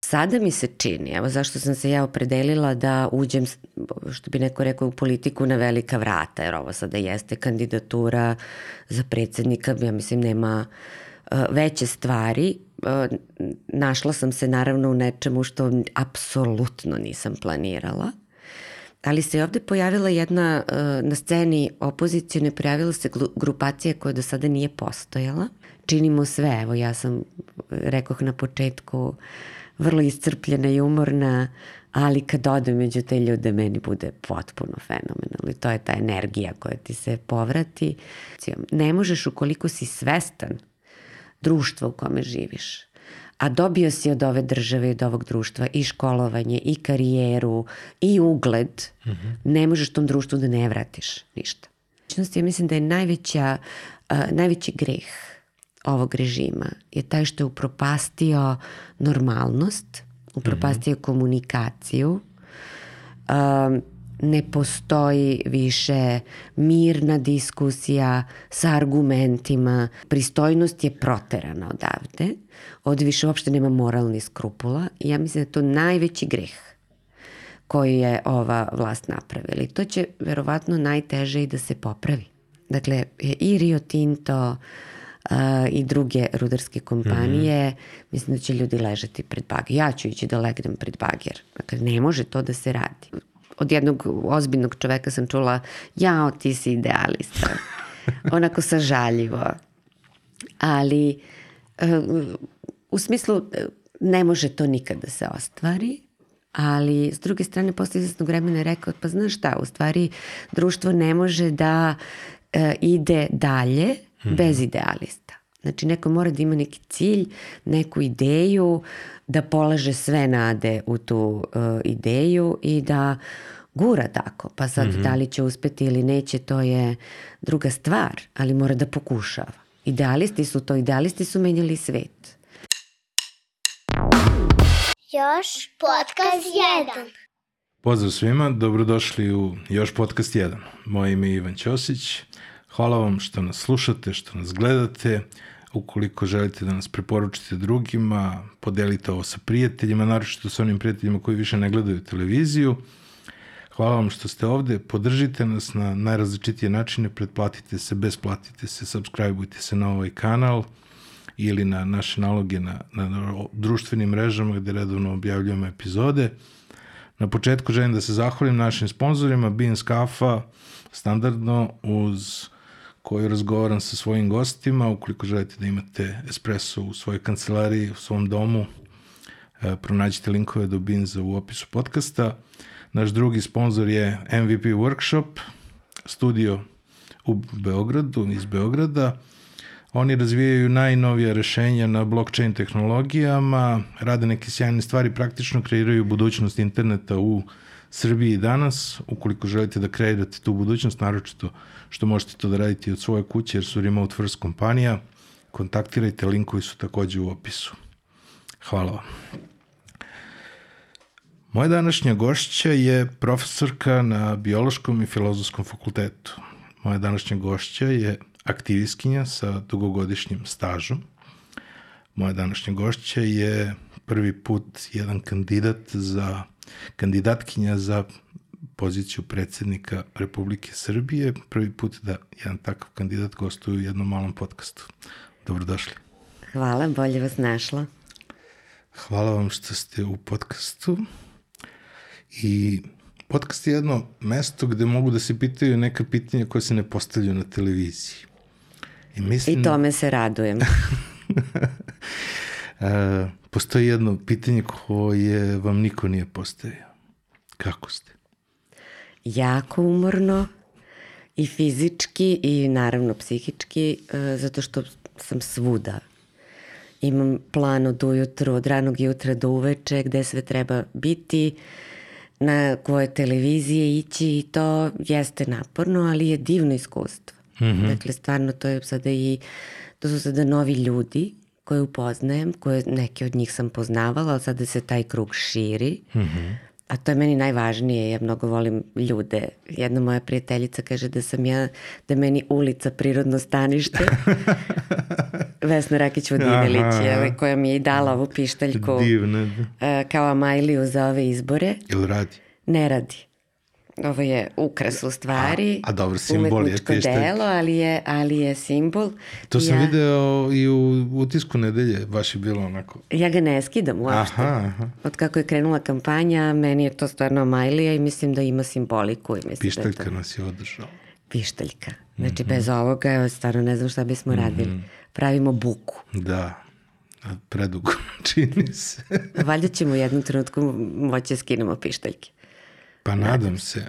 sada mi se čini, evo zašto sam se ja opredelila da uđem, što bi neko rekao, u politiku na velika vrata, jer ovo sada jeste kandidatura za predsednika, ja mislim nema uh, veće stvari. Uh, našla sam se naravno u nečemu što apsolutno nisam planirala ali se ovde pojavila jedna, uh, na sceni opozicijone pojavila se grupacija koja do sada nije postojala. Činimo sve, evo ja sam, rekoh na početku, vrlo iscrpljena i umorna, ali kad odem među te ljude meni bude potpuno fenomenalno i to je ta energija koja ti se povrati. Ne možeš ukoliko si svestan društva u kome živiš, a dobio si od ove države i od ovog društva i školovanje, i karijeru, i ugled, mm -hmm. ne možeš tom društvu da ne vratiš ništa. Ja mislim da je najveća, uh, najveći greh ovog režima je taj što je upropastio normalnost, upropastio mm -hmm. komunikaciju, um, ne postoji više mirna diskusija sa argumentima, pristojnost je proterana odavde, ovde više uopšte nema moralni skrupula. I ja mislim da je to najveći greh koji je ova vlast napravila. I to će verovatno najteže i da se popravi. Dakle, i Rio Tinto uh, i druge rudarske kompanije, mm -hmm. mislim da će ljudi ležati pred bager. Ja ću ići da legnem pred bager. Dakle, ne može to da se radi od jednog ozbiljnog čoveka sam čula, jao, ti si idealista. Onako sažaljivo. Ali eh, u smislu ne može to nikad da se ostvari, ali s druge strane posle izvesnog vremena je rekao, pa znaš šta, u stvari društvo ne može da e, ide dalje -hmm. bez idealista. Znači neko mora da ima neki cilj, neku ideju, da polaže sve nade u tu uh, ideju i da gura tako. Pa sad mm -hmm. da li će uspeti ili neće, to je druga stvar, ali mora da pokušava. Idealisti su to, idealisti su menjali svet. Još podcast 1. Pozdrav svima, dobrodošli u Još podcast 1. Moje ime je Ivan Ćosić. Hvala vam što nas slušate, što nas gledate. Ukoliko želite da nas preporučite drugima, podelite ovo sa prijateljima, naročito sa onim prijateljima koji više ne gledaju televiziju. Hvala vam što ste ovde, podržite nas na najrazličitije načine, pretplatite se, besplatite se, subscribeujte se na ovaj kanal ili na naše naloge na, na društvenim mrežama gde redovno objavljujemo epizode. Na početku želim da se zahvalim našim sponsorima, Beans Kafa, standardno uz koju razgovaram sa svojim gostima. Ukoliko želite da imate espresso u svojoj kancelariji, u svom domu, e, pronađite linkove do Beansa u opisu podcasta. Naš drugi sponsor je MVP Workshop, studio u Beogradu, iz Beograda. Oni razvijaju najnovija rešenja na blockchain tehnologijama, rade neke sjajne stvari, praktično kreiraju budućnost interneta u Srbiji danas. Ukoliko želite da kreirate tu budućnost, naročito što možete to da radite od svoje kuće, jer su remote first kompanija, kontaktirajte, linkovi su takođe u opisu. Hvala vam. Moja današnja gošća je profesorka na Biološkom i Filozofskom fakultetu. Moja današnja gošća je aktivistkinja sa dugogodišnjim stažom. Moja današnja gošća je prvi put jedan kandidat za kandidatkinja za poziciju predsednika Republike Srbije. Prvi put da jedan takav kandidat gostuje u jednom malom podcastu. Dobrodošli. Hvala, bolje vas našla. Hvala vam što ste u podcastu. I podcast je jedno mesto gde mogu da se pitaju neka pitanja koja se ne postavljaju na televiziji. I, mislim... I tome se radujem. A, postoji jedno pitanje koje vam niko nije postavio. Kako ste? Jako umorno i fizički i naravno psihički, e, zato što sam svuda. Imam plan od ujutru, od ranog jutra do uveče gde sve treba biti, na koje televizije ići i to jeste naporno, ali je divno iskustvo. Mm -hmm. Dakle, stvarno to je sada i, to su sada novi ljudi koje upoznajem, koje neke od njih sam poznavala, ali sada se taj krug širi. Mm -hmm. A to je meni najvažnije, ja mnogo volim ljude. Jedna moja prijateljica kaže da sam ja, da meni ulica prirodno stanište. Vesna Rakić ovaj, koja mi je i dala ovu pištaljku Divne. kao Amajliju za ove izbore. Jel radi? Ne radi. Ovo je ukras u stvari. A- a dobro, simbol je umetničko pištaljka. delo, ali je, ali je simbol. To sam ja, video i u utisku nedelje, baš je bilo onako. Ja ga ne skidam uopšte. Aha, aha. Od kako je krenula kampanja, meni je to stvarno Amajlija i mislim da ima simboliku. I mislim Da Pištaljka je to nas je održala. pištaljka. Znači, Mhm. bez ovoga, stvarno ne znam šta bismo radili. Pravimo buku. Da, predugo čini se. Valjda ćemo u jednom trenutku moći da skinemo pištaljke. Pa nadam se.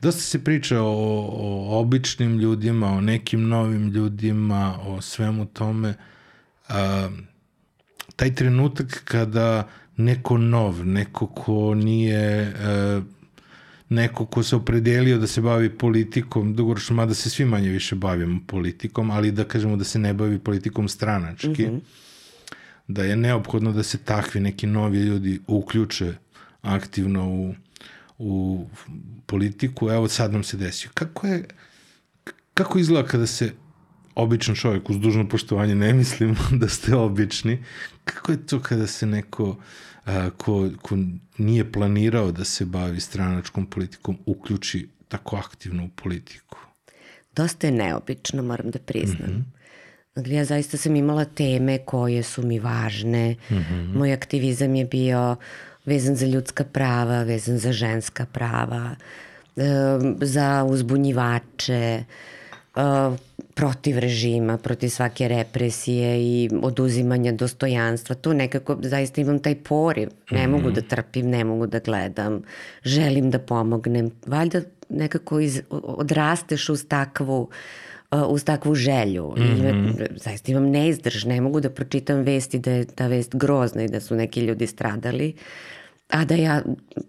Dosta se priča o, o običnim ljudima, o nekim novim ljudima, o svemu tome. A, taj trenutak kada neko nov, neko ko nije e, neko ko se opredelio da se bavi politikom, dugoročno, mada se svi manje više bavimo politikom, ali da kažemo da se ne bavi politikom stranački, da je neophodno da se takvi neki novi ljudi uključe aktivno u, u politiku. Evo sad nam se desio. Kako je, kako izgleda kada se običan čovjek, uz dužno poštovanje ne mislim da ste obični, kako je to kada se neko a, ko, ko nije planirao da se bavi stranačkom politikom uključi tako aktivno u politiku? Dosta je neobično, moram da priznam. Dakle, ja zaista sam imala teme koje su mi važne. Moj aktivizam je bio vezan za ljudska prava, vezan za ženska prava, za uzbunjivače, protiv režima, protiv svake represije i oduzimanja dostojanstva. To nekako zaista imam taj poriv. Ne mogu da trpim, ne mogu da gledam. Želim da pomognem. Valjda nekako iz, odrasteš uz takvu uh, uz takvu želju. Mm -hmm. I, zaista imam neizdrž, ne mogu da pročitam vesti da je ta vest grozna i da su neki ljudi stradali, a da ja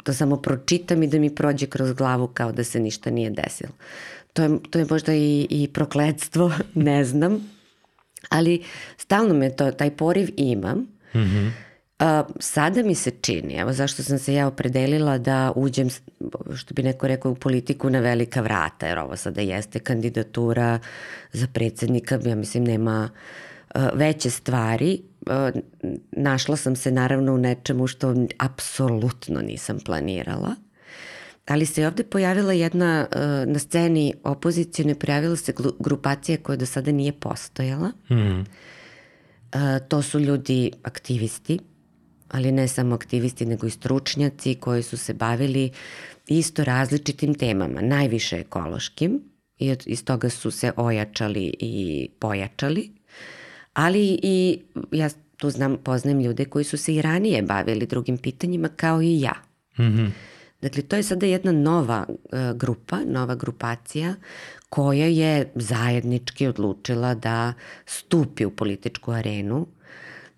to samo pročitam i da mi prođe kroz glavu kao da se ništa nije desilo. To je, to je možda i, i prokledstvo, ne znam, ali stalno me to, taj poriv imam. Mm -hmm. A, sada mi se čini, evo zašto sam se ja opredelila da uđem, što bi neko rekao, u politiku na velika vrata, jer ovo sada jeste kandidatura za predsednika, ja mislim nema veće stvari. Uh, našla sam se naravno u nečemu što apsolutno nisam planirala. Ali se ovde pojavila jedna, uh, na sceni opozicijone pojavila se grupacija koja do sada nije postojala. Mm. To su ljudi aktivisti, ali ne samo aktivisti, nego i stručnjaci koji su se bavili isto različitim temama, najviše ekološkim i iz toga su se ojačali i pojačali, ali i ja tu znam, poznajem ljude koji su se i ranije bavili drugim pitanjima kao i ja. Mm -hmm. Dakle, to je sada jedna nova uh, grupa, nova grupacija koja je zajednički odlučila da stupi u političku arenu,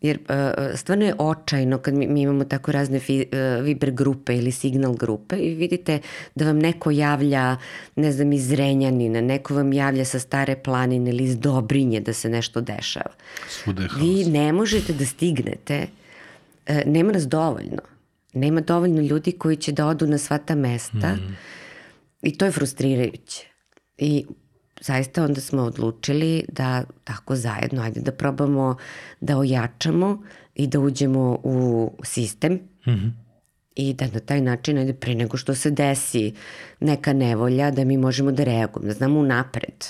jer uh, stvarno je očajno kad mi, mi imamo tako razne fi, uh, Viber grupe ili signal grupe i vidite da vam neko javlja, ne znam, iz Renjanina, neko vam javlja sa stare planine ili iz Dobrinje da se nešto dešava. Haos. Vi ne možete da stignete, nema nas dovoljno. Nema dovoljno ljudi koji će da odu na sva ta mesta mm. i to je frustrirajuće. I zaista onda smo odlučili da tako zajedno, ajde da probamo da ojačamo i da uđemo u sistem mm -hmm. i da na taj način, ajde pre nego što se desi neka nevolja, da mi možemo da reagujemo, da znamo unapred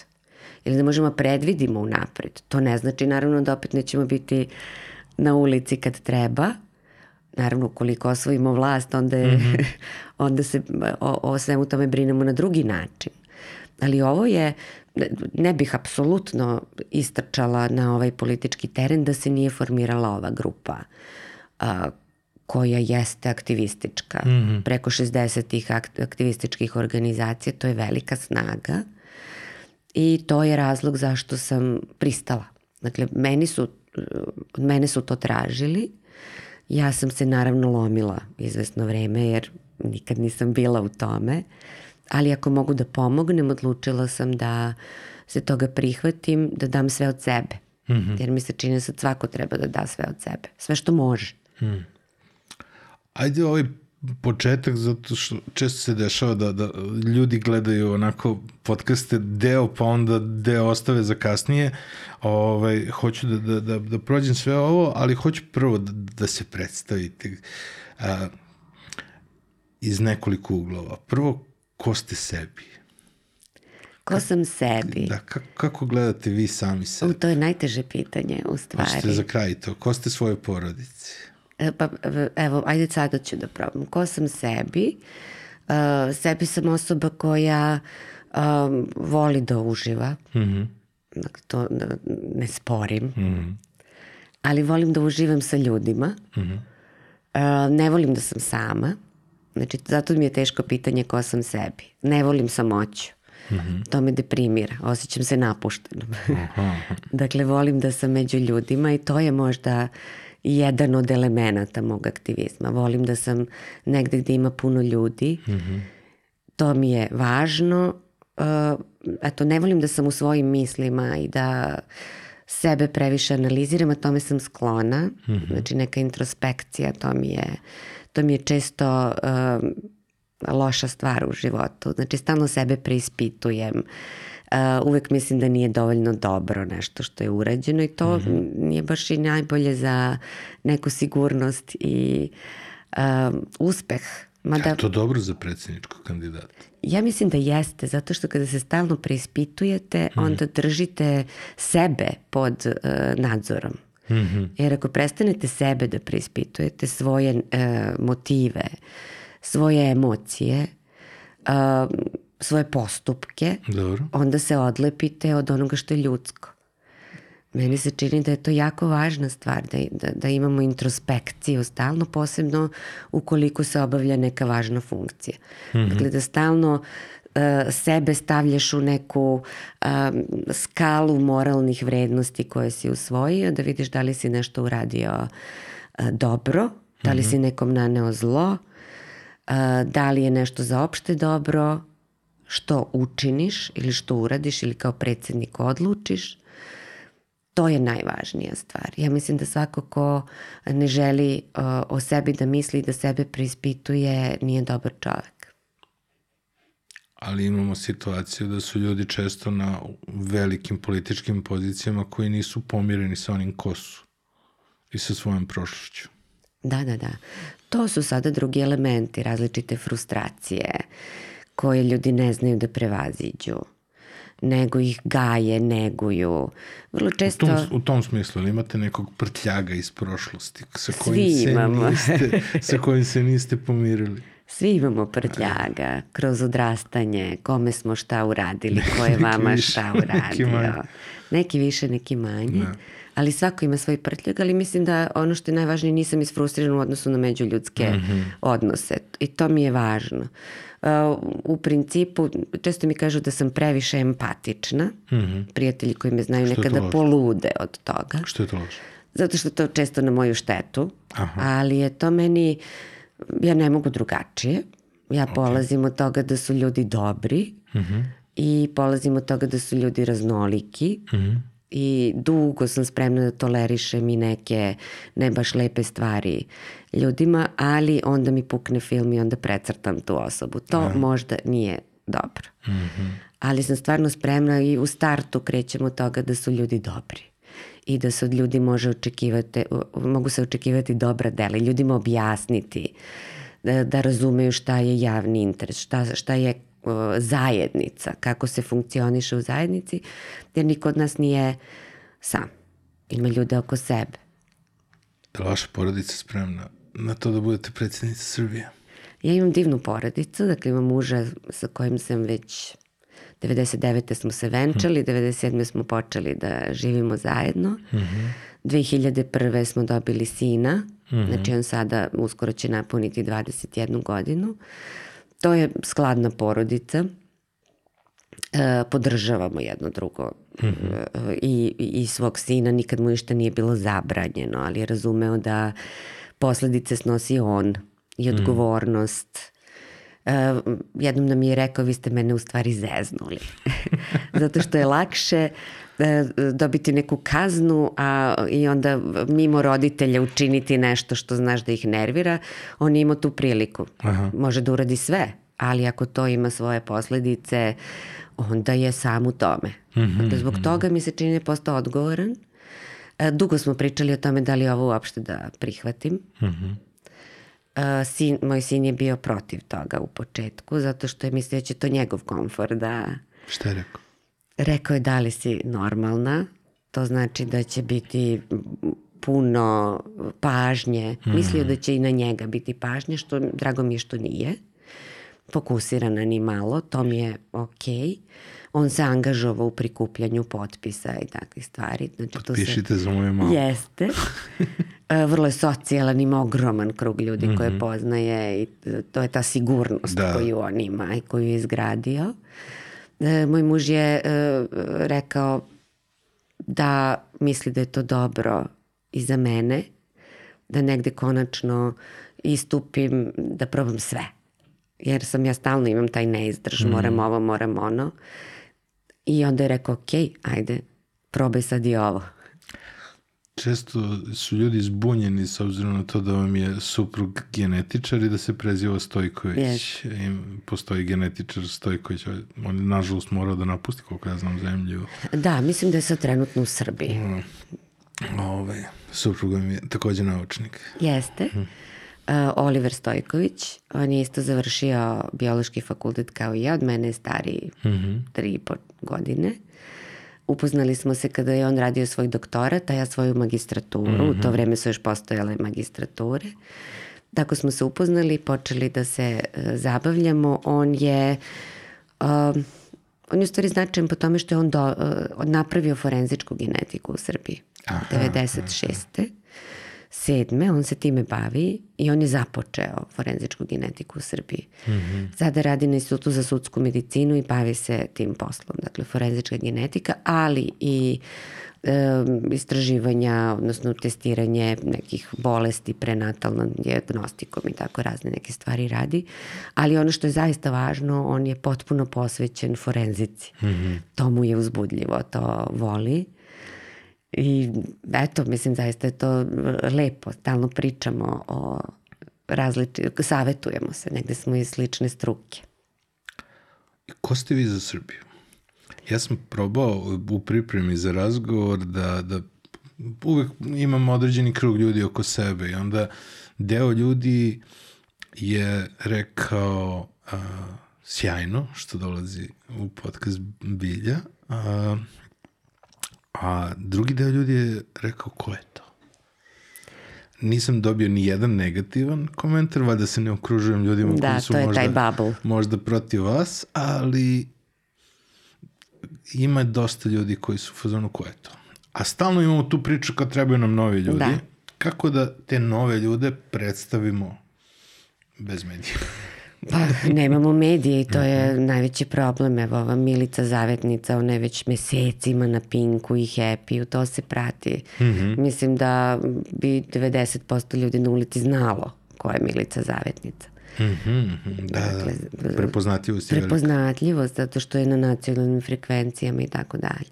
ili da možemo predvidimo unapred. To ne znači naravno da opet nećemo biti na ulici kad treba, naravno ukoliko osvojimo vlast, onda, je, mm -hmm. onda se o, o svemu tome brinemo na drugi način. Ali ovo je, ne bih apsolutno istrčala na ovaj politički teren da se nije formirala ova grupa a, koja jeste aktivistička. Mm -hmm. Preko 60 aktivističkih organizacija, to je velika snaga i to je razlog zašto sam pristala. Dakle, meni su, od mene su to tražili, Ja sam se naravno lomila izvesno vreme jer nikad nisam bila u tome, ali ako mogu da pomognem, odlučila sam da se toga prihvatim, da dam sve od sebe. Mm -hmm. Jer mi se čini da sad svako treba da da sve od sebe. Sve što može. Mm. Ajde ovaj početak zato što često se dešava da, da ljudi gledaju onako podcaste deo pa onda deo ostave za kasnije. Ovaj, hoću da, da, da, da prođem sve ovo, ali hoću prvo da, da se predstavite a, iz nekoliko uglova. Prvo, ko ste sebi? Ko sam sebi? Da, kako, kako gledate vi sami sebe? U, to je najteže pitanje, u stvari. Hoćete za kraj to. Ko ste svoje porodice? E, Pa, evo, ajde sada ću da probam. Ko sam sebi? Uh, sebi sam osoba koja um, voli da uživa. Mm -hmm. Dakle, to ne, sporim. Mm -hmm. Ali volim da uživam sa ljudima. Mm -hmm. uh, ne volim da sam sama. Znači, zato mi je teško pitanje ko sam sebi. Ne volim samoću. Mm -hmm. To me deprimira. Osjećam se napuštenom. Dakle, volim da sam među ljudima i to je možda jedan od elemenata mog aktivizma. Volim da sam negde gde ima puno ljudi. Mm -hmm. To mi je važno. Uh, eto, ne volim da sam u svojim mislima i da sebe previše analiziram, a tome sam sklona. Mm -hmm. Znači, neka introspekcija, to mi je, to mi je često uh, loša stvar u životu. Znači, stalno sebe preispitujem. Uh, uvek mislim da nije dovoljno dobro nešto što je urađeno i to mm -hmm. nije baš i najbolje za neku sigurnost i uh, uspeh. Mada, je to dobro za predsjedničkog kandidata? Ja mislim da jeste, zato što kada se stalno preispitujete, mm. onda držite sebe pod uh, nadzorom. Mm -hmm. Jer ako prestanete sebe da preispitujete, svoje uh, motive, svoje emocije, uh, svoje postupke, Dobro. onda se odlepite od onoga što je ljudsko. Meni se čini da je to jako važna stvar, da, da, da imamo introspekciju stalno, posebno ukoliko se obavlja neka važna funkcija. Mm -hmm. Dakle, da stalno uh, sebe stavljaš u neku um, skalu moralnih vrednosti koje si usvojio, da vidiš da li si nešto uradio uh, dobro, da li -hmm. si nekom naneo zlo, uh, da li je nešto za opšte dobro, što učiniš ili što uradiš ili kao predsednik odlučiš, to je najvažnija stvar. Ja mislim da svako ko ne želi uh, o sebi da misli i da sebe preispituje nije dobar čovek. Ali imamo situaciju da su ljudi često na velikim političkim pozicijama koji nisu pomireni sa onim ko su i sa svojom prošlošću. Da, da, da. To su sada drugi elementi, različite frustracije, koje ljudi ne znaju da prevaziđu nego ih gaje, neguju. Vrlo često... U tom, u tom smislu, ali imate nekog prtljaga iz prošlosti sa kojim, Svi se niste, sa kojim se niste pomirili? Svi imamo prtljaga kroz odrastanje, kome smo šta uradili, ko je vama šta uradio. neki, neki više, neki manje. Da. Ali svako ima svoj prtljag, ali mislim da ono što je najvažnije nisam isfrustriran u odnosu na međuljudske mm -hmm. odnose. I to mi je važno. Uh, u principu, često mi kažu da sam previše empatična. Mm -hmm. Prijatelji koji me znaju što nekada polude od toga. Što je to loše? Zato što to često na moju štetu. Aha. Ali je to meni, ja ne mogu drugačije. Ja okay. polazim od toga da su ljudi dobri mm -hmm. i polazim od toga da su ljudi raznoliki. Mm -hmm i dugo sam spremna da tolerišem i neke ne baš lepe stvari ljudima, ali onda mi pukne film i onda precrtam tu osobu. To Aha. možda nije dobro. Mm -hmm. Ali sam stvarno spremna i u startu krećemo od toga da su ljudi dobri i da se od ljudi može očekivati, mogu se očekivati dobra dela i ljudima objasniti da, da razumeju šta je javni interes, šta, šta je zajednica, kako se funkcioniše u zajednici, jer niko od nas nije sam. Ima ljude oko sebe. Li vaša porodica spremna na to da budete predsjednica Srbije? Ja imam divnu porodicu, dakle imam muža sa kojim sam već 99. smo se venčali, hmm. 97. smo počeli da živimo zajedno. Mm -hmm. 2001. smo dobili sina, mm -hmm. znači on sada uskoro će napuniti 21 godinu. To je skladna porodica, e, podržavamo jedno drugo mm -hmm. I, i svog sina, nikad mu ništa nije bilo zabranjeno, ali je razumeo da posledice snosi on i mhm. odgovornost Uh, jednom nam je rekao, vi ste mene u stvari zeznuli. Zato što je lakše uh, dobiti neku kaznu a, i onda mimo roditelja učiniti nešto što znaš da ih nervira. On je imao tu priliku. Aha. Može da uradi sve, ali ako to ima svoje posledice, onda je sam u tome. Mm -hmm, dakle, zbog toga mi se čini da je postao odgovoran. Uh, dugo smo pričali o tome da li ovo uopšte da prihvatim. Mm -hmm. Uh, sin, moj sin je bio protiv toga u početku, zato što je mislio da će to njegov komfor da... Šta je rekao? Rekao je da li si normalna, to znači da će biti puno pažnje. Mm. Mislio da će i na njega biti pažnje, što drago mi je što nije. Fokusirana ni malo, to mi je okej. Okay on se angažovao u prikupljanju potpisa i takvih stvari. Znači, Potpišite to se... za moje malo. Jeste. E, vrlo je socijalan, ima ogroman krug ljudi mm -hmm. koje mhm. poznaje i to je ta sigurnost da. koju on ima i koju je izgradio. E, moj muž je e, rekao da misli da je to dobro i za mene, da negde konačno istupim, da probam sve. Jer sam ja stalno imam taj neizdrž, mm. moram ovo, moram ono. I onda je rekao, ok, ajde, probaj sad i ovo. Često su ljudi zbunjeni s obzirom na to da vam je suprug genetičar i da se preziva Stojković. Yes. I postoji genetičar Stojković, on je nažalost morao da napusti, koliko ja znam, zemlju. Da, mislim da je sad trenutno u Srbiji. Mm. Ove, ovaj, suprug vam je takođe naučnik. Jeste. Mm. Uh, Oliver Stojković, on je isto završio biološki fakultet kao i ja, od mene je stariji mm -hmm. tri i po godine. Upoznali smo se kada je on radio svoj doktorat, a ja svoju magistraturu. Mm -hmm. U to mhm. vreme su još postojale magistrature. Tako smo se upoznali, počeli da se uh, zabavljamo. On je... Uh, on je u stvari značajan po tome što je on do, uh, napravio forenzičku genetiku u Srbiji. Aha, 96. Aha sedme, on se time bavi i on je započeo forenzičku genetiku u Srbiji. Mm -hmm. Sada radi na institutu za sudsku medicinu i bavi se tim poslom, dakle forenzička genetika, ali i e, istraživanja, odnosno testiranje nekih bolesti, prenatalnom diagnostikom i tako razne neke stvari radi. Ali ono što je zaista važno, on je potpuno posvećen forenzici. Mm -hmm. To mu je uzbudljivo, to voli. I eto, mislim, zaista je to lepo. Stalno pričamo o različi, savetujemo se, negde smo iz slične struke. I ko ste vi za Srbiju? Ja sam probao u pripremi za razgovor da, da uvek imam određeni krug ljudi oko sebe i onda deo ljudi je rekao a, sjajno što dolazi u podcast Bilja, a, A drugi deo ljudi je rekao, ko je to? Nisam dobio ni jedan negativan komentar, valjda se ne okružujem ljudima da, koji su možda, možda protiv vas, ali ima dosta ljudi koji su u fazonu ko je to. A stalno imamo tu priču kad trebaju nam novi ljudi. Da. Kako da te nove ljude predstavimo bez medija? Pa, nemamo medije i to je mhm. najveći problem. Evo, ova Milica Zavetnica, ona je već mesecima na Pinku i Happy, to se prati. Mm -hmm. Mislim da bi 90% ljudi na ulici znalo ko je Milica Zavetnica. Mm -hmm, da, dakle, da, prepoznatljivost je Prepoznatljivost, zato što je na nacionalnim frekvencijama i tako dalje.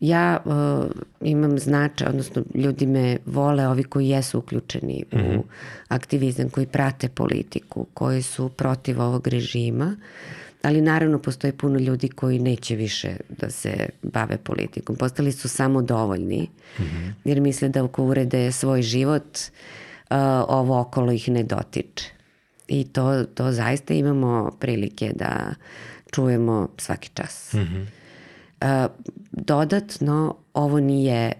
Ja uh, imam značaj, odnosno ljudi me vole, ovi koji jesu uključeni mm -hmm. u mhm. aktivizam, koji prate politiku, koji su protiv ovog režima, ali naravno postoji puno ljudi koji neće više da se bave politikom. Postali su samo dovoljni, mm -hmm. jer misle da ako urede svoj život, uh, ovo okolo ih ne dotiče. I to, to zaista imamo prilike da čujemo svaki čas. Mm -hmm dodatno, ovo nije,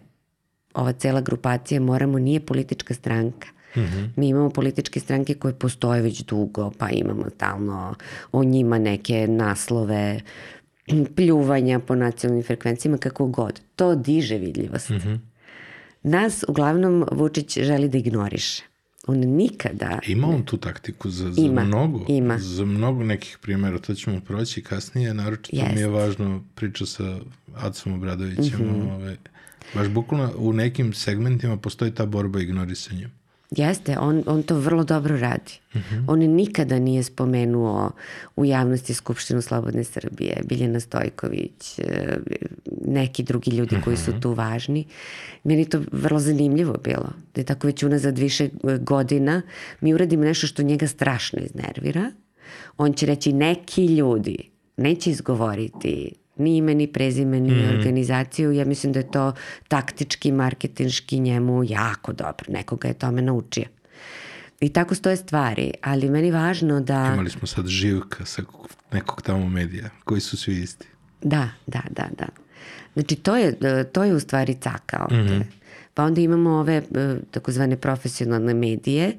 ova cela grupacija Moramo nije politička stranka. Mm -hmm. Mi imamo političke stranke koje postoje već dugo, pa imamo stalno o njima neke naslove, pljuvanja po nacionalnim frekvencijama, kako god. To diže vidljivost. Mm -hmm. Nas uglavnom Vučić želi da ignoriše. On nikada... Ima on tu taktiku za, za ima, mnogo, ima. za mnogo nekih primjera, to ćemo proći kasnije, naročito Jest. mi je važno priča sa Acom Obradovićem, mm -hmm. ove, baš bukvalno u nekim segmentima postoji ta borba ignorisanjem. Jeste, on, on to vrlo dobro radi. Uh -huh. On nikada nije spomenuo u javnosti Skupštinu Slobodne Srbije, Biljana Stojković, e, neki drugi ljudi uh -huh. koji su tu važni. Meni to vrlo zanimljivo bilo. Da je tako već unazad više e, godina mi uradimo nešto što njega strašno iznervira. On će reći neki ljudi neće izgovoriti ni ime, ni prezime, ni mm. organizaciju. Ja mislim da je to taktički, marketinški njemu jako dobro. Nekoga je tome naučio. I tako stoje stvari, ali meni važno da... Imali smo sad živka sa nekog tamo medija, koji su svi isti. Da, da, da, da. Znači, to je, to je u stvari caka ovde. Mm -hmm. Pa onda imamo ove e, takozvane profesionalne medije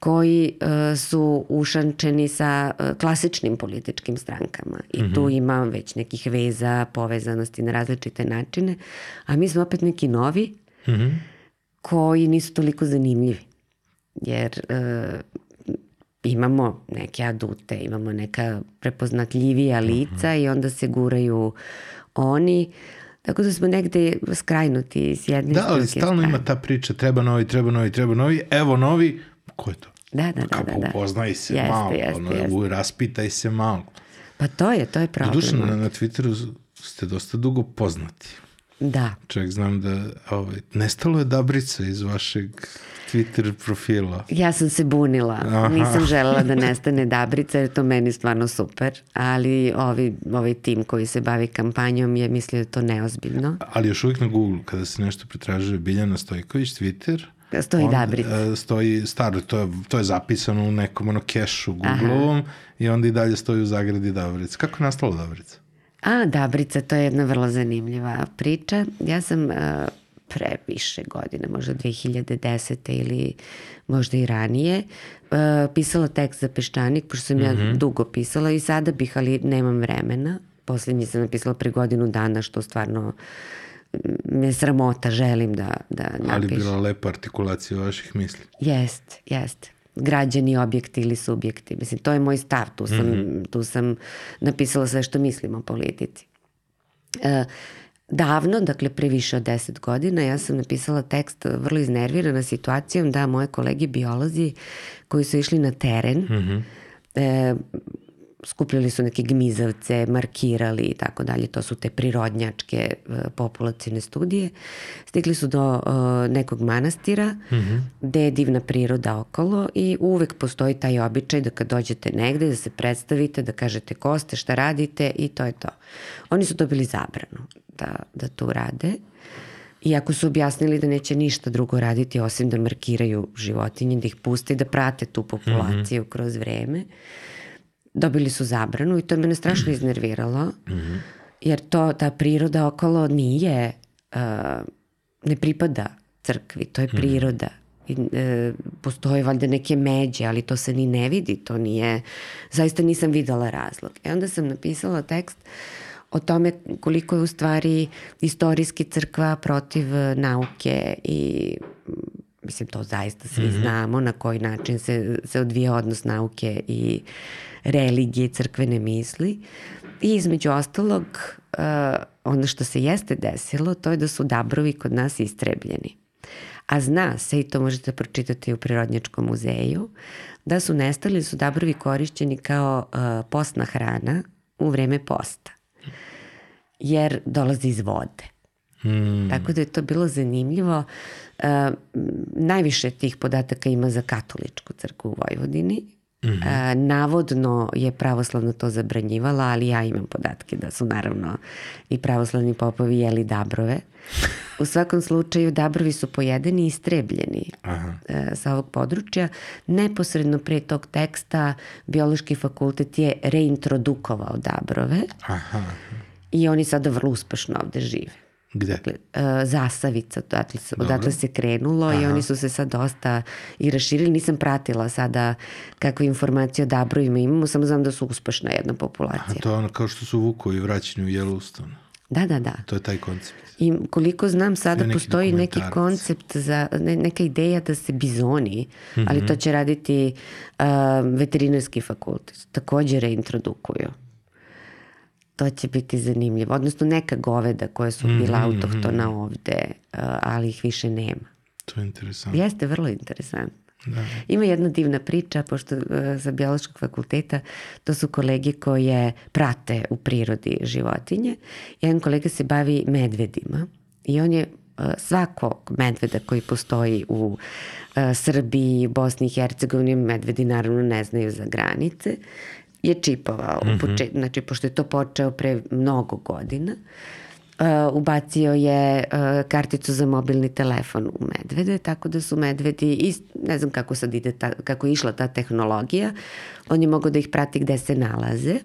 koji uh, su ušančeni sa uh, klasičnim političkim strankama i mm -hmm. tu ima već nekih veza, povezanosti na različite načine, a mi smo opet neki novi mm -hmm. koji nisu toliko zanimljivi. Jer uh, imamo neke adute, imamo neka prepoznatljivija mhm. lica mm -hmm. i onda se guraju oni, Tako da smo negde skrajnuti s jedne Da, ali stalno strane. ima ta priča, treba novi, treba novi, treba novi, evo novi, ko je to? Da, da, da. da, da. Upoznaj se jeste, malo, jeste, ono, jeste. raspitaj se malo. Pa to je, to je problem. Doduše, na, na Twitteru ste dosta dugo poznati. Da. Čovjek znam da ovaj, nestalo je Dabrica iz vašeg Twitter profila. Ja sam se bunila. Aha. Nisam želela da nestane Dabrica jer to meni stvarno super. Ali ovi, ovaj tim koji se bavi kampanjom je mislio da to neozbiljno. Ali još uvijek na Google kada se nešto pretražuje Biljana Stojković, Twitter, Stoji on, Dabrica. E, stoji staro, to je, to je zapisano u nekom ono kešu Google-ovom i onda i dalje stoji u zagradi Dabrica. Kako je nastalo Dabrica? A, Dabrica, to je jedna vrlo zanimljiva priča. Ja sam uh, pre više godine, možda 2010. ili možda i ranije, uh, pisala tekst za Peščanik, pošto sam mm -hmm. ja mhm. dugo pisala i sada bih, ali nemam vremena. Poslednji sam napisala pre godinu dana, što stvarno me sramota, želim da, da napišem. Ali bila lepa artikulacija vaših misli. Jest, jest. Građani, objekti ili subjekti. Mislim, to je moj stav. Tu sam, mm -hmm. tu sam napisala sve što mislim o politici. E, davno, dakle pre više od deset godina, ja sam napisala tekst vrlo iznervirana situacijom da moje kolege biolozi koji su išli na teren mm -hmm. e, skupljali su neke gmizavce, markirali i tako dalje, to su te prirodnjačke e, populacijne studije. Stigli su do uh, nekog manastira mm -hmm. gde je divna priroda okolo i uvek postoji taj običaj da kad dođete negde da se predstavite, da kažete ko ste, šta radite i to je to. Oni su dobili zabranu da, da to rade. Iako su objasnili da neće ništa drugo raditi osim da markiraju životinje, da ih puste i da prate tu populaciju mm -hmm. kroz vreme. Uh, dobili su zabranu i to mene strašno iznerviralo, mm -hmm. jer to, ta priroda okolo nije, uh, ne pripada crkvi, to je mhm. priroda. I, e, postoje valjda neke međe, ali to se ni ne vidi, to nije, zaista nisam videla razlog. E onda sam napisala tekst o tome koliko je u stvari istorijski crkva protiv nauke i mislim to zaista svi mm -hmm. znamo na koji način se, se odvija odnos nauke i religije, crkvene misli. I između ostalog, uh, ono što se jeste desilo, to je da su dabrovi kod nas istrebljeni. A zna se, i to možete pročitati u Prirodnjačkom muzeju, da su nestali, su dabrovi korišćeni kao uh, postna hrana u vreme posta. Jer dolazi iz vode. Hmm. Tako da je to bilo zanimljivo. Uh, najviše tih podataka ima za katoličku crkvu u Vojvodini, Mm -hmm. navodno je pravoslavno to zabranjivala, ali ja imam podatke da su naravno i pravoslavni popovi jeli dabrove. U svakom slučaju dabrovi su pojedeni i istrebljeni Aha. E, sa ovog područja. Neposredno pre tog teksta biološki fakultet je reintrodukovao dabrove Aha. i oni sada vrlo uspešno ovde žive. Gde? Dakle, uh, Zasavica, odatle, odatle se krenulo Aha. i oni su se sad dosta i raširili. Nisam pratila sada kakve informacije o Dabrovima imamo, samo znam da su uspešna jedna populacija. A to je ono kao što su Vukovi vraćeni u Yellowstone. Da, da, da. To je taj koncept. I koliko znam sada neki postoji neki koncept za ne, neka ideja da se bizoni, mm -hmm. ali to će raditi uh, veterinarski fakultet. Takođe reintrodukuju to će biti zanimljivo. Odnosno neka goveda koje su bila mm, autohtona ovde, uh, ali ih više nema. To je interesantno. Jeste vrlo interesantno. Da. Ima jedna divna priča, pošto uh, sa biološkog fakulteta, to su kolege koje prate u prirodi životinje. Jedan kolega se bavi medvedima i on je uh, svakog medveda koji postoji u uh, Srbiji, Bosni i Hercegovini, medvedi naravno ne znaju za granice, je čipovao. Mm -hmm. Poče, znači, pošto je to počeo pre mnogo godina, uh, ubacio je uh, karticu za mobilni telefon u medvede, tako da su medvedi, ist, ne znam kako sad ide, ta, kako je išla ta tehnologija, on je mogao da ih prati gde se nalaze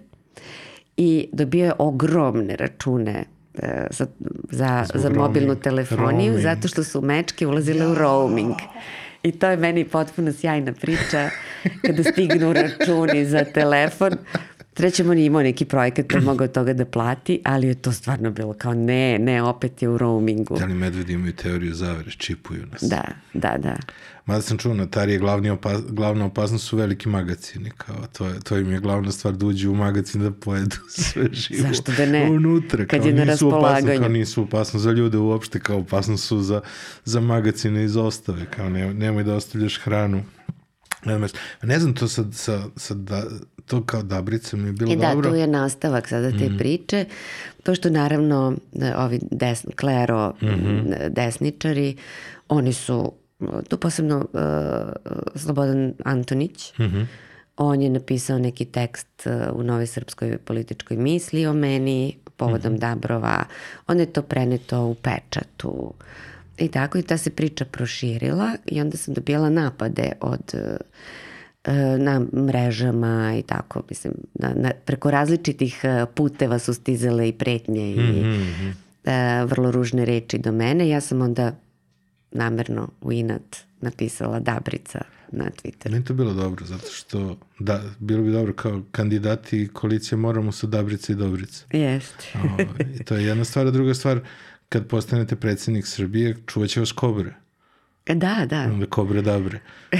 i dobio je ogromne račune uh, za, za, Zbog za mobilnu roaming. telefoniju, Roaming. zato što su mečke ulazile u roaming. I to je meni potpuno sjajna priča kada stignu računi za telefon. Trećem on je imao neki projekat pa mogao toga da plati, ali je to stvarno bilo kao ne, ne, opet je u roamingu. Da li medvedi imaju teoriju zavere, čipuju nas? Da, da, da. Mada sam čuo, na Tarije glavni opa, glavna opasnost su veliki magacini, kao to, je, to im je glavna stvar da uđu u magacin da pojedu sve živo. Zašto da ne? Unutra, Kad kao je na nisu opasno, raspolaganju. kao nisu opasno za ljude uopšte, kao opasno su za, za magacine iz ostave, kao ne, nemoj da ostavljaš hranu. Ne, znam, ne znam, to sad, sa, sa da, to kao dabrica mi je bilo I da, dobro. tu je nastavak sada te mm. priče, pošto naravno e, ovi des, klero mm -hmm. desničari, oni su, tu posebno uh, Slobodan Antonić, mm -hmm. on je napisao neki tekst u Nove srpskoj političkoj misli o meni, povodom mm -hmm. Dabrova, on je to preneto u pečatu, I tako i ta se priča proširila i onda sam dobijala napade od uh, na mrežama i tako, mislim, na, na, preko različitih uh, puteva su stizale i pretnje i mm -hmm. uh, vrlo ružne reči do mene. Ja sam onda namerno u inat napisala Dabrica na Twitteru. Meni to bilo dobro, zato što da, bilo bi dobro kao kandidati koalicije moramo su Dabrice i Dobrice. Jeste. I to je jedna stvar, a druga stvar, kad postanete predsednik Srbije, čuvat će vas kobre. Da, da. Onda kobre dabre.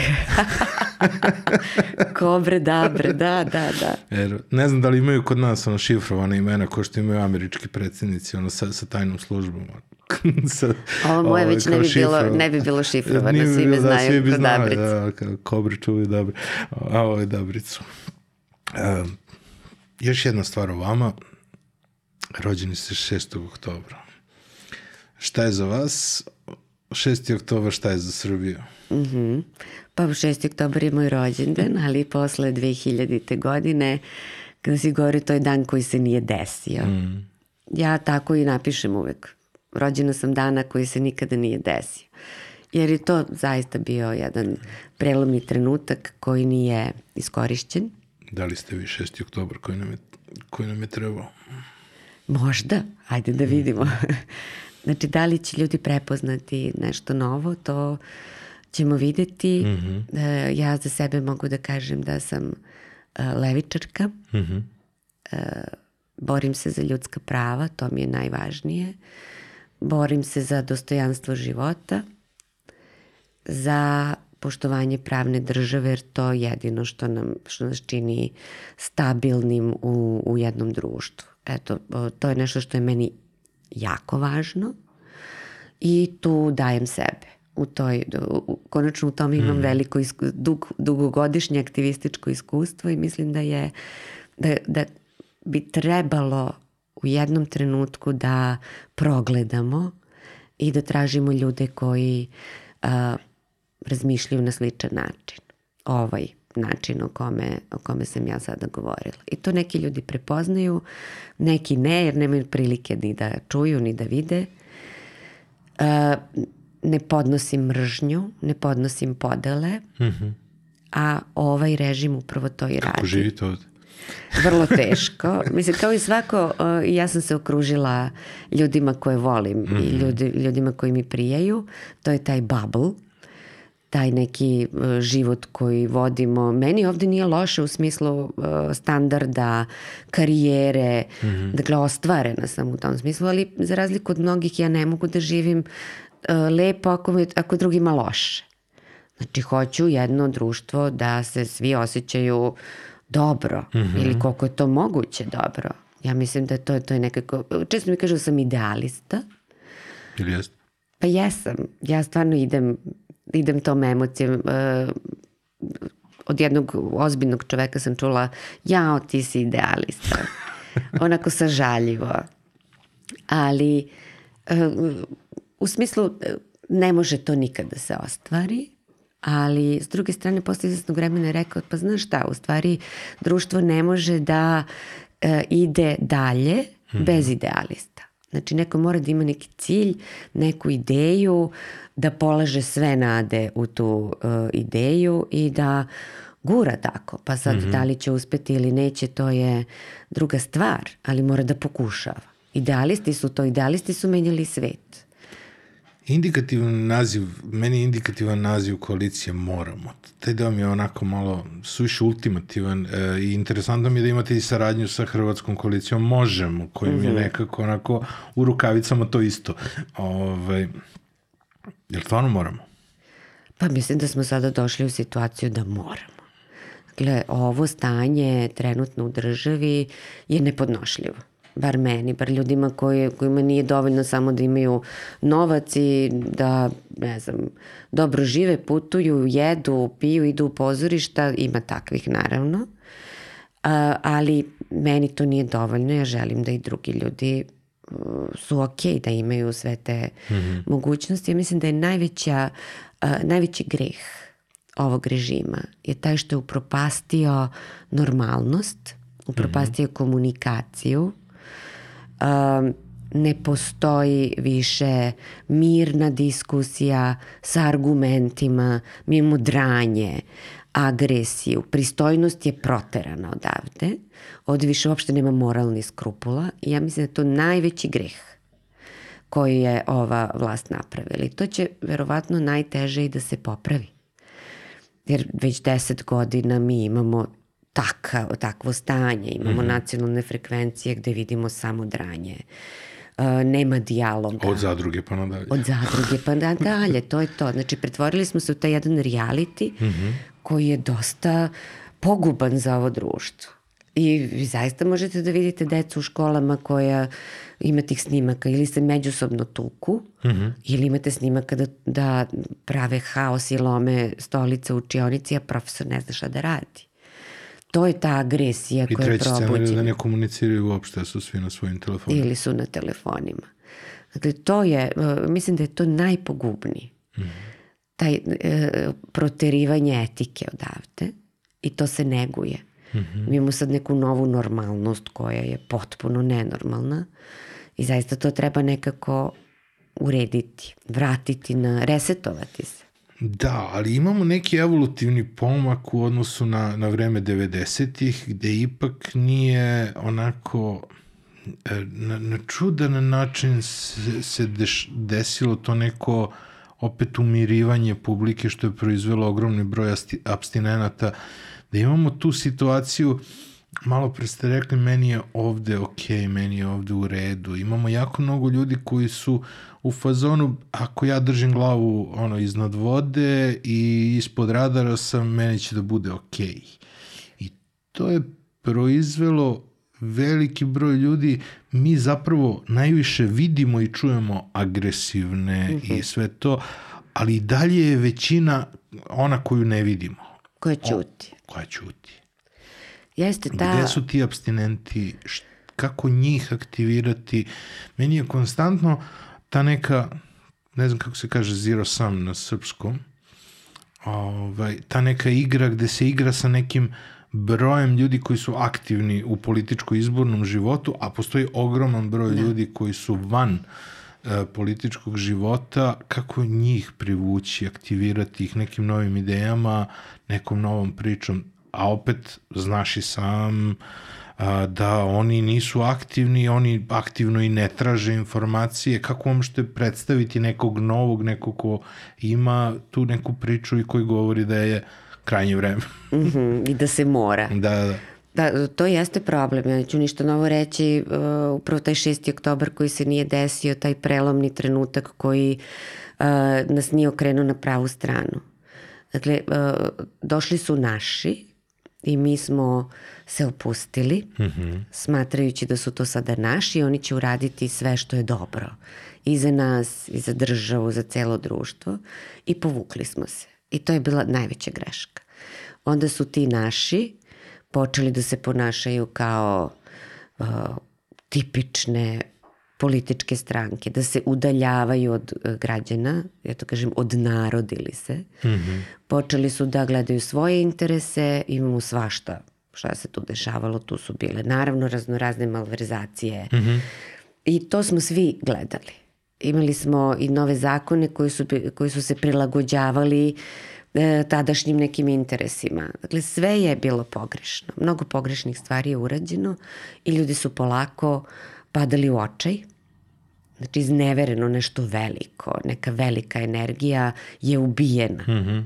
kobre dabre, da, da, da. Jer, ne znam da li imaju kod nas ono šifrovane imena ko što imaju američki predsednici ono sa, sa tajnom službom. sa, Ovo moje ovaj, već ne bi, bilo, ne bi bilo šifrovano, svi me da, znaju svi bi kod znali, Dabricu. Da, kao kobre čuvaju dabre. A ovo je Dabricu. Uh, još jedna stvar o vama. Rođeni ste 6. oktobra. Šta je za vas 6. oktobar, šta je za Srbiju? Mm -hmm. Pa 6. oktobar je moj rođendan, ali posle 2000. godine, kada si govori, to je dan koji se nije desio. Mm. Ja tako i napišem uvek. Rođena sam dana koji se nikada nije desio. Jer je to zaista bio jedan prelomni trenutak koji nije iskorišćen. Da li ste vi 6. oktobar koji nam je, koji nam je trebao? Možda, ajde da vidimo. Mm. Znači, da li će ljudi prepoznati nešto novo, to ćemo videti. Mm -hmm. Ja za sebe mogu da kažem da sam levičarka. Mm -hmm. Borim se za ljudska prava, to mi je najvažnije. Borim se za dostojanstvo života, za poštovanje pravne države, jer to je jedino što, nam, što nas čini stabilnim u, u jednom društvu. Eto, to je nešto što je meni jako važno i tu dajem sebe. U toj, u, konačno u tom imam mm. veliko, isku, dug, dugogodišnje aktivističko iskustvo i mislim da je da, da bi trebalo u jednom trenutku da progledamo i da tražimo ljude koji a, razmišljaju na sličan način. Ovaj način o kome, o kome sam ja sada govorila. I to neki ljudi prepoznaju, neki ne, jer nemaju prilike ni da čuju, ni da vide. Uh, ne podnosim mržnju, ne podnosim podele, mm -hmm. a ovaj režim upravo to i radi. Kako živite ovde? Vrlo teško. Mislim, kao i svako, uh, ja sam se okružila ljudima koje volim mm -hmm. i ljudi, ljudima koji mi prijaju. To je taj bubble taj neki uh, život koji vodimo. Meni ovde nije loše u smislu uh, standarda, karijere, mm -hmm. dakle ostvarena sam u tom smislu, ali za razliku od mnogih ja ne mogu da živim uh, lepo ako, mi, ako drugima loše. Znači, hoću jedno društvo da se svi osjećaju dobro mm -hmm. ili koliko je to moguće dobro. Ja mislim da to, to je nekako, često mi kažu da sam idealista. Ili jeste? Pa jesam. Ja stvarno idem, idem tom emocijom. Uh, od jednog ozbiljnog čoveka sam čula, jao, ti si idealista. Onako sažaljivo. Ali, uh, u smislu, ne može to nikada da se ostvari, ali s druge strane posle izvesnog vremena je rekao, pa znaš šta, u stvari društvo ne može da uh, ide dalje mm -hmm. bez idealista. Znači neko mora da ima neki cilj, neku ideju, da polaže sve nade u tu uh, ideju i da gura tako. Pa sad mm -hmm. da li će uspeti ili neće, to je druga stvar, ali mora da pokušava. Idealisti su to, idealisti su menjali svet. Indikativan naziv, meni je indikativan naziv koalicije Moramo. Taj deo mi je onako malo suviše ultimativan e, i interesantno mi je da imate i saradnju sa Hrvatskom koalicijom Možemo, kojim mm -hmm. je mhm. nekako onako u rukavicama to isto. Ove, ovaj, jel stvarno moramo? Pa mislim da smo sada došli u situaciju da moramo. Dakle, ovo stanje trenutno u državi je nepodnošljivo bar meni, bar ljudima koji, kojima nije dovoljno samo da imaju novac i da, ne znam, dobro žive, putuju, jedu, piju, idu u pozorišta, ima takvih naravno, A, ali meni to nije dovoljno, ja želim da i drugi ljudi su ok da imaju sve te mm -hmm. mogućnosti. Ja mislim da je najveća, uh, najveći greh ovog režima je taj što je upropastio normalnost, upropastio mm -hmm. komunikaciju, um, ne postoji više mirna diskusija sa argumentima, mi imamo dranje, agresiju, pristojnost je proterana odavde, ovde više uopšte nema moralni skrupula i ja mislim da je to najveći greh koji je ova vlast napravila i to će verovatno najteže i da se popravi. Jer već deset godina mi imamo taka, takvo stanje, imamo mm -hmm. nacionalne frekvencije gde vidimo samo dranje. Uh, nema dijaloga. Od zadruge pa nadalje. Od zadruge pa nadalje, to je to. Znači, pretvorili smo se u taj jedan reality mm -hmm. koji je dosta poguban za ovo društvo. I vi zaista možete da vidite decu u školama koja ima tih snimaka ili se međusobno tuku mm -hmm. ili imate snimaka da, da prave haos i lome stolice u učionici, a profesor ne zna šta da radi to je ta agresija koja je probuđena. I treći scenarij da ne komuniciraju uopšte, su svi na svojim telefonima. Ili su na telefonima. Dakle, to je, e, mislim da je to najpogubniji. Mm. Taj e, proterivanje etike odavde i to se neguje. Mm -hmm. Mi imamo sad neku novu normalnost koja je potpuno nenormalna i zaista to treba nekako urediti, vratiti na, resetovati se. Da, ali imamo neki evolutivni pomak u odnosu na, na vreme 90-ih, gde ipak nije onako e, na, na čudan način se, se deš, desilo to neko opet umirivanje publike što je proizvelo ogromni broj abstinenata, da imamo tu situaciju malo pre ste rekli meni je ovde ok, meni je ovde u redu. Imamo jako mnogo ljudi koji su u fazonu, ako ja držim glavu ono iznad vode i ispod radara sam, meni će da bude ok. I to je proizvelo veliki broj ljudi, mi zapravo najviše vidimo i čujemo agresivne mm -hmm. i mhm. sve to, ali i dalje je većina ona koju ne vidimo. Koja ćuti. Koja ćuti. Jeste ta... Gde su ti abstinenti? Kako njih aktivirati? Meni je konstantno ta neka, ne znam kako se kaže zero sum na srpskom, ovaj, ta neka igra gde se igra sa nekim brojem ljudi koji su aktivni u političko-izbornom životu, a postoji ogroman broj da. ljudi koji su van uh, političkog života, kako njih privući, aktivirati ih nekim novim idejama, nekom novom pričom a opet znaš i sam a, da oni nisu aktivni, oni aktivno i ne traže informacije, kako vam možete predstaviti nekog novog, nekog ko ima tu neku priču i koji govori da je krajnje vreme. mm -hmm, I da se mora. Da, da. Da, to jeste problem. Ja neću ništa novo reći. Uh, upravo taj 6. oktobar koji se nije desio, taj prelomni trenutak koji uh, nas nije okrenuo na pravu stranu. Dakle, uh, došli su naši, i mi smo se opustili, mm -hmm. smatrajući da su to sada naši i oni će uraditi sve što je dobro i za nas, i za državu, za celo društvo i povukli smo se. I to je bila najveća greška. Onda su ti naši počeli da se ponašaju kao uh, tipične političke stranke, da se udaljavaju od uh, građana, ja to kažem odnarodili se. Mm -hmm. Počeli su da gledaju svoje interese, imamo svašta šta se tu dešavalo, tu su bile naravno raznorazne malverzacije mm -hmm. i to smo svi gledali. Imali smo i nove zakone koji su, koji su se prilagođavali e, tadašnjim nekim interesima. Dakle, sve je bilo pogrešno. Mnogo pogrešnih stvari je urađeno i ljudi su polako padali u očaj. Znači, iznevereno nešto veliko, neka velika energija je ubijena. Mm -hmm.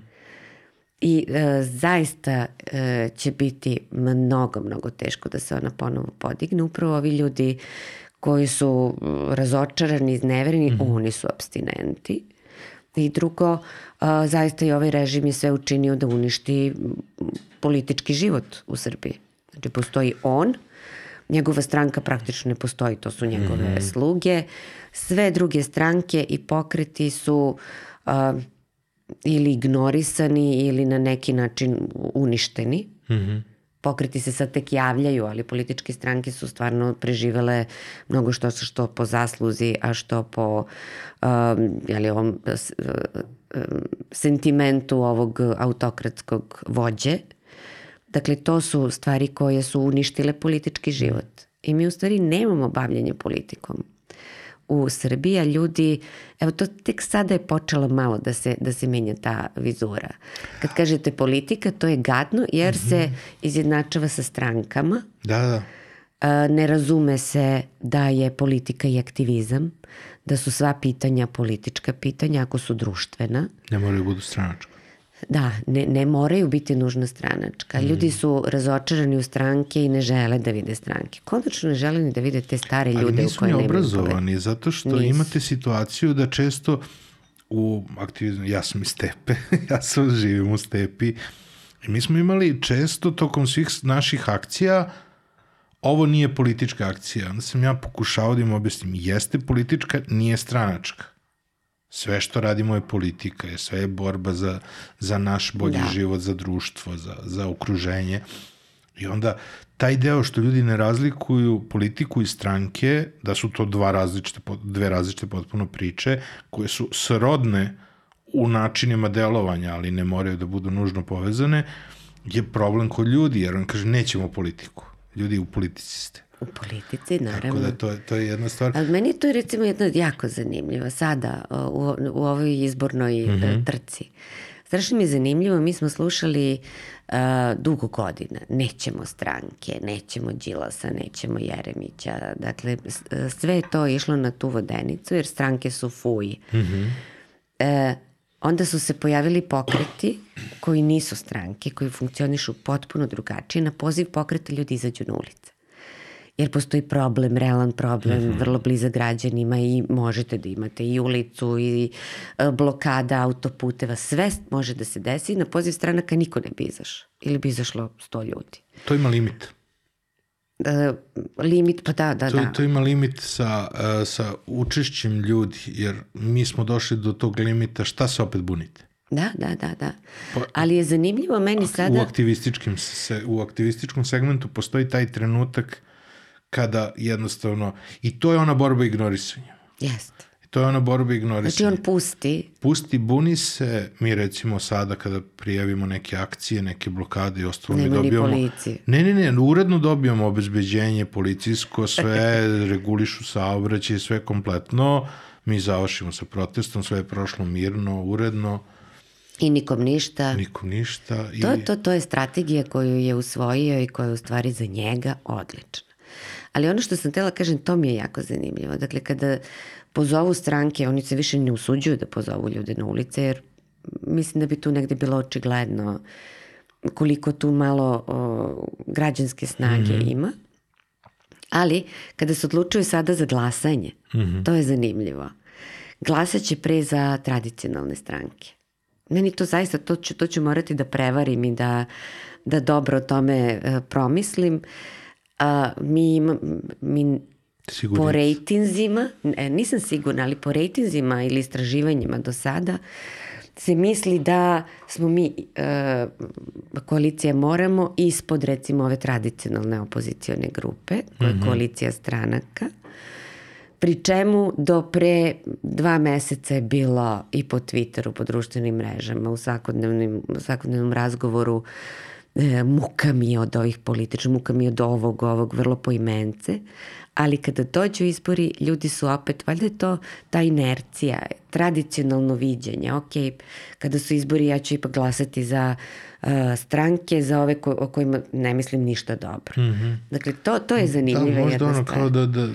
I e, zaista e, će biti mnogo, mnogo teško da se ona ponovo podigne. Upravo ovi ljudi koji su razočarani, iznevereni, mm -hmm. oni su abstinenti. I drugo, a, zaista i ovaj režim je sve učinio da uništi politički život u Srbiji. Znači, postoji on, njegova stranka praktično ne postoji, to su njegove mm -hmm. sluge. Sve druge stranke i pokreti su a, ili ignorisani ili na neki način uništeni. Mm -hmm pokreti se sad tek javljaju, ali političke stranke su stvarno preživele mnogo što što po zasluzi, a što po um, jeli, ovom, sentimentu ovog autokratskog vođe. Dakle, to su stvari koje su uništile politički život. I mi u stvari nemamo bavljanje politikom u Srbiji, a ljudi, evo to tek sada je počelo malo da se, da se menja ta vizura. Kad kažete politika, to je gadno jer mm -hmm. se izjednačava sa strankama. Da, da. Ne razume se da je politika i aktivizam, da su sva pitanja politička pitanja ako su društvena. Ne moraju budu stranačka. Da, ne, ne moraju biti nužno stranačka. Mm. Ljudi su razočarani u stranke i ne žele da vide stranke. Konačno ne žele ni da vide te stare ljude u koje nemaju obrazovani, zato što nisu. imate situaciju da često u aktivizmu, ja sam iz Stepe, ja sam živim u Stepi, i mi smo imali često tokom svih naših akcija ovo nije politička akcija. Onda sam ja pokušao da im objasnim, jeste politička, nije stranačka sve što radimo je politika, je sve je borba za, za naš bolji da. život, za društvo, za, za okruženje. I onda taj deo što ljudi ne razlikuju politiku i stranke, da su to dva različite, dve različite potpuno priče, koje su srodne u načinima delovanja, ali ne moraju da budu nužno povezane, je problem kod ljudi, jer on kaže nećemo politiku. Ljudi u politici ste. U politici, naravno. Tako da to, to je jedna stvar. Ali meni to je recimo jedna jako zanimljiva sada u, u ovoj izbornoj mm -hmm. trci. Strašno mi je zanimljivo, mi smo slušali uh, dugo godina, nećemo stranke, nećemo Đilasa, nećemo Jeremića, dakle sve je to išlo na tu vodenicu jer stranke su fuj. Mm -hmm. uh, onda su se pojavili pokreti koji nisu stranke, koji funkcionišu potpuno drugačije, na poziv pokreta ljudi izađu na ulice jer postoji problem, realan problem, mm -hmm. vrlo bliza građanima i možete da imate i ulicu i e, blokada autoputeva, sve može da se desi na poziv stranaka niko ne bi izašao ili bi izašlo 100 ljudi. To ima limit. Uh, limit, pa da, da, to, da. To ima limit sa, uh, sa učešćem ljudi, jer mi smo došli do tog limita, šta se opet bunite? Da, da, da, da. Pa, Ali je zanimljivo meni sada... U, aktivističkim se, u aktivističkom segmentu postoji taj trenutak kada jednostavno, i to je ona borba ignorisanja. Jeste. To je ona borba ignorisanja. Znači on pusti. Pusti, buni se, mi recimo sada kada prijavimo neke akcije, neke blokade i ostalo, Nema mi dobijamo... Nema ni policije. Ne, ne, ne, uredno dobijamo obezbeđenje policijsko, sve regulišu saobraćaj, sve kompletno, mi završimo sa protestom, sve je prošlo mirno, uredno. I nikom ništa. Nikom ništa. I... To, to, to je strategija koju je usvojio i koja je u stvari za njega odlična. Ali ono što sam tela kažem, to mi je jako zanimljivo. Dakle, kada pozovu stranke, oni se više ne usuđuju da pozovu ljude na ulice, jer mislim da bi tu negde bilo očigledno koliko tu malo o, građanske snage mm -hmm. ima. Ali, kada se odlučuju sada za glasanje, mm -hmm. to je zanimljivo. Glasaće pre za tradicionalne stranke. Meni to zaista, to ću, to ću morati da prevarim i da, da dobro o tome e, promislim. A, mi, mi Sigurnica. po rejtinzima, ne, nisam sigurna, ali po rejtinzima ili istraživanjima do sada, se misli da smo mi, e, koalicija Moramo, ispod recimo ove tradicionalne opozicione grupe, koja je Mhm. koalicija stranaka, pri čemu do pre dva meseca je bilo i po Twitteru, po društvenim mrežama, u svakodnevnim, u svakodnevnom razgovoru e, muka mi je od ovih političa, muka mi je od ovog, ovog, vrlo poimence, ali kada dođu izbori, ljudi su opet, valjda je to ta inercija, tradicionalno viđenje, ok, kada su izbori ja ću ipak glasati za uh, stranke, za ove ko, o kojima ne mislim ništa dobro. Mm -hmm. Dakle, to, to je zanimljiva Mhm. da, možda jedna ono stvar. kao da, da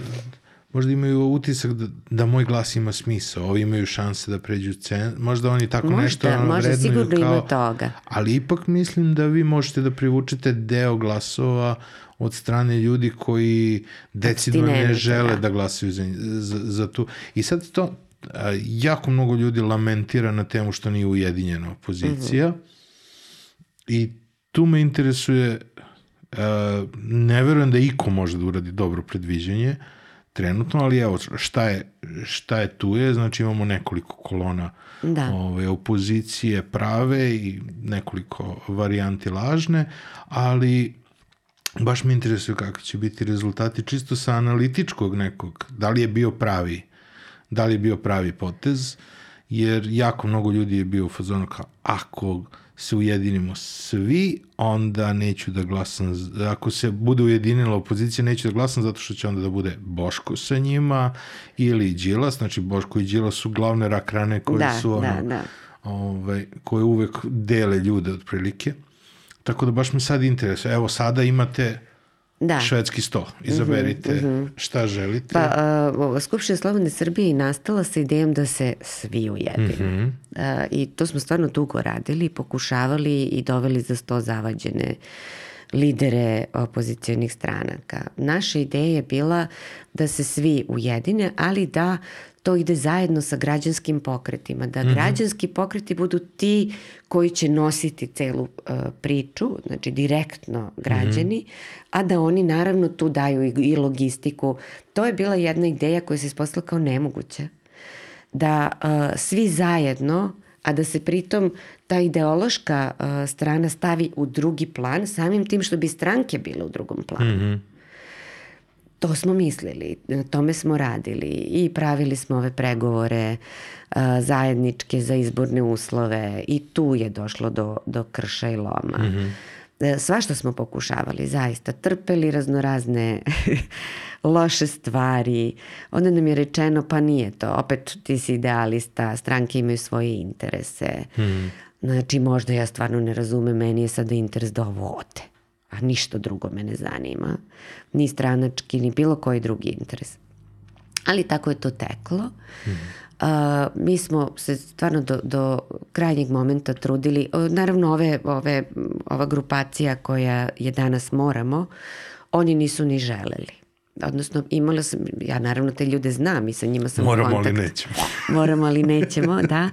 možda imaju utisak da, da moj glas ima smisao, ovi imaju šanse da pređu cen, možda oni tako Možda, nešto ono, možda sigurno ima kao, toga. Ali ipak mislim da vi možete da privučete deo glasova od strane ljudi koji decidno ne žele da, da. glasaju za, za, za tu. I sad to jako mnogo ljudi lamentira na temu što nije ujedinjena opozicija Mhm. i tu me interesuje uh, ne verujem da iko može da uradi dobro predviđanje trenutno, ali evo šta je, šta je tu je, znači imamo nekoliko kolona Da. ove, opozicije prave i nekoliko varijanti lažne, ali baš me interesuje kako će biti rezultati čisto sa analitičkog nekog, da li je bio pravi, da li je bio pravi potez, jer jako mnogo ljudi je bio u fazonu kao ako se ujedinimo svi, onda neću da glasam, ako se bude ujedinila opozicija, neću da glasam zato što će onda da bude Boško sa njima ili Đilas, znači Boško i Đilas su glavne rakrane koje Da, su ono, da, da. ovaj, koje uvek dele ljude otprilike. Tako da baš me sad interesuje. Evo sada imate Da. švedski sto. Izaberite šta želite. Pa, uh, Skupština Slobodne Srbije je nastala sa idejom da se svi ujedine. Mhm. Uh, I to smo stvarno dugo radili, pokušavali i doveli za sto zavađene lidere opozicijonih stranaka. Naša ideja je bila da se svi ujedine, ali da to ide zajedno sa građanskim pokretima, da građanski pokreti budu ti koji će nositi celu uh, priču, znači direktno građani, a da oni naravno tu daju i, i logistiku. To je bila jedna ideja koja se ispostavila kao nemoguća. Da uh, svi zajedno, a da se pritom ta ideološka uh, strana stavi u drugi plan, samim tim što bi stranke bile u drugom planu. To smo mislili, na tome smo radili i pravili smo ove pregovore a, zajedničke za izborne uslove i tu je došlo do, do krša i loma. Mm -hmm. Svašta smo pokušavali, zaista, trpeli raznorazne loše stvari. Onda nam je rečeno, pa nije to, opet ti si idealista, stranke imaju svoje interese. Mm. Znači, možda ja stvarno ne razumem, meni je sada interes da ovo ode a ništa drugo me ne zanima, ni stranački, ni bilo koji drugi interes. Ali tako je to teklo. Mm. Uh, mi smo se stvarno do, do krajnjeg momenta trudili, naravno ove, ove, ova grupacija koja je danas moramo, oni nisu ni želeli. Odnosno, imala sam, ja naravno te ljude znam i sa njima sam Moramo, u kontaktu. ali nećemo. Moramo, ali nećemo, da.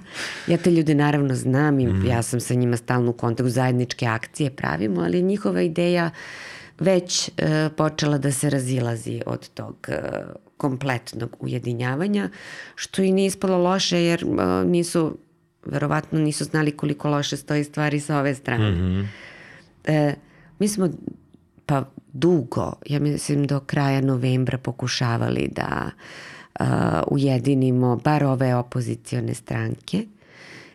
Ja te ljude naravno znam i mm. ja sam sa njima stalno u kontaktu, zajedničke akcije pravimo, ali njihova ideja već e, počela da se razilazi od tog e, kompletnog ujedinjavanja, što i nije ispalo loše jer e, nisu, verovatno nisu znali koliko loše stoji stvari sa ove strane. Mm -hmm. e, mi smo pa dugo, ja mislim do kraja novembra pokušavali da uh, ujedinimo bar ove opozicione stranke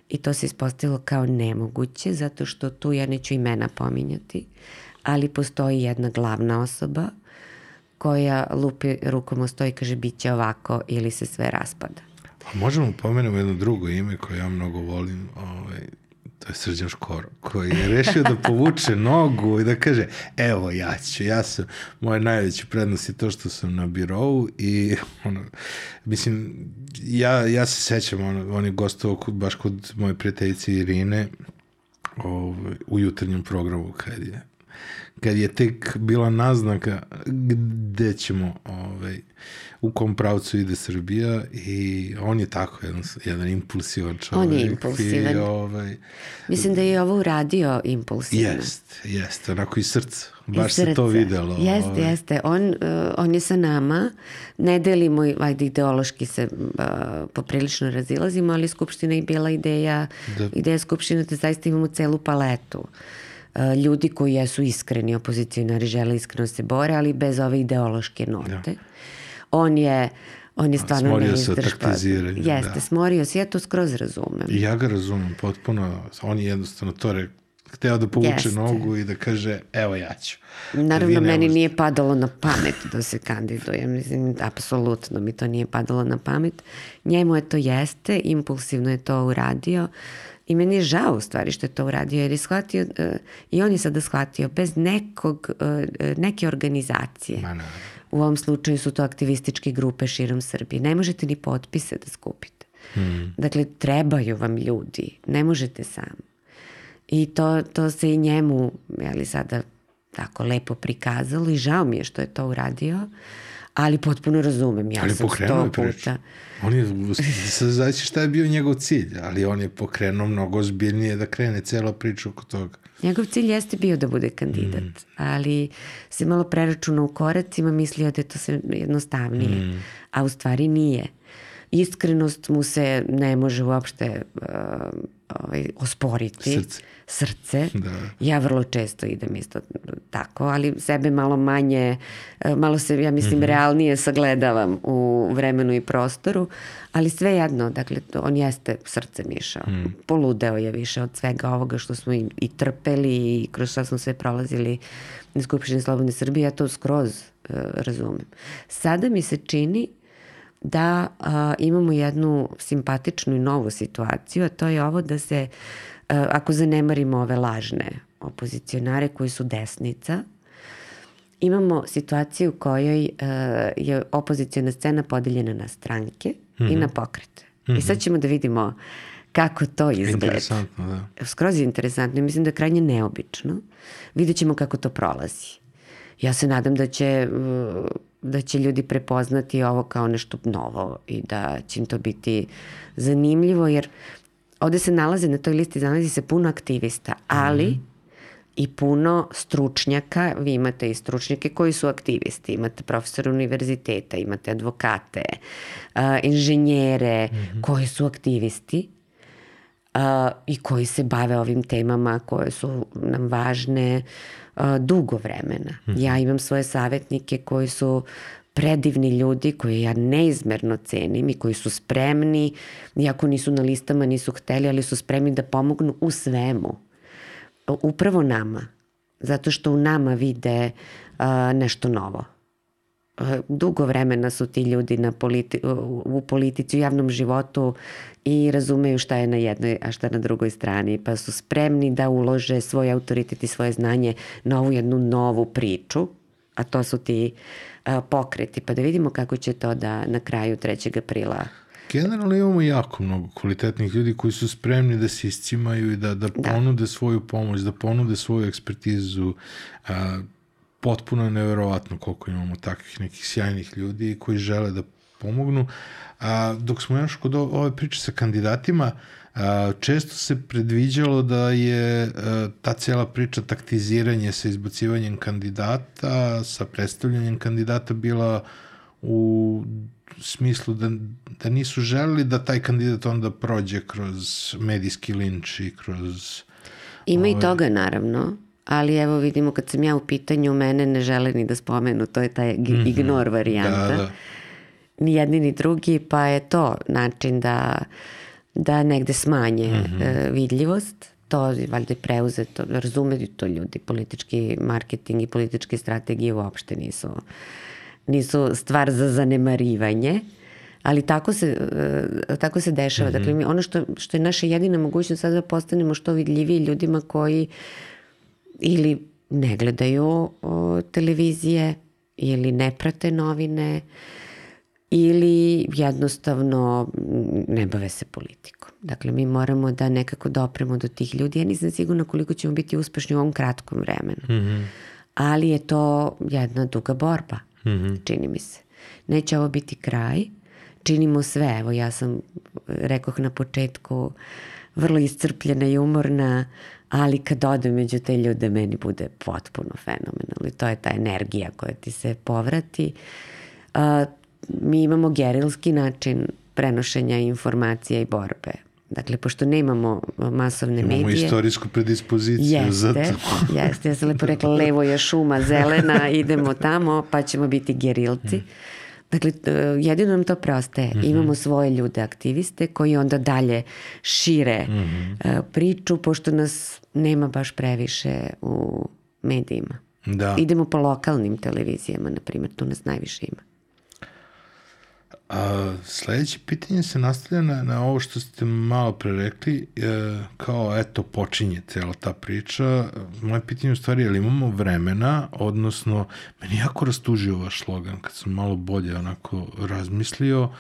i to se ispostavilo kao nemoguće zato što tu ja neću imena pominjati, ali postoji jedna glavna osoba koja lupi rukom o i kaže bit će ovako ili se sve raspada. A možemo pomenemo jedno drugo ime koje ja mnogo volim, ovaj, to je Srđan Škoro, koji je rešio da povuče nogu i da kaže, evo ja ću, ja sam, moja najveća prednost je to što sam na birovu i ono, mislim, ja, ja se sećam, ono, on je gostovao kod, baš kod moje prijateljice Irine ovaj, u jutarnjem programu kad je kad je tek bila naznaka gde ćemo, ovaj, u kom pravcu ide Srbija i on je tako jedan, jedan impulsivan čovjek. On je impulsivan. I, ovaj, Mislim da je ovo uradio impulsivno. jest, jest, onako iz srca. Baš Iz se to videlo. Jeste, ovaj. jeste. On, uh, on je sa nama, ne delimo, ajde ideološki se uh, poprilično razilazimo, ali Skupština je bila ideja, Da. ideja Skupštine da zaista imamo celu paletu. Uh, ljudi koji jesu iskreni opozicionari, žele iskreno se bore, ali bez ove ideološke note. On je on je stvarno smorio se od neizdržljiv. taktiziranja, Jeste, da. smorio se, ja to skroz razumem. I ja ga razumem potpuno, on je jednostavno to re, hteo da povuče Jeste. nogu i da kaže, evo ja ću. Naravno, meni možete. nije padalo na pamet da se kandiduje. Mislim, apsolutno mi to nije padalo na pamet. Njemu je to jeste, impulsivno je to uradio i meni je žao u stvari što je to uradio jer je shvatio, uh, i on je sada shvatio, bez nekog, uh, neke organizacije. Ma, naravno. U ovom slučaju su to aktivističke grupe širom Srbije. Ne možete ni potpise da skupite. Hmm. Dakle, trebaju vam ljudi. Ne možete sam. I to, to se i njemu, jeli sada, tako lepo prikazalo i žao mi je što je to uradio, ali potpuno razumem. Ja Ali sam sto priču. On je, znači šta je bio njegov cilj, ali on je pokrenuo mnogo ozbiljnije da krene cela priča oko toga. Njegov cilj jeste bio da bude kandidat, Mm. ali se malo preračunao u koracima, mislio da je to sve jednostavnije, Mm. a u stvari nije. Iskrenost mu se ne može uopšte uh, ovaj, osporiti. Srce. Srce. Da. Ja vrlo često idem isto tako, ali sebe malo manje, e, malo se, ja mislim, realnije sagledavam u vremenu i prostoru, ali sve jedno, dakle, on jeste srce mišao. Poludeo je više od svega ovoga što smo i, i trpeli i kroz šta smo sve prolazili na Skupštini Slobodne Srbije, ja to skroz e, razumem. Sada mi se čini da a, imamo jednu simpatičnu i novu situaciju, a to je ovo da se, ako zanemarimo ove lažne opozicionare koji su desnica, imamo situaciju u kojoj a, je opozicijona scena podeljena na stranke i na pokrete. I sad ćemo da vidimo kako to izgleda. Interesantno, da. Skroz je interesantno i mislim da je krajnje neobično. Vidjet ćemo kako to prolazi. Ja se nadam da će, uh, da će ljudi prepoznati ovo kao nešto novo i da će im to biti zanimljivo jer ovde se nalaze na toj listi, nalazi se puno aktivista, ali i puno stručnjaka, vi imate i stručnjake koji su aktivisti, imate profesore univerziteta, imate advokate, uh, inženjere koji su aktivisti a, i koji se bave ovim temama koje su nam važne a, dugo vremena. Ja imam svoje savjetnike koji su predivni ljudi koje ja neizmerno cenim i koji su spremni, iako nisu na listama, nisu hteli, ali su spremni da pomognu u svemu. Upravo nama. Zato što u nama vide a, nešto novo. E, dugo vremena su ti ljudi na politi u u politici, u javnom životu i razumeju šta je na jednoj, a šta na drugoj strani, pa su spremni da ulože svoj autoritet i svoje znanje na ovu jednu novu priču, a to su ti a, pokreti, pa da vidimo kako će to da na kraju 3. aprila Generalno imamo jako mnogo kvalitetnih ljudi koji su spremni da se iscimaju i da, da ponude svoju pomoć, da ponude svoju ekspertizu. A, potpuno je neverovatno koliko imamo takvih nekih sjajnih ljudi koji žele da pomognu. A, dok smo još kod ove priče sa kandidatima, a, često se predviđalo da je a, ta cijela priča taktiziranje sa izbacivanjem kandidata, sa predstavljanjem kandidata bila u smislu da, da nisu želeli da taj kandidat onda prođe kroz medijski linč i kroz... Ima i toga naravno, ali evo vidimo kad sam ja u pitanju, mene ne žele ni da spomenu, to je taj ig- ignor varijanta. Da, da. Ni jedni ni drugi, pa je to način da, da negde smanje e, vidljivost. To je valjda preuzeto, razumeju to ljudi, politički marketing i političke strategije uopšte nisu, nisu stvar za zanemarivanje. Ali tako se, e, tako se dešava. Dakle, mi, ono što, što je naša jedina mogućnost sada da postanemo što vidljiviji ljudima koji ili ne gledaju o, televizije ili ne prate novine ili jednostavno ne bave se politikom. Dakle, mi moramo da nekako dopremo do tih ljudi. Ja nisam sigurna koliko ćemo biti uspešni u ovom kratkom vremenu. ali je to jedna duga borba, mm -hmm. čini mi se. Neće ovo biti kraj, činimo sve, evo ja sam, rekoh na početku, vrlo iscrpljena i umorna, ali kad odem među te ljude meni bude potpuno fenomenalno i to je ta energija koja ti se povrati. Uh, mi imamo gerilski način prenošenja informacija i borbe. Dakle, pošto nemamo masovne imamo medije... Imamo istorijsku predispoziciju jeste, za to. jeste, ja sam lepo rekla, levo je šuma zelena, idemo tamo, pa ćemo biti gerilci. Mm. Dakle, jedino nam to prostaje. Mm -hmm. Imamo svoje ljude aktiviste koji onda dalje šire mm -hmm. priču, pošto nas nema baš previše u medijima. Da. Idemo po lokalnim televizijama, na primjer, tu nas najviše ima. A, sledeće pitanje se nastavlja na, na ovo što ste malo pre rekli, e, kao eto počinje cela ta priča. Moje pitanje u stvari je li imamo vremena, odnosno meni jako rastužio vaš slogan kad sam malo bolje onako razmislio,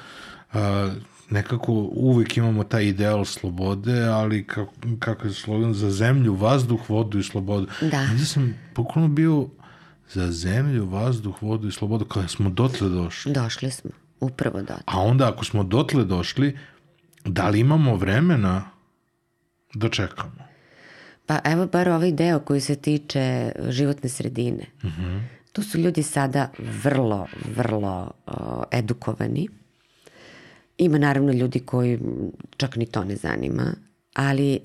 a, nekako uvek imamo taj ideal slobode, ali kako, kako je slogan za zemlju, vazduh, vodu i slobodu. Da. Ja sam pokolno bio za zemlju, vazduh, vodu i slobodu, kada smo dotle došli. Došli smo. Upravo dotle. A onda ako smo dotle došli, da li imamo vremena da čekamo? Pa evo bar ovaj deo koji se tiče životne sredine. Uh Mhm. -huh. Tu su ljudi sada vrlo, vrlo uh, edukovani. Ima naravno ljudi koji čak ni to ne zanima, ali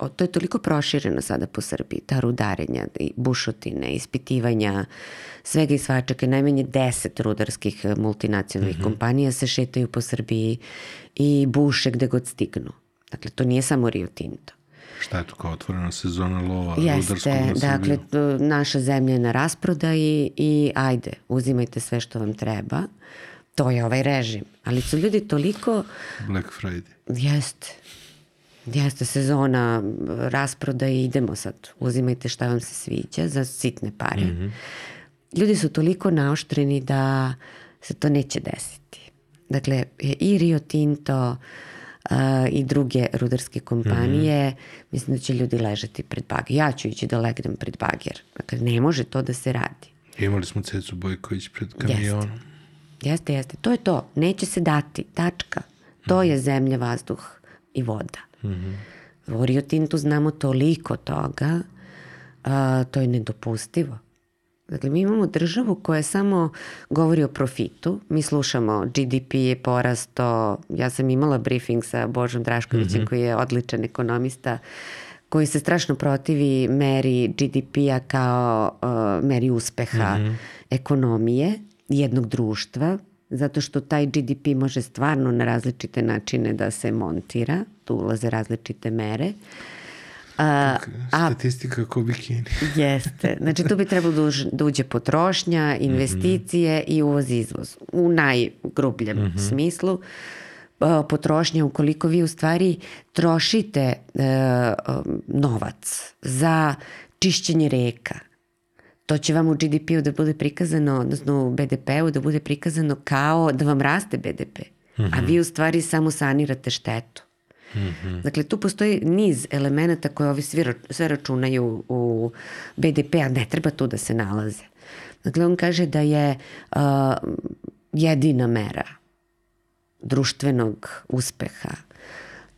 uh, to je toliko prošireno sada po Srbiji, ta rudarenja, bušotine, ispitivanja, svega i svačaka, najmanje deset rudarskih multinacionalnih mm -hmm. kompanija se šetaju po Srbiji i buše gde god stignu. Dakle, to nije samo Rio Tinto. Šta je to kao otvorena sezona lova Jeste, dakle, naša zemlja je na rasprodaji i ajde, uzimajte sve što vam treba. To je ovaj režim. Ali su ljudi toliko... Black Friday. Jeste. Jeste sezona rasprodaje, idemo sad, uzimajte šta vam se sviđa za sitne pare. Mm -hmm. Ljudi su toliko naoštreni da se to neće desiti. Dakle, i Rio Tinto uh, i druge rudarske kompanije, mm -hmm. mislim da će ljudi ležati pred bager. Ja ću ići da legnem pred bager. Dakle, ne može to da se radi. Imali smo Cecu Bojković pred kamionom. Jeste. Jeste, jeste. To je to. Neće se dati. Tačka. To je zemlja, vazduh i voda. Mm -hmm. U Rio Tintu znamo toliko toga, a, to je nedopustivo. Dakle, mi imamo državu koja samo govori o profitu. Mi slušamo GDP je porasto. Ja sam imala briefing sa Božom Draškovićem mm -hmm. koji je odličan ekonomista koji se strašno protivi meri GDP-a kao uh, meri uspeha mm -hmm. ekonomije jednog društva, zato što taj GDP može stvarno na različite načine da se montira, tu ulaze različite mere. A, Statistika a, kao bikini. jeste. Znači tu bi trebalo da, už, da uđe potrošnja, investicije mm -hmm. i uvoz izvoz. U najgrubljem mm -hmm. smislu potrošnja ukoliko vi u stvari trošite e, novac za čišćenje reka, to će vam u GDP-u da bude prikazano, odnosno u BDP-u da bude prikazano kao da vam raste BDP. Mm -hmm. A vi u stvari samo sanirate štetu. Mm -hmm. Dakle, tu postoji niz elemenata koje ovi svi, sve računaju u BDP, a ne treba tu da se nalaze. Dakle, on kaže da je uh, jedina mera društvenog uspeha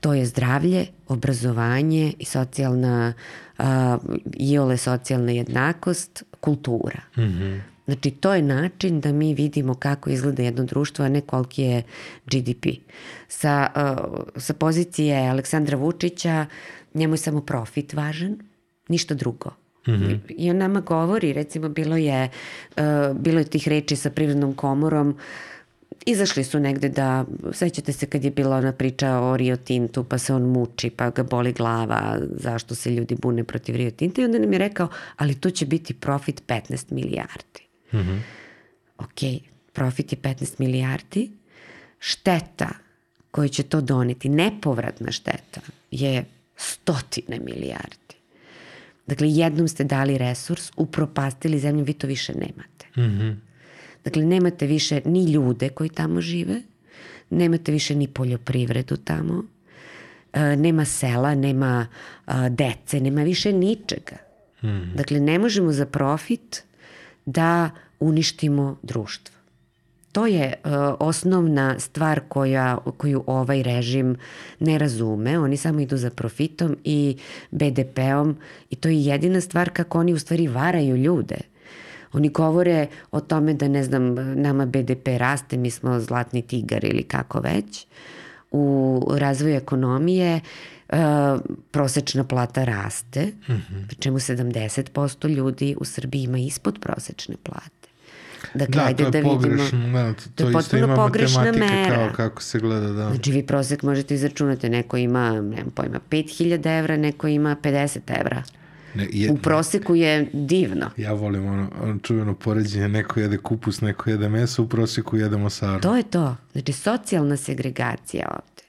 to je zdravlje, obrazovanje i socijalna, uh, i ole socijalna jednakost, kultura. Mm -hmm. Znači, to je način da mi vidimo kako izgleda jedno društvo, a ne koliki je GDP. Sa, uh, sa pozicije Aleksandra Vučića, njemu je samo profit važan, ništa drugo. Mm -hmm. I on nama govori, recimo, bilo je, uh, bilo je tih reči sa privrednom komorom, uh, izašli su negde da, sećate se kad je bila ona priča o Rio Tintu, pa se on muči, pa ga boli glava, zašto se ljudi bune protiv Rio Tinta i onda nam je rekao, ali to će biti profit 15 milijardi. Mm -hmm. Ok, profit je 15 milijardi, šteta koju će to doneti, nepovratna šteta, je stotine milijardi. Dakle, jednom ste dali resurs, upropastili zemlju, vi to više nemate. Mm -hmm. Dakle, nemate više ni ljude koji tamo žive, nemate više ni poljoprivredu tamo, e, nema sela, nema a, dece, nema više ničega. Mm. Dakle, ne možemo za profit da uništimo društvo. To je uh, osnovna stvar koja, koju ovaj režim ne razume. Oni samo idu za profitom i BDP-om i to je jedina stvar kako oni u stvari varaju ljude. Oni govore o tome da, ne znam, nama BDP raste, mi smo zlatni tigar ili kako već. U razvoju ekonomije uh, prosečna plata raste, mm -hmm. čemu 70% ljudi u Srbiji ima ispod prosečne plate. Dakle, da, ajde to je da vidimo. pogrešno, da, to, To je potpuno pogrešna matematike mera. kao kako se gleda, da. Znači vi prosek možete izračunati, neko ima, nemam pojma, 5000 evra, neko ima 50 evra. Ne, je, U proseku je divno. ja volim ono, ono čuveno poređenje, neko jede kupus, neko jede meso, u prosjeku jedemo saru. To je to. Znači socijalna segregacija ovde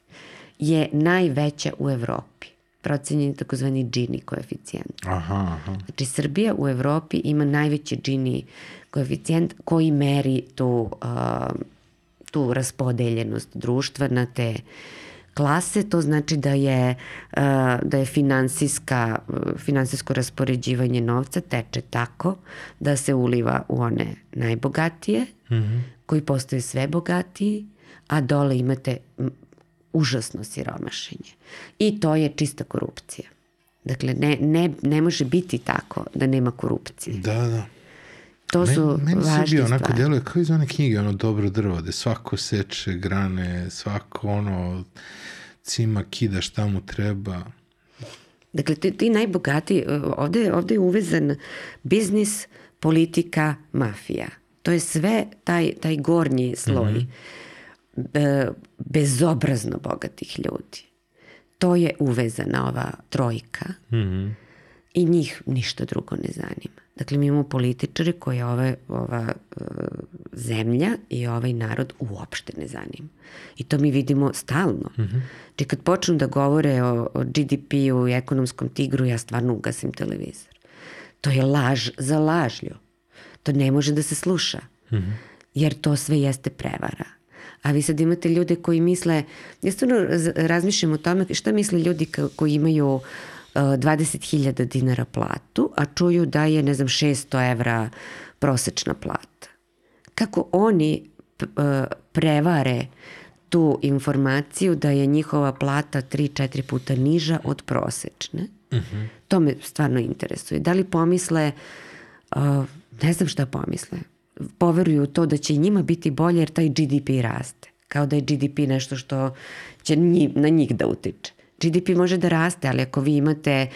je najveća u Evropi. Procenjen je takozvani Gini koeficijent. Aha, aha. Znači Srbija u Evropi ima najveći Gini koeficijent koji meri tu, uh, tu raspodeljenost društva na te klase, to znači da je, uh, da je finansijska, finansijsko raspoređivanje novca teče tako da se uliva u one najbogatije, mm -hmm. koji postaju sve bogatiji, a dole imate užasno siromašenje. I to je čista korupcija. Dakle, ne, ne, ne može biti tako da nema korupcije. Da, da. To su meni, meni važne Srbija onako stvari. djeluje kao iz one knjige, ono dobro drvo, gde svako seče grane, svako ono cima kida šta mu treba. Dakle, ti, ti najbogati, ovde, ovde je uvezan biznis, politika, mafija. To je sve taj, taj gornji sloj mm -hmm. bezobrazno bogatih ljudi. To je uvezana ova trojka mm -hmm. i njih ništa drugo ne zanima. Dakle, mi imamo političare koje ove, ova uh, zemlja i ovaj narod uopšte ne zanima. I to mi vidimo stalno. Mm -hmm. Či kad počnu da govore o, o GDP-u i ekonomskom tigru, ja stvarno ugasim televizor. To je laž za lažlju. To ne može da se sluša. Mm -hmm. Jer to sve jeste prevara. A vi sad imate ljude koji misle, ja stvarno razmišljam o tome šta misle ljudi koji imaju uh, 20.000 dinara platu, a čuju da je, ne znam, 600 evra prosečna plata. Kako oni prevare tu informaciju da je njihova plata 3-4 puta niža od prosečne. Uh -huh. To me stvarno interesuje. Da li pomisle, ne znam šta pomisle, poveruju to da će njima biti bolje jer taj GDP raste. Kao da je GDP nešto što će na njih da utiče. GDP može da raste, ali ako vi imate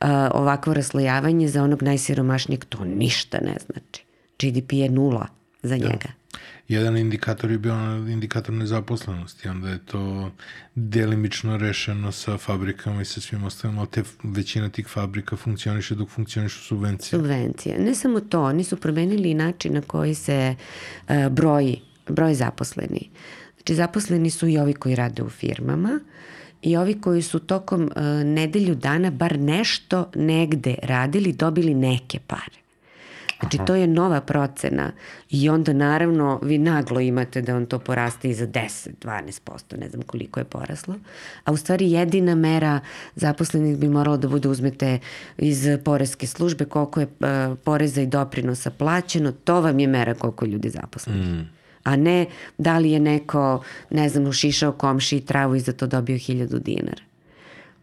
uh, ovakvo raslojavanje za onog najsiromašnijeg, to ništa ne znači. GDP je nula za njega. Da. Jedan indikator je bio indikator nezaposlenosti, onda je to delimično rešeno sa fabrikama i sa svim ostalim, ali te, većina tih fabrika funkcioniše dok funkcionišu subvencije. Subvencije. Ne samo to, oni su promenili način na koji se uh, broji, broj zaposleni. Znači zaposleni su i ovi koji rade u firmama, i ovi koji su tokom uh, nedelju dana bar nešto negde radili, dobili neke pare. Znači, to je nova procena i onda naravno vi naglo imate da on to poraste i za 10, 12%, ne znam koliko je poraslo. A u stvari jedina mera zaposlenih bi moralo da bude uzmete iz poreske službe koliko je uh, poreza i doprinosa plaćeno, to vam je mera koliko ljudi zaposlenih. Mm a ne da li je neko, ne znam, ušišao komši i travu i za to dobio hiljadu dinara.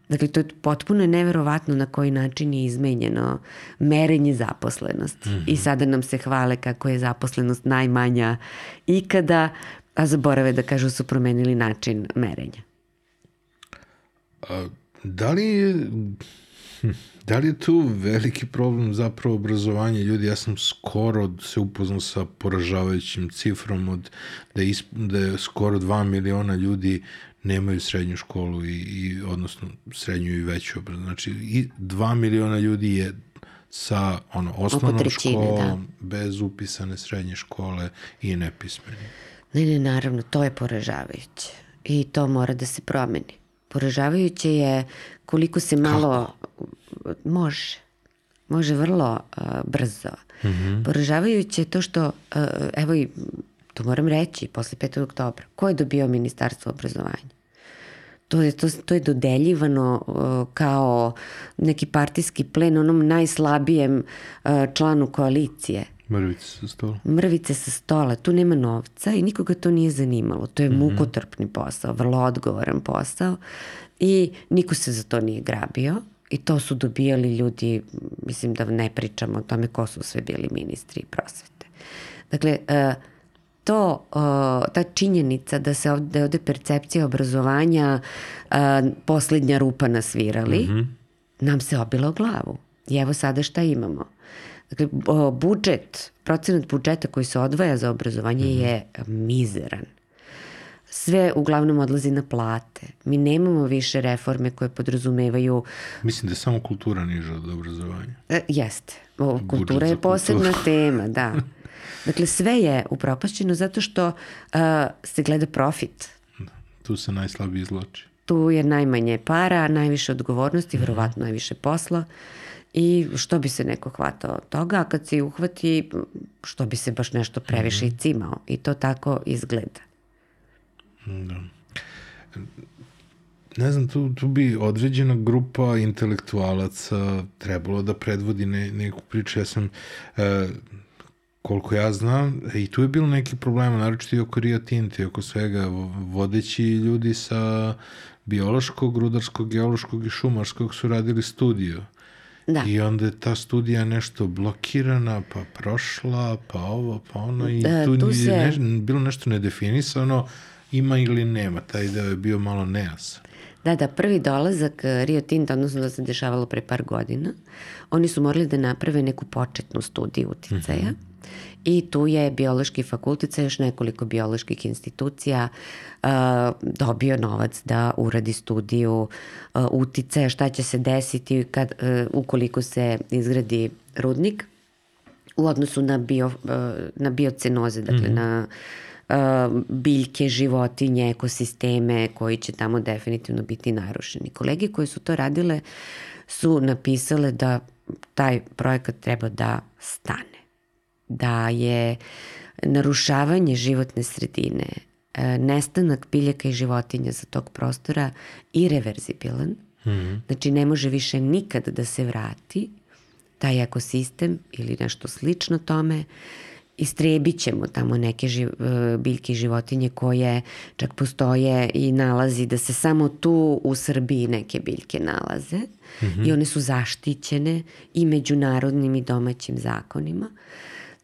Dakle, to je potpuno neverovatno na koji način je izmenjeno merenje zaposlenosti. Mm -hmm. I sada nam se hvale kako je zaposlenost najmanja ikada, a zaborave da kažu su promenili način merenja. A, da li je. Da li je tu veliki problem zapravo obrazovanje ljudi? Ja sam skoro se upoznao sa poražavajućim cifrom od da je, isp, da je skoro 2 miliona ljudi nemaju srednju školu i, i odnosno srednju i veću obrazovanje. Znači i 2 miliona ljudi je sa ono osnovnom trećine, školom, da. bez upisane srednje škole i nepismeni. Ne, ne, naravno, to je poražavajuće. I to mora da se promeni. Poražavajuće je koliko se malo... Može. Može vrlo uh, brzo. Mm -hmm. Poražavajuće je to što, uh, evo i to moram reći, posle 5. oktobra, ko je dobio ministarstvo obrazovanja? To je, to, to je dodeljivano uh, kao neki partijski plen onom najslabijem uh, članu koalicije. Mrvice sa stola. Mrvice sa stola, tu nema novca i nikoga to nije zanimalo. To je Mhm. mukotrpni posao, vrlo odgovoran posao i niko se za to nije grabio i to su dobijali ljudi, mislim da ne pričamo o tome ko su sve bili ministri prosvete. Dakle, uh, to, uh, ta činjenica da se ovde, da je ovde percepcija obrazovanja uh, poslednja rupa na svirali, mm -hmm. nam se obila o glavu. I evo sada šta imamo. Dakle, budžet, procenat budžeta koji se odvaja za obrazovanje mm -hmm. je mizeran. Sve uglavnom odlazi na plate. Mi nemamo više reforme koje podrazumevaju Mislim da je samo kultura niža od obrazovanja. E, jeste. O, kultura je posebna kulturu. tema, da. Dakle, sve je upropašćeno zato što uh, se gleda profit. Tu se najslabije izloči. Tu je najmanje para, najviše odgovornosti, verovatno najviše posla i što bi se neko hvatao od toga, a kad se uhvati, što bi se baš nešto previše i cimao. I to tako izgleda. Da. Ne znam, tu, tu bi određena grupa intelektualaca trebalo da predvodi ne, neku priču. Ja sam, e, koliko ja znam, i tu je bilo neki problema, naročito i oko Rio Tinta i oko svega, vo- vodeći ljudi sa biološkog, rudarskog, geološkog i šumarskog su radili studiju. Da. I onda je ta studija nešto blokirana, pa prošla, pa ovo, pa ono, i E, tu, tu tu se- ne, bilo nešto nedefinisano, ima ili nema, taj deo je bio malo nejasan. Da, da, prvi dolazak eh, Rio Tinta, odnosno da se dešavalo pre par godina, oni su morali da naprave neku početnu studiju uticaja mm -hmm. i tu je biološki fakultet sa još nekoliko bioloških institucija uh, dobio novac da uradi studiju uh, uticaja, šta će se desiti kad, uh, ukoliko se izgradi rudnik u odnosu na, bio, uh, na biocenoze, dakle mm -hmm. na biljke, životinje, ekosisteme koji će tamo definitivno biti narušeni. Kolege koje su to radile su napisale da taj projekat treba da stane. Da je narušavanje životne sredine, nestanak biljaka i životinja sa tog prostora irreverzibilan. Mm -hmm. Znači ne može više nikad da se vrati taj ekosistem ili nešto slično tome istrebit ćemo tamo neke živ, e, biljke i životinje koje čak postoje i nalazi da se samo tu u Srbiji neke biljke nalaze mm -hmm. i one su zaštićene i međunarodnim i domaćim zakonima.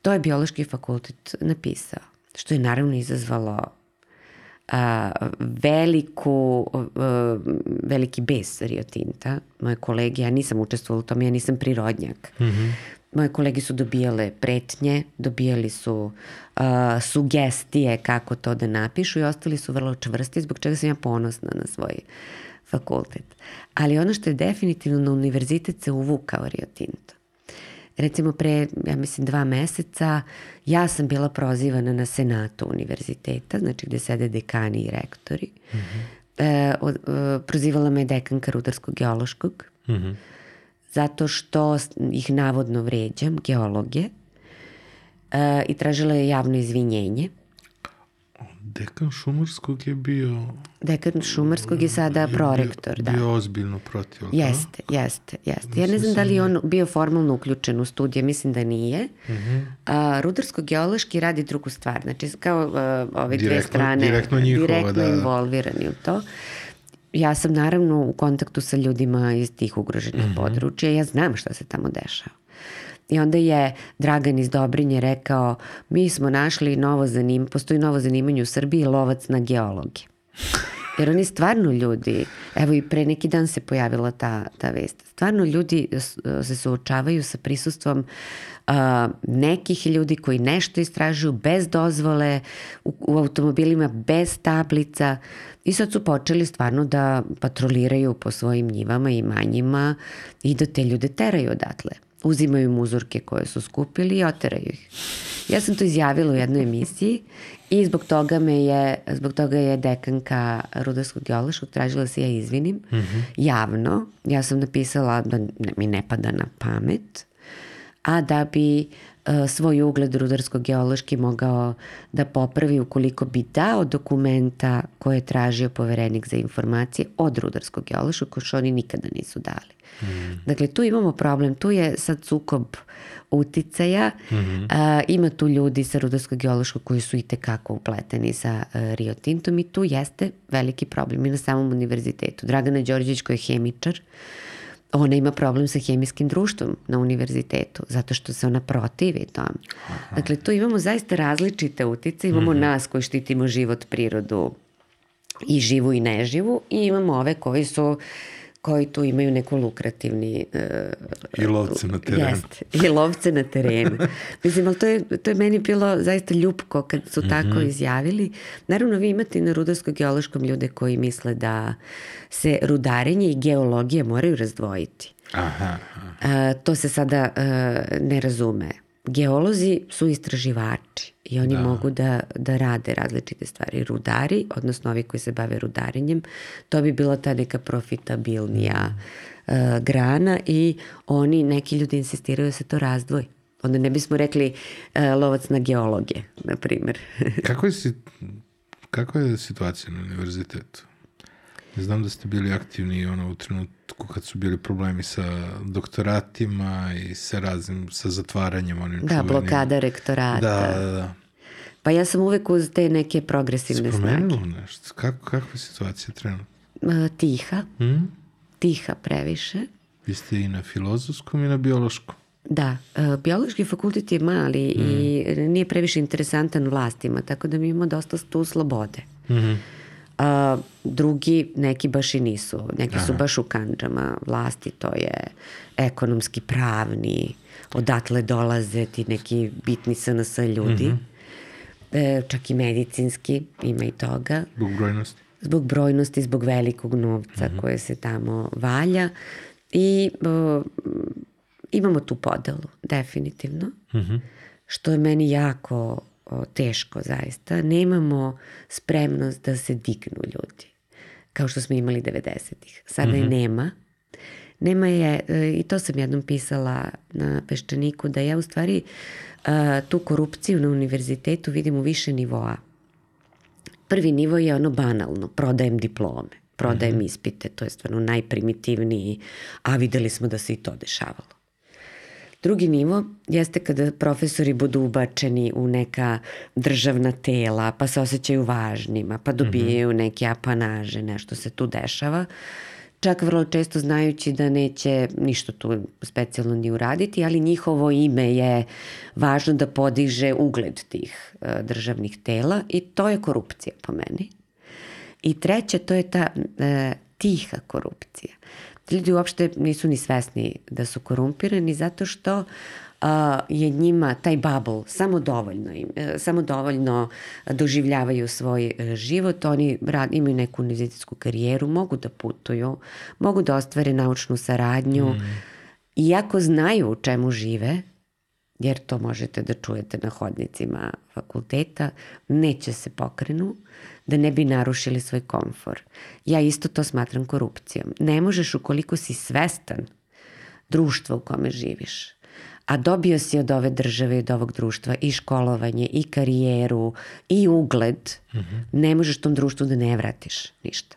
To je biološki fakultet napisao, što je naravno izazvalo a, veliku, a, veliki bes Rio Tinta. Moje kolege, ja nisam učestvovala u tome, ja nisam prirodnjak. Mm -hmm. Moje kolege su dobijale pretnje, dobijali su uh, sugestije kako to da napišu i ostali su vrlo čvrsti, zbog čega sam ja ponosna na svoj fakultet. Ali ono što je definitivno na univerzitet se uvukao Rio Tinto. Recimo pre, ja mislim, dva meseca ja sam bila prozivana na senatu univerziteta, znači gde sede dekani i rektori. Mm -hmm. e, o, o, prozivala me dekanka rudarsko-geološkog, mm -hmm zato što ih navodno vređam, geologe, e, i tražila je javno izvinjenje. Dekan Šumarskog je bio... Dekan Šumarskog je sada je prorektor, bio, da. Bio ozbiljno protiv. Jeste, jeste, jeste. Ja ne znam da li je on bio formalno uključen u studije, mislim da nije. Uh -huh. A, Rudarsko-geološki radi drugu stvar, znači kao uh, ove direktno, dve strane direktno, njihova, direktno da, involvirani u to. Ja sam naravno u kontaktu sa ljudima iz tih ugroženih mm -hmm. područja, ja znam šta se tamo dešava. I onda je Dragan iz Dobrinje rekao, mi smo našli novo zanimanje, postoji novo zanimanje u Srbiji, lovac na geologi. Jer oni stvarno ljudi, evo i pre neki dan se pojavila ta, ta vest, stvarno ljudi se suočavaju sa prisustvom uh, nekih ljudi koji nešto istražuju bez dozvole, u, u automobilima bez tablica i sad su počeli stvarno da patroliraju po svojim njivama i manjima i da te ljude teraju odatle. Uzimaju im uzorke koje su skupili i oteraju ih. Ja sam to izjavila u jednoj emisiji i zbog toga me je, zbog toga je dekanka Rudarskog geološkog tražila da se ja izvinim mm -hmm. javno. Ja sam napisala da mi ne pada na pamet, a da bi e, svoj ugled rudarsko-geološki mogao da popravi ukoliko bi dao dokumenta koje je tražio poverenik za informacije od rudarsko-geološkog, koje što oni nikada nisu dali. Mm. Dakle, tu imamo problem, tu je sad sukob uticaja, mm -hmm. a, ima tu ljudi sa rudarsko-geološkog koji su i tekako upleteni sa a, Rio Tintom i tu jeste veliki problem i na samom univerzitetu. Dragana Đorđević koja je hemičar, ona ima problem sa hemijskim društvom na univerzitetu, zato što se ona protivi tome. Aha. Dakle, tu imamo zaista različite utice, imamo mm -hmm. nas koji štitimo život, prirodu i živu i neživu i imamo ove koji su koji tu imaju neku lukrativni... Uh, I lovce na terenu. Jest, i lovce na terenu. Mislim, ali to je, to je meni bilo zaista ljubko kad su mm -hmm. tako izjavili. Naravno, vi imate na rudarsko-geološkom ljude koji misle da se rudarenje i geologija moraju razdvojiti. Aha. aha. Uh, to se sada uh, ne razume. Geolozi su istraživači i oni da. mogu da, da rade različite stvari. Rudari, odnosno ovi koji se bave rudarenjem, to bi bila ta neka profitabilnija uh, grana i oni, neki ljudi insistiraju da se to razdvoji. Onda ne bismo rekli uh, lovac na geologe, na primer. kako, je, kako je situacija na univerzitetu? Znam da ste bili aktivni ono, u trenutku kad su bili problemi sa doktoratima i sa raznim, sa zatvaranjem. Onim da, čuvenim. blokada rektorata. Da, da, da. Pa ja sam uvek uz te neke progresivne snage. Spomenulo nešto? Kako, kakva je situacija trenutno? Tiha. Hmm? Tiha previše. Vi ste i na filozofskom i na biološkom. Da, e, biološki fakultet je mali mm. i nije previše interesantan vlastima, tako da mi imamo dosta tu slobode. Mm -hmm a drugi neki baš i nisu. Neki Aha. su baš u kanđama vlasti, to je ekonomski pravni, odatle dolaze ti neki bitni SNS ljudi. Mm -hmm. e, čak i medicinski, ima i toga. Zbog brojnosti? Zbog brojnosti, zbog velikog novca mm -hmm. koje se tamo valja. I o, imamo tu podelu, definitivno. Mm -hmm. Što je meni jako o, teško zaista. Nemamo spremnost da se dignu ljudi, kao što smo imali 90-ih. Sada mm -hmm. je mhm. nema. Nema je, e, i to sam jednom pisala na Peščaniku, da ja u stvari a, tu korupciju na univerzitetu vidim u više nivoa. Prvi nivo je ono banalno, prodajem diplome, prodajem mm -hmm. ispite, to je stvarno najprimitivniji, a videli smo da se i to dešavalo. Drugi nivo jeste kada profesori budu ubačeni u neka državna tela, pa se osjećaju važnima, pa dobijaju mm -hmm. neke apanaže, nešto se tu dešava. Čak vrlo često znajući da neće ništa tu specijalno ni uraditi, ali njihovo ime je važno da podiže ugled tih uh, državnih tela i to je korupcija po meni. I treće, to je ta uh, tiha korupcija ljudi uopšte nisu ni svesni da su korumpirani zato što a, je njima taj bubble samo dovoljno im, e, samo dovoljno doživljavaju svoj e, život, oni rad, imaju neku univerzitetsku karijeru, mogu da putuju, mogu da ostvare naučnu saradnju, mm. iako znaju u čemu žive, jer to možete da čujete na hodnicima fakulteta, neće se pokrenu da ne bi narušili svoj komfor. Ja isto to smatram korupcijom. Ne možeš ukoliko si svestan društva u kome živiš, a dobio si od ove države i od ovog društva i školovanje, i karijeru, i ugled, mm -hmm. ne možeš tom društvu da ne vratiš ništa.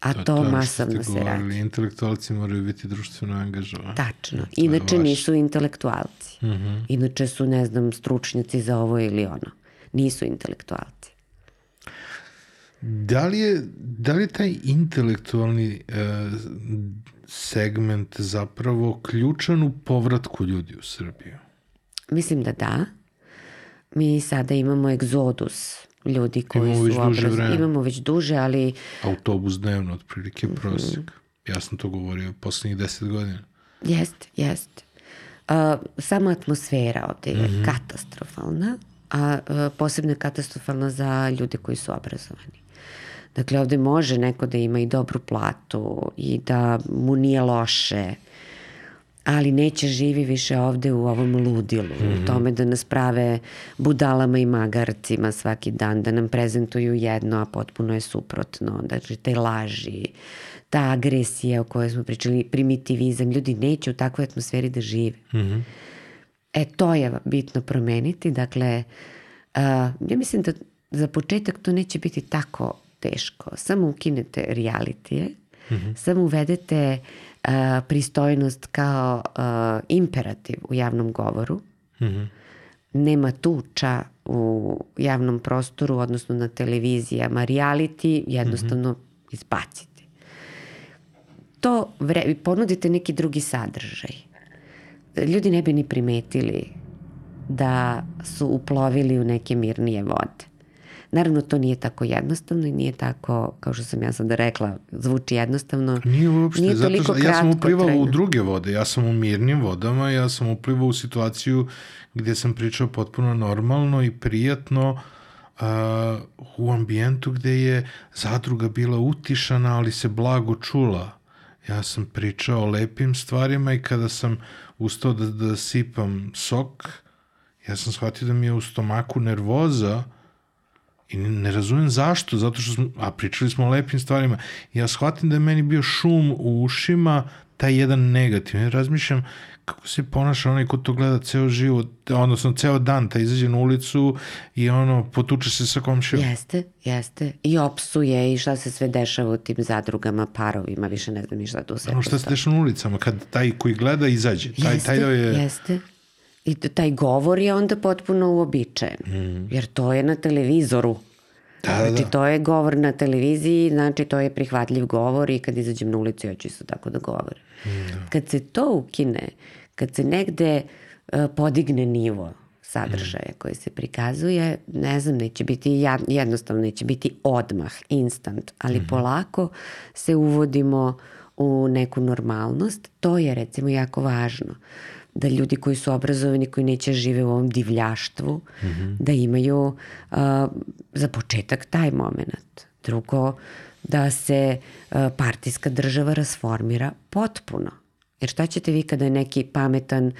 A to, to masovno se radi. Intelektualci moraju biti društveno angažovani. Tačno. Inače nisu intelektualci. Mm -hmm. Inače su, ne znam, stručnjaci za ovo ili ono. Nisu intelektualci. Da li je, da li je taj intelektualni uh, segment zapravo ključan u povratku ljudi u Srbiju? Mislim da da. Mi sada imamo egzodus ljudi koji imamo su obrazovani. Imamo već duže, ali... Autobus dnevno, otprilike mm -hmm. Ja sam to govorio poslednjih deset godina. Jeste, jeste. Uh, sama atmosfera ovde je mm -hmm. katastrofalna, a uh, posebno je katastrofalna za ljude koji su obrazovani. Dakle, ovde može neko da ima i dobru platu i da mu nije loše, ali neće živi više ovde u ovom ludilu, mm -hmm. u mhm. tome da nas prave budalama i magarcima svaki dan, da nam prezentuju jedno, a potpuno je suprotno, znači te laži, ta agresija o kojoj smo pričali, primitivizam, ljudi neće u takvoj atmosferi da žive. Mm -hmm. E, to je bitno promeniti. Dakle, uh, ja mislim da za početak to neće biti tako teško. Samo ukinete realitije, mm -hmm. samo uvedete uh, pristojnost kao uh, imperativ u javnom govoru. Mm -hmm. Nema tuča u javnom prostoru, odnosno na televizijama. Reality jednostavno mm -hmm. izbacite. To vre, ponudite neki drugi sadržaj ljudi ne bi ni primetili da su uplovili u neke mirnije vode. Naravno, to nije tako jednostavno i nije tako, kao što sam ja sada rekla, zvuči jednostavno. Nije uopšte, nije zato što ja sam uplivao trajno. u druge vode, ja sam u mirnim vodama, ja sam uplivao u situaciju gde sam pričao potpuno normalno i prijatno, uh, u ambijentu gde je zadruga bila utišana, ali se blago čula. Ja sam pričao o lepim stvarima i kada sam ustao da, da sipam sok, ja sam shvatio da mi je u stomaku nervoza i ne, razumem zašto, zato što smo, a pričali smo o lepim stvarima, ja shvatim da je meni bio šum u ušima, taj jedan negativ. Ja razmišljam kako se ponaša onaj ko to gleda ceo život, odnosno ceo dan, ta izađe na ulicu i ono, potuče se sa komšijom. Jeste, jeste. I opsuje i šta se sve dešava u tim zadrugama, parovima, više ne znam ni šta tu sve. Ono šta se dešava na ulicama, kad taj koji gleda izađe. Taj, jeste, taj je... jeste. I taj govor je onda potpuno uobičajen, mm. jer to je na televizoru. Da, da, znači, da. to je govor na televiziji, znači to je prihvatljiv govor i kad izađem na ulicu ja ću isto tako da govorim. Da. Kad se to ukine, kad se negde uh, podigne nivo sadržaja mm. koji se prikazuje, ne znam, neće biti jednostavno, neće biti odmah, instant, ali mm. polako se uvodimo u neku normalnost. To je recimo jako važno da ljudi koji su obrazovani, koji neće žive u ovom divljaštvu, mm -hmm. da imaju uh, za početak taj moment. Drugo, da se uh, partijska država rasformira potpuno. Jer šta ćete vi kada je neki pametan, uh,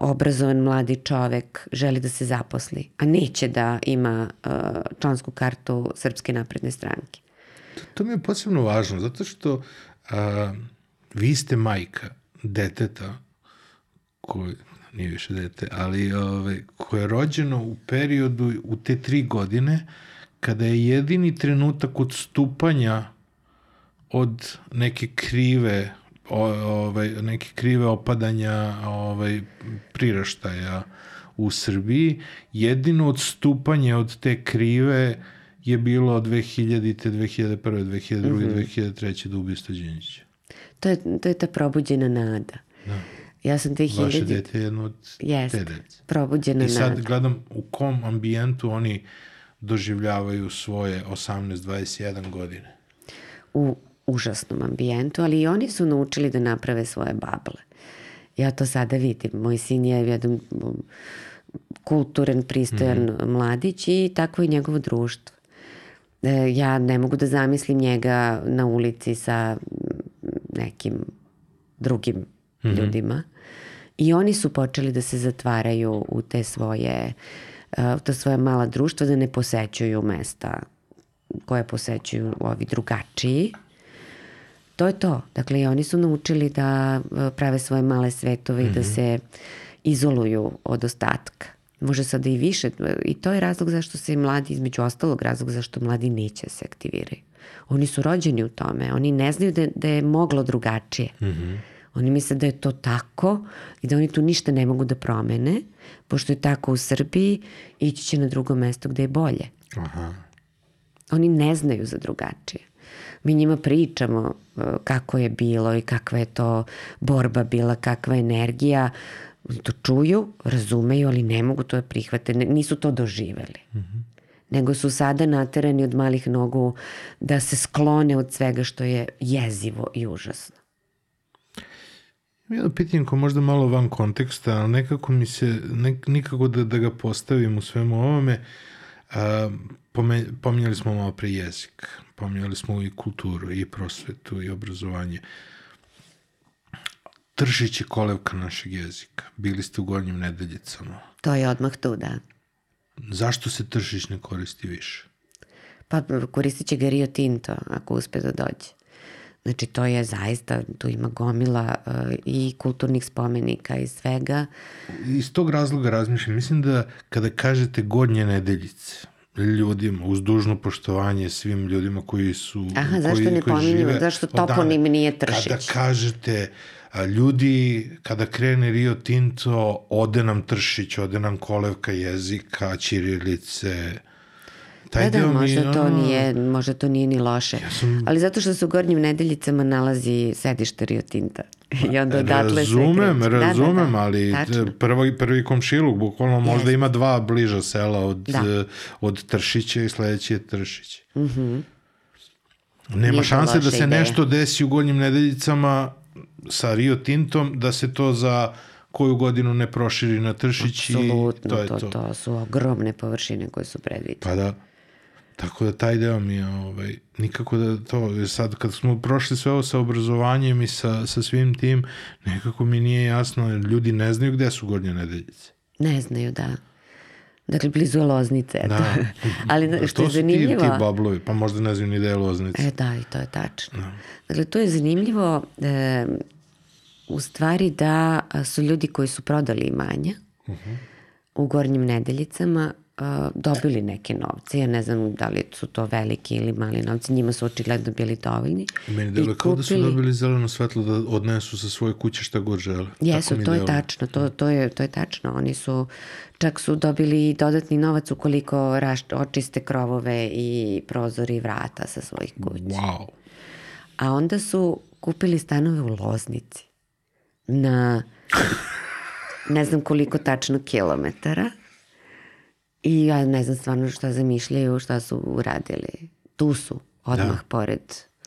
obrazovan mladi čovek želi da se zaposli, a neće da ima uh, člansku kartu Srpske napredne stranke? To, to mi je posebno važno, zato što uh, vi ste majka deteta koje nije više dete, ali ove, koje je rođeno u periodu u te tri godine kada je jedini trenutak odstupanja od neke krive ovaj, neke krive opadanja ovaj, priraštaja u Srbiji. Jedino odstupanje od te krive je bilo od 2000. 2001. 2002. Mm -hmm. 2003. do ubistva Đinjića. To je, to je ta probuđena nada. Da. Ja sam 2000... Vaše dete je jedno od yes, te dece. probuđena I sad nada. gledam u kom ambijentu oni doživljavaju svoje 18-21 godine. U užasnom ambijentu, ali i oni su naučili da naprave svoje bable. Ja to sada vidim. Moj sin je jedan kulturan, pristojan mm -hmm. mladić i tako i njegovo društvo. E, ja ne mogu da zamislim njega na ulici sa nekim drugim mm -hmm. ljudima. I oni su počeli da se zatvaraju u te svoje, e, u te svoje mala društva, da ne posećuju mesta koje posećuju ovi drugačiji. To je to. Dakle, i oni su naučili da e, prave svoje male svetove mm -hmm. i da mhm. se izoluju od ostatka. Može sada i više. I to je razlog zašto se mladi, između ostalog razlog zašto mladi neće se aktiviraju. Oni su rođeni u tome. Oni ne znaju da, da je moglo drugačije. Mm -hmm. Oni misle da je to tako i da oni tu ništa ne mogu da promene, pošto je tako u Srbiji, ići će na drugo mesto gde je bolje. Aha. Oni ne znaju za drugačije. Mi njima pričamo e, kako je bilo i kakva je to borba bila, kakva energija. To čuju, razumeju, ali ne mogu to da prihvate, nisu to doživeli. Mm -hmm. Nego su sada naterani od malih nogu da se sklone od svega što je jezivo i užasno. Jedno pitanje koje možda malo van konteksta, ali nekako mi se, ne, nikako da, da ga postavim u svemu ovome, a, pomenjali smo malo pre jezik, pominjali smo i kulturu, i prosvetu, i obrazovanje. Tržić je kolevka našeg jezika. Bili ste u Gornjim nedeljicama. To je odmah tu, da. Zašto se tržić ne koristi više? Pa koristit će ga Rio Tinto ako uspe da dođe. Znači to je zaista, tu ima gomila uh, i kulturnih spomenika i svega. Iz tog razloga razmišljam, mislim da kada kažete Gornje nedeljice, ljudima, uz dužno poštovanje svim ljudima koji su... Aha, zašto koji, ne žive zašto toponim nije Tršić? Kada kažete a, ljudi, kada krene Rio Tinto, ode nam Tršić, ode nam kolevka jezika, ćirilice, taj Da, da, deo mi možda to, ono- nije, možda to nije ni loše. sam- Ali zato što se u Gornjim nedeljicama nalazi sedište Rio Tinta. I onda odatle Razumem, kreće. razumem, ali tačno. t- prvi, prvi komšiluk, bukvalno možda Jeste. ima dva bliža sela od, Da. eh, od Tršića i sledeći je Tršić. Nema Nije šanse da se ideja. nešto desi u Gornjim nedeljicama sa Rio Tintom, da se to za koju godinu ne proširi na Tršić Apsolutno, i to je to, to. to su ogromne površine koje su predviđene. Pa da. Tako da taj deo mi je ovaj, nikako da to, sad kad smo prošli sve ovo sa obrazovanjem i sa, sa svim tim, nekako mi nije jasno, ljudi ne znaju gde su Gornje nedeljice. Ne znaju, da. Dakle, blizu je Loznice. Da. Ali što je to su ti, zanimljivo... ti bablovi, pa možda ne znaju ni da je Loznica. E da, i to je tačno. Dakle, to je zanimljivo e, u stvari da su ljudi koji su prodali imanja u gornjim nedeljicama dobili neke novce. Ja ne znam da li su to veliki ili mali novci, njima su očigledno bili dovoljni. Meni deluje kao da su kupili- dobili zeleno svetlo da odnesu sa svoje kuće šta god žele. Jesu, to je tačno, to, to, je, to je tačno. Oni su, čak su dobili dodatni novac ukoliko raš, očiste krovove i prozori i vrata sa svojih kuća. Wow. A onda su kupili stanove u Loznici na ne znam koliko tačno kilometara i ja ne znam stvarno šta zamišljaju, šta su uradili. Tu su, odmah Da. pored.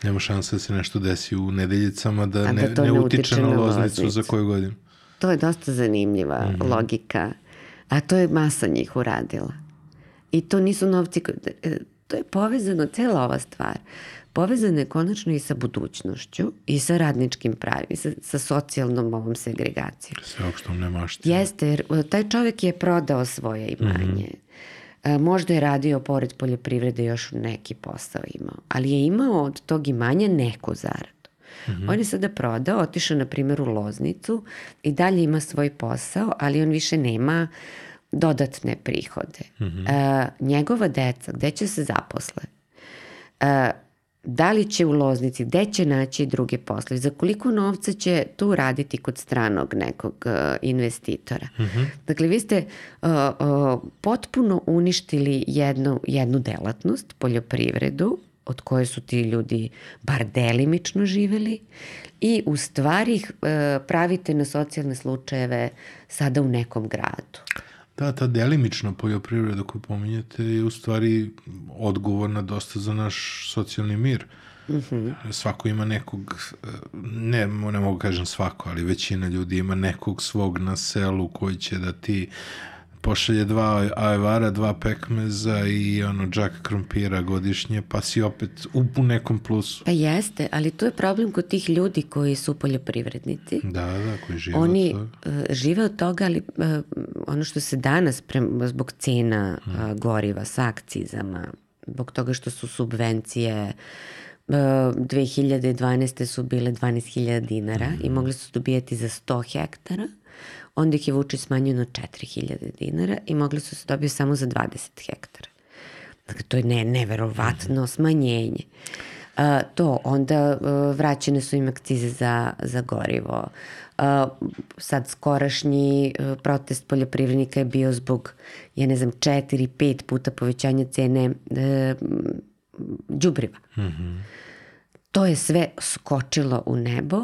Nema šanse da se nešto desi u nedeljicama da, da ne, ne ne utiče na loznicu Loznicu. za koju godinu. To je dosta zanimljiva Mhm. logika. A to je masa njih uradila. I to nisu novci, e, to je povezano, cela ova stvar, povezana je konačno i sa budućnošću i sa radničkim pravim, i sa, sa socijalnom ovom segregacijom. Sve opštom nemašti. Jeste, jer e, taj čovek je prodao svoje imanje. Mhm. E, možda je radio pored poljoprivrede još neki posao imao, ali je imao od tog imanja neku zaradu. Mhm. On je sada prodao, otišao na primjer u Loznicu i dalje ima svoj posao, ali on više nema dodatne prihode. Mhm. E, njegova deca, gde će se zaposle? E, da li će u Loznici, gde će naći druge posle, za koliko novca će tu raditi kod stranog nekog e, investitora. Dakle, vi ste e, e, potpuno uništili jednu, jednu delatnost, poljoprivredu, od koje su ti ljudi bar delimično živeli i u stvari ih e, pravite na socijalne slučajeve sada u nekom gradu. Da, ta delimična poljoprivreda koju pominjete je u stvari odgovorna dosta za naš socijalni mir. Mhm. Svako ima nekog, ne, ne mogu kažem svako, ali većina ljudi ima nekog svog na selu koji će da ti pošalje dva ajvara, dva pekmeza i ono džak krompira godišnje, pa si opet u, u nekom plusu. Pa jeste, ali tu je problem kod tih ljudi koji su poljoprivrednici. Da, da, koji žive Oni od toga. e, žive od toga, ali e, ono što se danas pre, zbog cena a, goriva sa akcizama, zbog toga što su subvencije e, 2012. su bile 12.000 dinara Mm. i mogli su dobijati za 100 hektara, onda ih je Vučić smanjio na 4.000 dinara i mogli su se dobiti samo za 20 hektara. Dakle, to je ne, neverovatno smanjenje. A, to, onda a, vraćene su im akcize za, za gorivo. A, sad skorašnji a, protest poljoprivrednika je bio zbog, ja ne znam, četiri, pet puta povećanja cene e, đubriva. To je sve skočilo u nebo.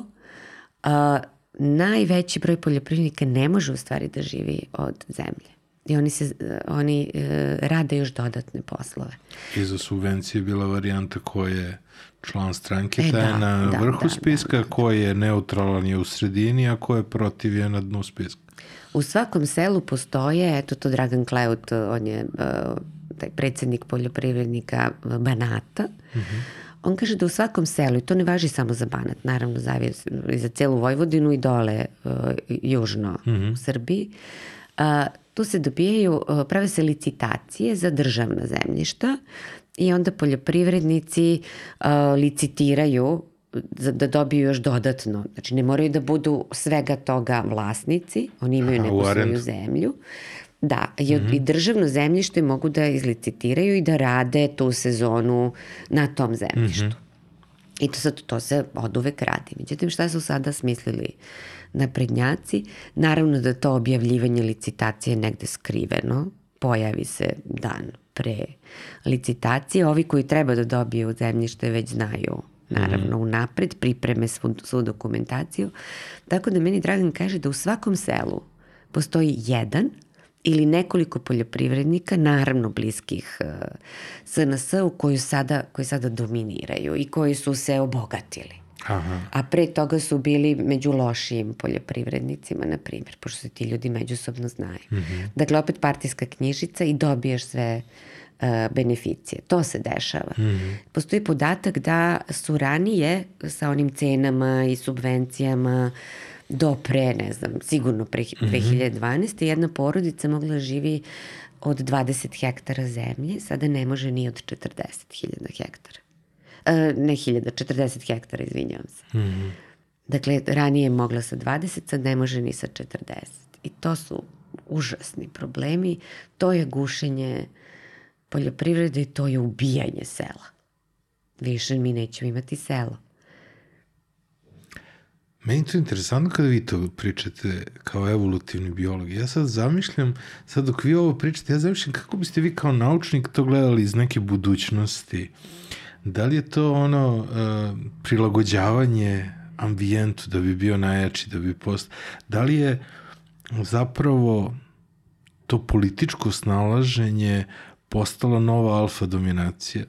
A, najveći broj poljoprivrednika ne može u stvari da živi od zemlje. I oni, se, oni e, rade još dodatne poslove. I za subvencije je bila varijanta ko je član stranke, E, taj da, na da, vrhu da, spiska, ko je neutralan je u sredini, a ko je protiv je na dnu spiska. U svakom selu postoje, eto to Dragan Kleut, on je uh, taj predsednik poljoprivrednika uh, Banata, on kaže da u svakom selu, i to ne važi samo za Banat, naravno zavije i za celu Vojvodinu i dole uh, južno u Srbiji, uh, tu se dobijaju, uh, prave se licitacije za državna zemljišta i onda poljoprivrednici uh, licitiraju za- da dobiju još dodatno. Znači, ne moraju da budu svega toga vlasnici, oni imaju neku svoju zemlju. Da, i, Mhm. i državno zemljište mogu da izlicitiraju i da rade tu sezonu na tom zemljištu. Mhm. I to, sad, to se od uvek radi. Međutim, šta su sada smislili naprednjaci? Naravno da to objavljivanje licitacije je negde skriveno, pojavi se dan pre licitacije. Ovi koji treba da dobiju zemljište već znaju naravno unapred, pripreme svu, svu dokumentaciju. Tako da meni Dragan kaže da u svakom selu postoji jedan ili nekoliko poljoprivrednika, naravno bliskih uh, SNS-u koji sada, koji sada dominiraju i koji su se obogatili. Aha. A pre toga su bili među lošijim poljoprivrednicima, na primjer, pošto se ti ljudi međusobno znaju. Mm -hmm. Dakle, opet partijska knjižica i dobiješ sve uh, beneficije. To se dešava. Mm -hmm. Postoji podatak da su ranije sa onim cenama i subvencijama do pre, ne znam, sigurno pre mm -hmm. 2012. jedna porodica mogla da živi od 20 hektara zemlje, sada ne može ni od 40.000 hektara. E, ne hiljada, 40 hektara, izvinjavam se. Mm -hmm. Dakle, ranije je mogla sa 20, sad ne može ni sa 40. I to su užasni problemi. To je gušenje poljoprivrede i to je ubijanje sela. Više mi nećemo imati selo. Meni je to interesantno kada vi to pričate kao evolutivni biolog. Ja sad zamišljam, sad dok vi ovo pričate, ja zamišljam kako biste vi kao naučnik to gledali iz neke budućnosti. Da li je to ono uh, prilagođavanje ambijentu da bi bio najjači, da bi post... Da li je zapravo to političko snalaženje postala nova alfa dominacija?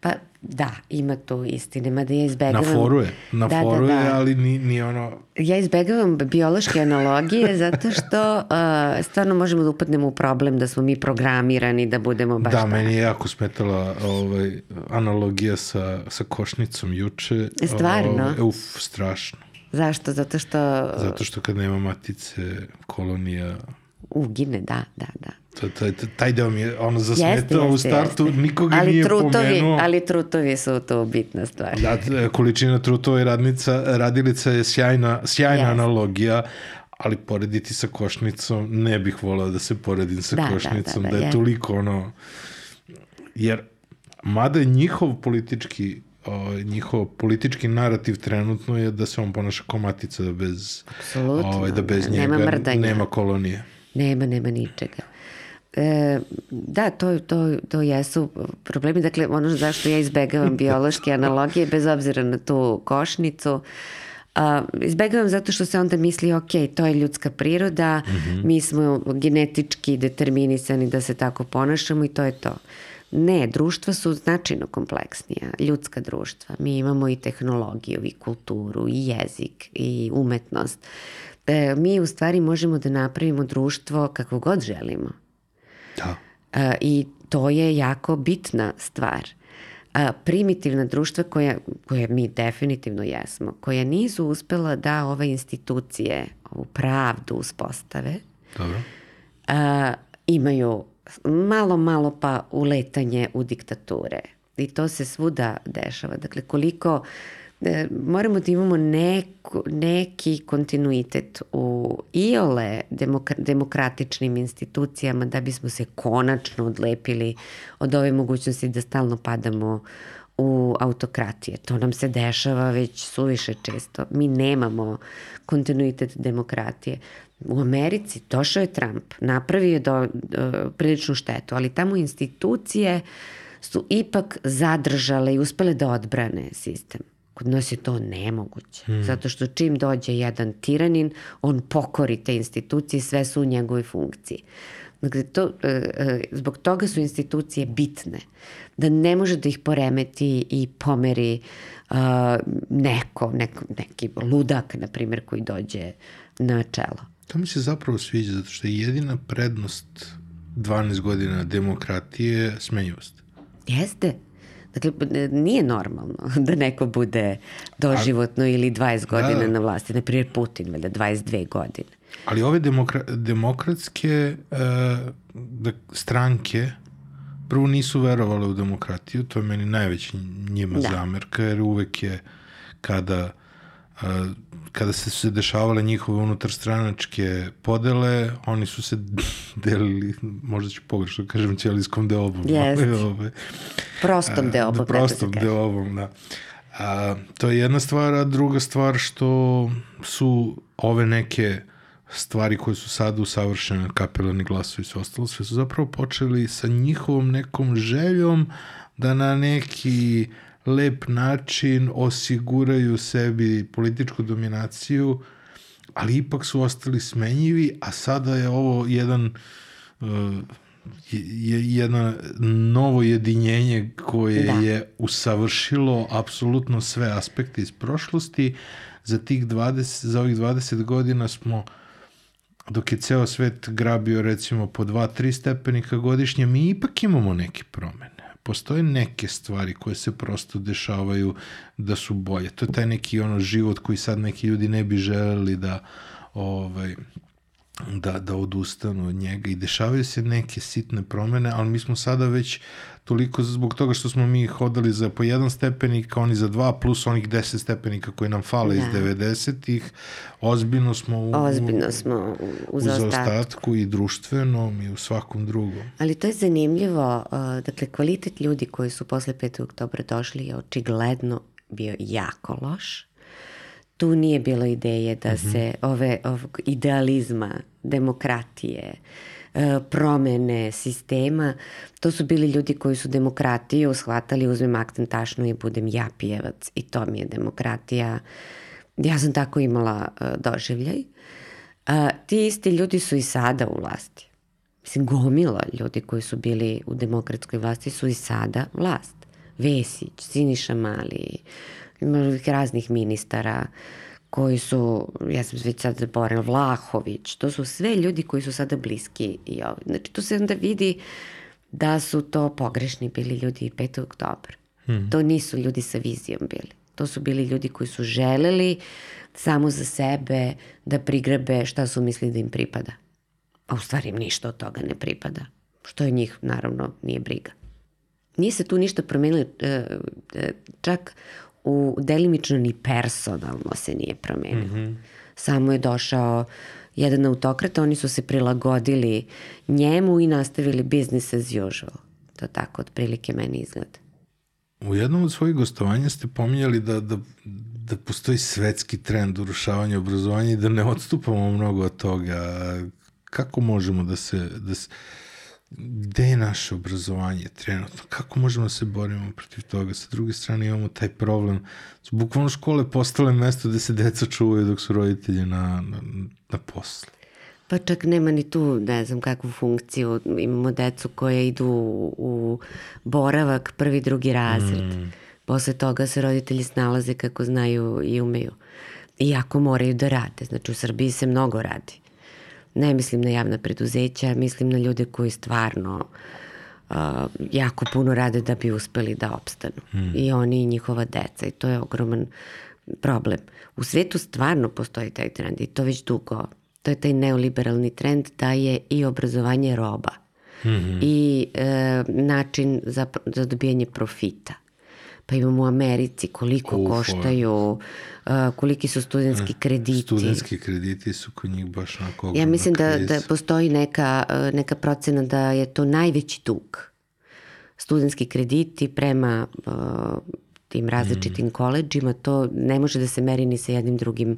Pa da, ima tu istine, mada ja izbegavam... Na foru je, na da, foru da, da. je, ali ni, ni ono... Ja izbegavam biološke analogije zato što uh, stvarno možemo da upadnemo u problem da smo mi programirani da budemo baš Da, tako. meni je jako smetala ovaj, analogija sa, sa košnicom juče. Stvarno? Ovaj, uf, strašno. Zašto? Zato što Zato što kad nema matice, kolonija... ugine, da, da, da. To, taj, taj deo mi je ono Jeste, zasmetao u jeste, startu, jeste. nikoga ali nije trutovi, pomenuo. Ali trutovi su tu bitna stvar. Da, količina trutova i radnica, radilica je sjajna, sjajna Jeste. analogija, ali porediti sa košnicom, ne bih volao da se poredim sa Da, da, košnicom, da, da, da, je je. toliko ono... Jer, mada je njihov politički o, njihov politički narativ trenutno je da se on ponaša kao matica da bez, Apsolutno, ovaj, da bez da, njega nema mrdanja. nema kolonije. Nema, nema ničega. E, da, to, to, to jesu problemi. Dakle, ono zašto ja izbegavam biološke analogije, bez obzira na tu košnicu, a, izbegavam zato što se onda misli, ok, to je ljudska priroda, mm -hmm. mi smo genetički determinisani da se tako ponašamo i to je to. Ne, društva su značajno kompleksnija, ljudska društva. Mi imamo i tehnologiju, i kulturu, i jezik, i umetnost. E, mi u stvari možemo da napravimo društvo kako god želimo. Da. E, I to je jako bitna stvar. A, primitivna društva koja, koje mi definitivno jesmo, koja nisu uspela da ove institucije, ovu pravdu uspostave, Dobro. a, imaju malo, malo pa uletanje u diktature. I to se svuda dešava. Dakle, koliko e, moramo da imamo neku, neki kontinuitet u iole demokra, demokratičnim institucijama da bismo se konačno odlepili od ove mogućnosti da stalno padamo u autokratije. To nam se dešava već suviše često. Mi nemamo kontinuitet demokratije. U Americi došao je Trump, napravio do, do, priličnu štetu, ali tamo institucije su ipak zadržale i uspele da odbrane sistem. Kod nas je to nemoguće, hmm. zato što čim dođe jedan tiranin, on pokori te institucije, sve su u njegovoj funkciji. Dakle, to, zbog toga su institucije bitne, da ne može da ih poremeti i pomeri uh, neko, neko, neki ludak, na primjer, koji dođe na čelo. To mi se zapravo sviđa, zato što je jedina prednost 12 godina demokratije smenjivost. Jeste. Dakle, nije normalno da neko bude doživotno A, ili 20 godina da, na vlasti. Naprimjer, Putin, valjda, 22 godine. Ali ove demokra demokratske uh, da, stranke prvo nisu verovale u demokratiju, to je meni najveći njima da. zamerka, jer uvek je kada a, kada se se dešavale njihove unutarstranačke podele, oni su se delili, možda ću pogrešno da kažem, ćelijskom deobom. Ali, ove, Prostom deobom, Da, prostom deobom, da. A, to je jedna stvar, a druga stvar što su ove neke stvari koje su sad usavršene, kapelarni glasovi i sve ostalo, sve su zapravo počeli sa njihovom nekom željom da na neki lep način osiguraju sebi političku dominaciju, ali ipak su ostali smenjivi, a sada je ovo jedan uh, je, jedno novo jedinjenje koje Da. je usavršilo apsolutno sve aspekte iz prošlosti. Za tih 20, za ovih 20 godina smo dok je ceo svet grabio recimo po 2-3 stepenika godišnje, mi ipak imamo neke promene. Postoje neke stvari koje se prosto dešavaju da su bolje. To je taj neki ono život koji sad neki ljudi ne bi želeli da ovaj, da, da odustanu od njega i dešavaju se neke sitne promene, ali mi smo sada već toliko zbog toga što smo mi hodali za po jedan stepenik, oni za dva, plus onih deset stepenika koji nam fale da. iz 90-ih, ozbiljno smo u, Ozbiljno smo u, u u zaostatku. zaostatku i društvenom i u svakom drugom. Ali to je zanimljivo, uh, dakle kvalitet ljudi koji su posle 5. oktobra došli je očigledno bio jako loš. Tu nije bilo ideje da Mhm. se ove ovog idealizma, demokratije, uh, promene sistema, to su bili ljudi koji su demokratiju shvatali, uzmem akcent tašnu i budem ja pijevac i to mi je demokratija. Ja sam tako imala uh, doživljaj. A, ti isti ljudi su i sada u vlasti. Mislim, gomila ljudi koji su bili u demokratskoj vlasti su i sada vlast. Vesić, Siniša Mali, ima raznih ministara koji su, ja sam već sad zaboravila, Vlahović, to su sve ljudi koji su sada bliski i ovi. Znači, tu se onda vidi da su to pogrešni bili ljudi i 5. oktobra. Hmm. To nisu ljudi sa vizijom bili. To su bili ljudi koji su želeli samo za sebe da prigrabe šta su mislili da im pripada. A u stvari im ništa od toga ne pripada. Što je njih, naravno, nije briga. Nije se tu ništa promenilo, e, e, čak u delimično ni personalno se nije promenilo. Mm -hmm. Samo je došao jedan autokrat, oni su se prilagodili njemu i nastavili business as usual. To tako otprilike meni izgleda. U jednom od svojih gostovanja ste pominjali da, da, da postoji svetski trend urušavanja obrazovanja i da ne odstupamo mnogo od toga. Kako možemo da se... Da se gde je naše obrazovanje trenutno? Kako možemo da se borimo protiv toga? Sa druge strane imamo taj problem. Su bukvalno škole postale mesto gde se deca čuvaju dok su roditelji na, na, na poslu. Pa čak nema ni tu, ne znam kakvu funkciju. Imamo decu koje idu u, boravak prvi, drugi razred. Mm. Posle toga se roditelji snalaze kako znaju i umeju. Iako moraju da rade. Znači u Srbiji se mnogo radi. Ne mislim na javna preduzeća, mislim na ljude koji stvarno uh, jako puno rade da bi uspeli da opstanu. Mm. I oni i njihova deca. I to je ogroman problem. U svetu stvarno postoji taj trend i to već dugo to je taj neoliberalni trend da je i obrazovanje roba mm -hmm. i e, način za, za dobijanje profita. Pa imamo u Americi koliko Uf, koštaju, uh, koliki su studentski krediti. Studentski krediti su kod njih baš onako Ja mislim da, da postoji neka, neka procena da je to najveći dug. Studentski krediti prema uh, tim različitim mm. koleđima, to ne može da se meri ni sa jednim drugim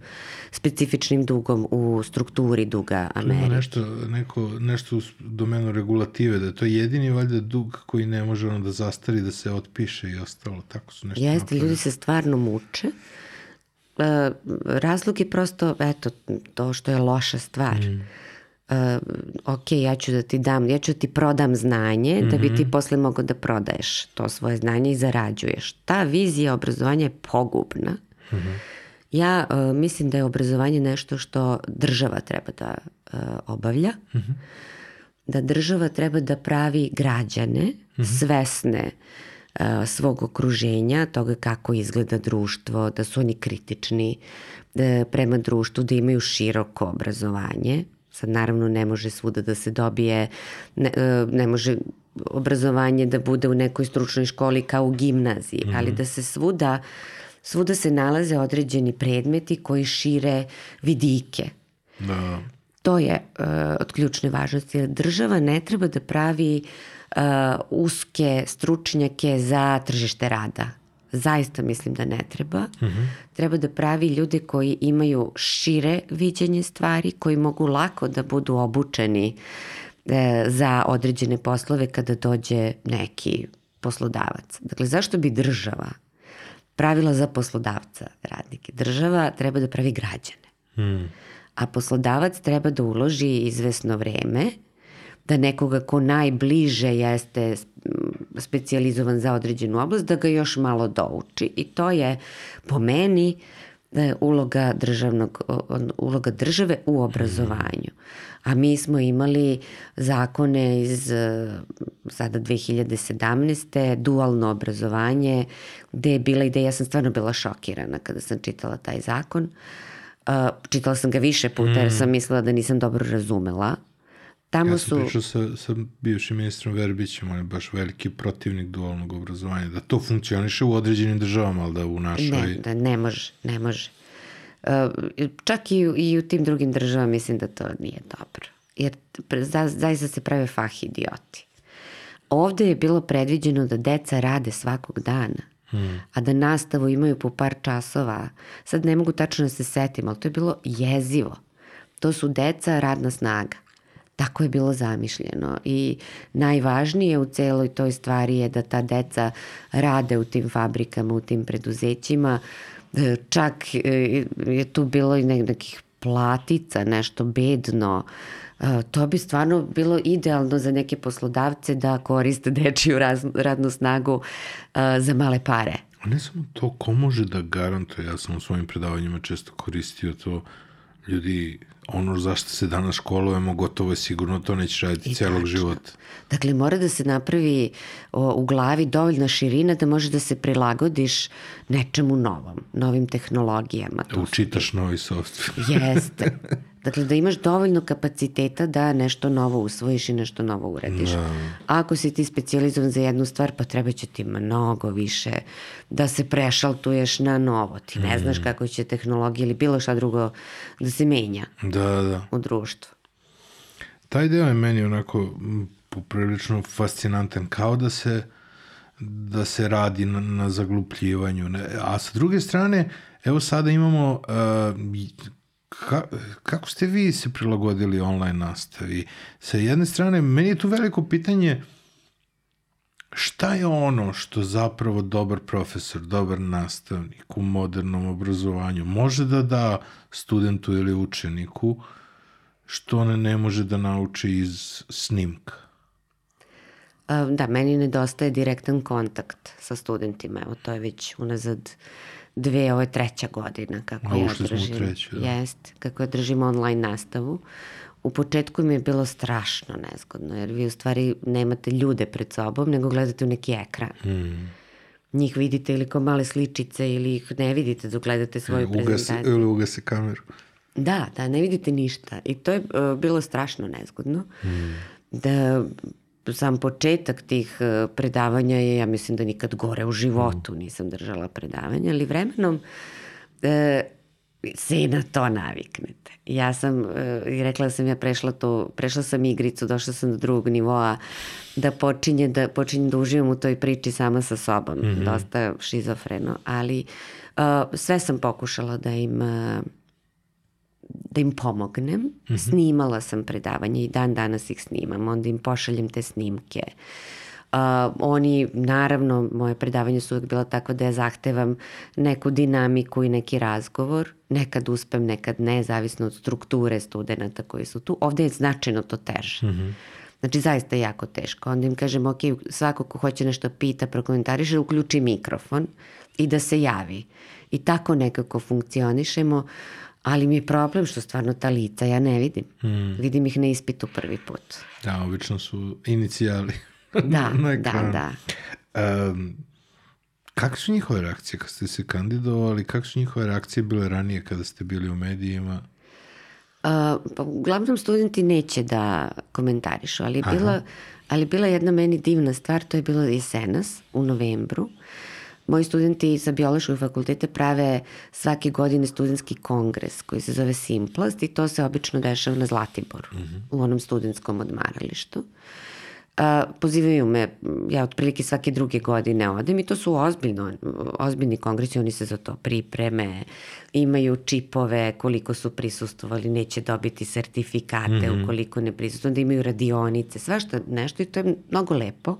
specifičnim dugom u strukturi duga Amerike. Ima nešto, neko, nešto u domenu regulative, da je to jedini valjda dug koji ne može ono da zastari, da se otpiše i ostalo. Tako su nešto Jeste, napravili. ljudi se stvarno muče. Uh, razlog je prosto, eto, to što je loša stvar. Mm. Uh, ok, ja ću da ti dam, ja ću da ti prodam znanje mm -hmm. da bi ti posle mogao da prodaješ to svoje znanje i zarađuješ. Ta vizija obrazovanja je pogubna. Mm -hmm. Ja uh, mislim da je obrazovanje nešto što država treba da uh, obavlja. Mm -hmm. Da država treba da pravi građane mm -hmm. svesne uh, svog okruženja, toga kako izgleda društvo, da su oni kritični da, prema društvu, da imaju široko obrazovanje, Sad naravno ne može svuda da se dobije, ne, ne može obrazovanje da bude u nekoj stručnoj školi kao u gimnaziji, mm -hmm. ali da se svuda Svuda se nalaze određeni predmeti koji šire vidike. Da. To je uh, od ključne važnosti. Država ne treba da pravi uh, uske stručnjake za tržište rada. Zaista mislim da ne treba. Mm -hmm. Treba da pravi ljude koji imaju šire viđenje stvari, koji mogu lako da budu obučeni e, za određene poslove kada dođe neki poslodavac. Dakle, zašto bi država pravila za poslodavca radnike? Država treba da pravi građane. Mm. A poslodavac treba da uloži izvesno vreme da nekoga ko najbliže jeste specijalizovan za određenu oblast, da ga još malo douči. I to je po meni e, uloga državnog uloga države u obrazovanju. A mi smo imali zakone iz e, sada 2017. dualno obrazovanje gde je bila ideja, ja sam stvarno bila šokirana kada sam čitala taj zakon. Uh, čitala sam ga više puta jer sam mislila da nisam dobro razumela Tamo ja sam su... pričao sa, sa bivšim ministrom Verbićem, on je baš veliki protivnik dualnog obrazovanja, da to funkcioniše u određenim državama, ali da u našoj... Ne, da ne može, ne može. Uh, čak i, i u tim drugim državama mislim da to nije dobro. Jer za, zaista se prave fah idioti. Ovde je bilo predviđeno da deca rade svakog dana, hmm. a da nastavu imaju po par časova. Sad ne mogu tačno da se setim, ali to je bilo jezivo. To su deca radna snaga. Tako je bilo zamišljeno i najvažnije u celoj toj stvari je da ta deca rade u tim fabrikama, u tim preduzećima. E, čak e, je tu bilo i nekih platica, nešto bedno. E, to bi stvarno bilo idealno za neke poslodavce da koriste dečiju radnu snagu za male pare. A ne samo to, ko može da garantuje, ja sam u svojim predavanjima često koristio to, ljudi ono zašto se danas školujemo, gotovo je sigurno to neće raditi I celog tačno. života. Dakle, mora da se napravi o, u glavi dovoljna širina da može da se prilagodiš nečemu novom, novim tehnologijama. Da učitaš novi software. Jeste. Dakle, da imaš dovoljno kapaciteta da nešto novo usvojiš i nešto novo uradiš. Da. A ako si ti specializovan za jednu stvar, pa treba će ti mnogo više da se prešaltuješ na novo. Ti ne mm. znaš kako će tehnologija ili bilo šta drugo da se menja da, da. u društvu. Taj deo je meni onako poprilično fascinantan, kao da se da se radi na, na zaglupljivanju. A sa druge strane, evo sada imamo uh, ka, kako ste vi se prilagodili online nastavi? Sa jedne strane, meni je tu veliko pitanje šta je ono što zapravo dobar profesor, dobar nastavnik u modernom obrazovanju može da da studentu ili učeniku što one ne može da nauči iz snimka? Da, meni nedostaje direktan kontakt sa studentima. Evo, to je već unazad dve, ovo je treća godina kako ja držim. treću, da. Jest, kako ja držim online nastavu. U početku mi je bilo strašno nezgodno, jer vi u stvari nemate ljude pred sobom, nego gledate u neki ekran. Hmm. Njih vidite ili kao male sličice ili ih ne vidite dok gledate svoju ugasi, prezentaciju. Ili ugasi kameru. Da, da, ne vidite ništa. I to je uh, bilo strašno nezgodno. Hmm. Da sam početak tih e, predavanja je, ja mislim da nikad gore u životu mm. nisam držala predavanja, ali vremenom e, se i na to naviknete. Ja sam, e, i rekla sam ja prešla to, prešla sam igricu, došla sam do drugog nivoa, da počinje da, počinje da uživam u toj priči sama sa sobom. Mm -hmm. Dosta šizofreno, ali uh, sve sam pokušala da im uh, da im pomognem. Mm -hmm. Snimala sam predavanje i dan danas ih snimam, onda im pošaljem te snimke. Uh, oni, naravno, moje predavanje su uvek bila tako da ja zahtevam neku dinamiku i neki razgovor. Nekad uspem, nekad ne, zavisno od strukture studenta koji su tu. Ovde je značajno to teže. Mm -hmm. Znači, zaista je jako teško. Onda im kažem, ok, svako ko hoće nešto pita, prokomentariše, uključi mikrofon i da se javi. I tako nekako funkcionišemo. Uh, Ali mi je problem što stvarno ta lica ja ne vidim. Mm. Vidim ih na ispitu prvi put. Da, obično su inicijali. da, da, da. Um, kako su njihove reakcije kad ste se kandidovali? Kako su njihove reakcije bile ranije kada ste bili u medijima? Uh, pa uglavnom studenti neće da komentarišu, ali je bila, ali bila jedna meni divna stvar, to je bilo jesenas u novembru. Moji studenti sa biološkog fakulteta prave svake godine studentski kongres koji se zove Simplast i to se obično dešava na Zlatiboru, mm -hmm. u onom studentskom odmaralištu. A, pozivaju me, ja otprilike svake druge godine odem i to su ozbiljno, ozbiljni kongresi, oni se za to pripreme, imaju čipove koliko su prisustovali, neće dobiti sertifikate mm -hmm. ukoliko ne prisustuju, onda imaju radionice, svašta nešto i to je mnogo lepo.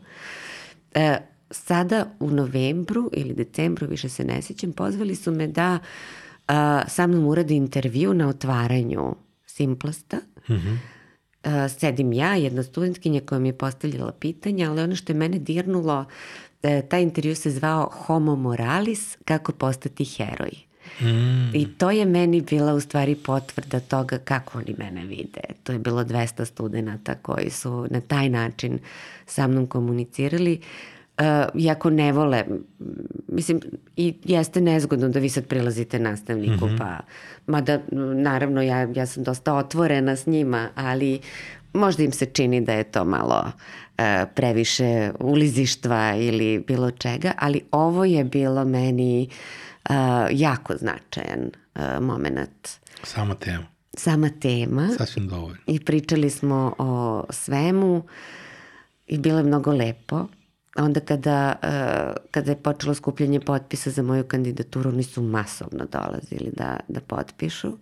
E, sada u novembru ili decembru, više se ne sjećam, pozvali su me da a, sa mnom uradi intervju na otvaranju Simplasta. Mm -hmm. a, sedim ja, jedna studentkinja koja mi je postavljala pitanja, ali ono što je mene dirnulo, e, taj intervju se zvao Homo moralis, kako postati heroj. Mm. I to je meni bila u stvari potvrda toga kako oni mene vide. To je bilo 200 studenta koji su na taj način sa mnom komunicirali. Uh, iako ne vole, mislim, i jeste nezgodno da vi sad prilazite nastavniku, mm -hmm. pa, mada, naravno, ja, ja sam dosta otvorena s njima, ali možda im se čini da je to malo uh, previše ulizištva ili bilo čega, ali ovo je bilo meni uh, jako značajan uh, moment. Sama tema. Sama tema. Sasvim dovoljno. I pričali smo o svemu i bilo je mnogo lepo onda kada, uh, kada je počelo skupljanje potpisa za moju kandidaturu, oni su masovno dolazili da, da potpišu.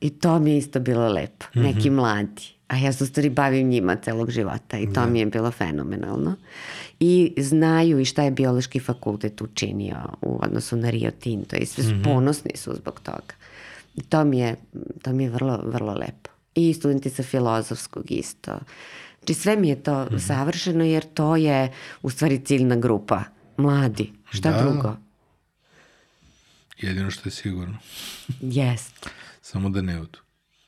I to mi je isto bilo lepo. Mm -hmm. Neki mladi. A ja se u stvari bavim njima celog života i to da. mi je bilo fenomenalno. I znaju i šta je biološki fakultet učinio u odnosu na Rio Tinto i sve mm -hmm. ponosni su zbog toga. I to mi je, to mi je vrlo, vrlo lepo. I studenti sa filozofskog isto. Uh, Znači sve mi je to mm savršeno jer to je u stvari ciljna grupa. Mladi. Šta da. drugo? Jedino što je sigurno. Jest. Samo da ne odu.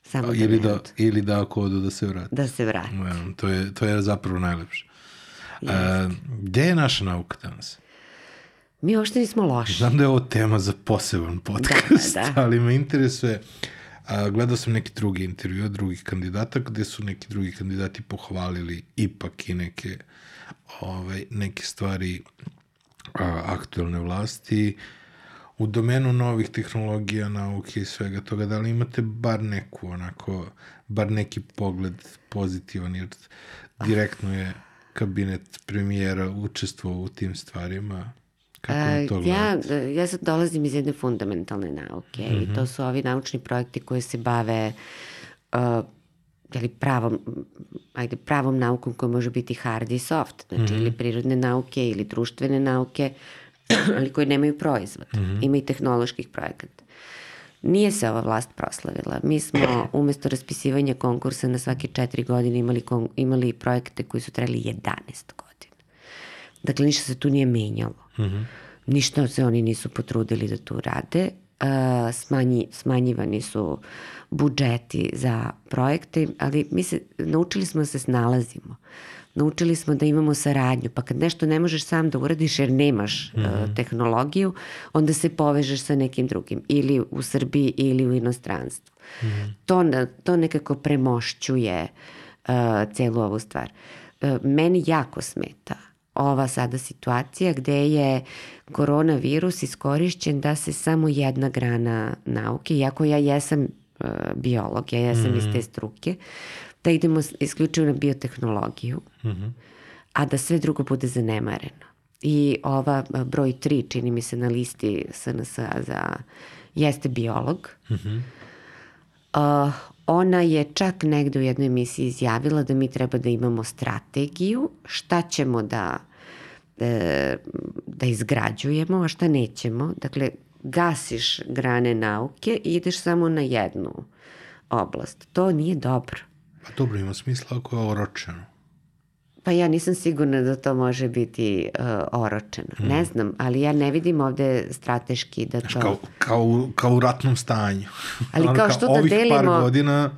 Samo da ili ne da, odu. Ili da ako odu da se vrati. Da se vrati. Ja, to, je, to je zapravo najlepše. A, gde je naša nauka danas? Mi uopšte nismo loši. Znam da je ovo tema za poseban podcast, da, da, da. ali me interesuje uh, A, gledao sam neki drugi intervju drugih kandidata gde su neki drugi kandidati pohvalili ipak i neke, ovaj, neke stvari a, aktuelne vlasti u domenu novih tehnologija, nauke i svega toga. Da li imate bar neku onako, bar neki pogled pozitivan jer direktno je kabinet premijera učestvovao u tim stvarima? Kako to ja, ja sad dolazim iz jedne fundamentalne nauke mm -hmm. i to mhm. su ovi naučni projekti koji se bave uh, jeli pravom, ajde, pravom naukom koja može biti hard i soft, znači mm -hmm. ili prirodne nauke ili društvene nauke, ali koje nemaju proizvod. Mm -hmm. Ima i tehnoloških projekata. Nije se ova vlast proslavila. Mi smo umesto raspisivanja konkursa na svake četiri godine imali, imali projekte koji su trebali 11 godina. Dakle, ništa se tu nije menjalo. Mm -hmm. Ništa se oni nisu potrudili da tu rade. Uh, smanji, smanjivani su budžeti za projekte, ali mi se, naučili smo da se snalazimo. Naučili smo da imamo saradnju, pa kad nešto ne možeš sam da uradiš jer nemaš mm -hmm. uh, tehnologiju, onda se povežeš sa nekim drugim, ili u Srbiji ili u inostranstvu. Mm -hmm. to, to nekako premošćuje uh, celu ovu stvar. Uh, meni jako smeta ova sada situacija gde je koronavirus iskorišćen da se samo jedna grana nauke, iako ja jesam uh, biolog, ja jesam mm. iz te mhm. struke, da idemo isključivo na biotehnologiju, mm -hmm. a da sve drugo bude zanemareno. I ova uh, broj 3, čini mi se na listi SNS za jeste biolog. Mm -hmm. uh, ona je čak negde u jednoj emisiji izjavila da mi treba da imamo strategiju šta ćemo da e, da izgrađujemo, a šta nećemo. Dakle, gasiš grane nauke i ideš samo na jednu oblast. To nije dobro. Pa dobro, ima smisla ako je oročeno. Pa ja nisam sigurna da to može biti uh, oročeno. Mm. Ne znam, ali ja ne vidim ovde strateški da to... Kao, kao, kao u ratnom stanju. Ali kao što da delimo... Ovih par godina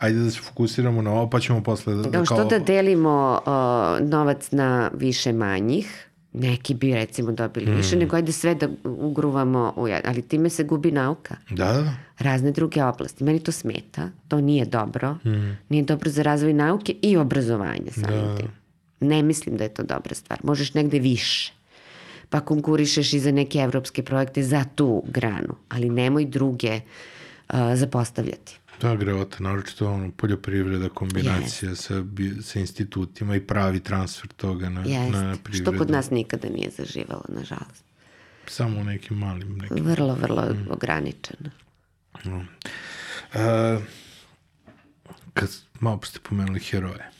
ajde da se fokusiramo na ovo, pa ćemo posle... Da, kao što da delimo uh, novac na više manjih, neki bi recimo dobili mm. više, nego ajde sve da ugruvamo u ali time se gubi nauka. Da, da. Razne druge oblasti. Meni to smeta, to nije dobro. Mm. Nije dobro za razvoj nauke i obrazovanja samim da. tim. Ne mislim da je to dobra stvar. Možeš negde više. pa konkurišeš i za neke evropske projekte za tu granu, ali nemoj druge uh, zapostavljati. Da, grevata, naročito ono, poljoprivreda, kombinacija sa, bi- sa institutima i pravi transfer toga na, Jeste, na privredu. što kod nas nikada nije zaživalo, nažalost. Samo u nekim malim nekim. Vrlo, vrlo ograničeno. No. Uh, kad malo ste pomenuli heroje,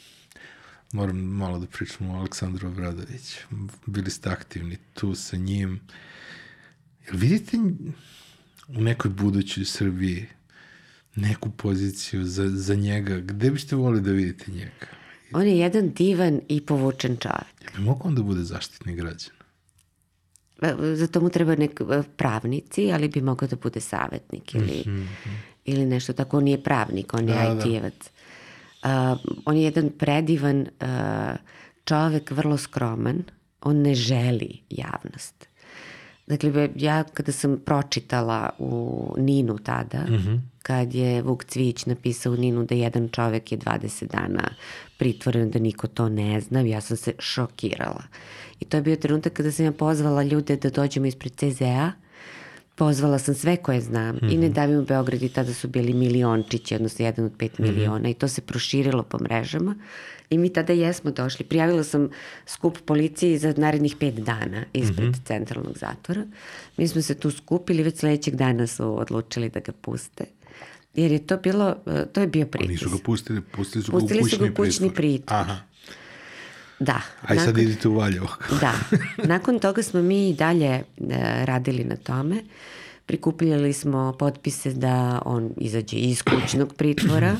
moram malo da pričam o Aleksandru Obradoviću. Bili ste aktivni tu sa njim. Jel vidite u nekoj budućoj Srbiji neku poziciju za, za njega? Gde biste volili da vidite njega? On je jedan divan i povučen čovjek. Jel bi mogo on da bude zaštitnik građana? E, Za to mu treba nek e, pravnici, ali bi mogao da bude savjetnik ili, ili nešto tako. On nije pravnik, on je Da, da. IT-evac. Uh, on je jedan predivan uh, čovek, vrlo skroman. On ne želi javnost. Dakle, ja kada sam pročitala u Ninu tada, kad je Vuk Cvić napisao u Ninu da jedan čovek je 20 dana pritvoren, da niko to ne zna, ja sam se šokirala. I to je bio trenutak kada sam ja pozvala ljude da dođemo ispred CZ-a, pozvala sam sve koje znam i ne davimo Beograd i tada su bili miliončići, odnosno jedan od pet miliona i to se proširilo po mrežama i mi tada jesmo došli. Prijavila sam skup policiji za narednih pet dana ispred centralnog zatvora. Mi smo se tu skupili, već sledećeg dana su odlučili da ga puste. Jer je to bilo, e, to je bio Pa pritisak. nisu ga pustili, pustili su Pustili ga u su kućni, ga u kućni pritvor. Aha. Da. Aj sad nakon- idite u Valjevo. Da. Nakon toga smo mi i dalje e, radili na tome. Prikupljali smo potpise da on izađe iz kućnog pritvora.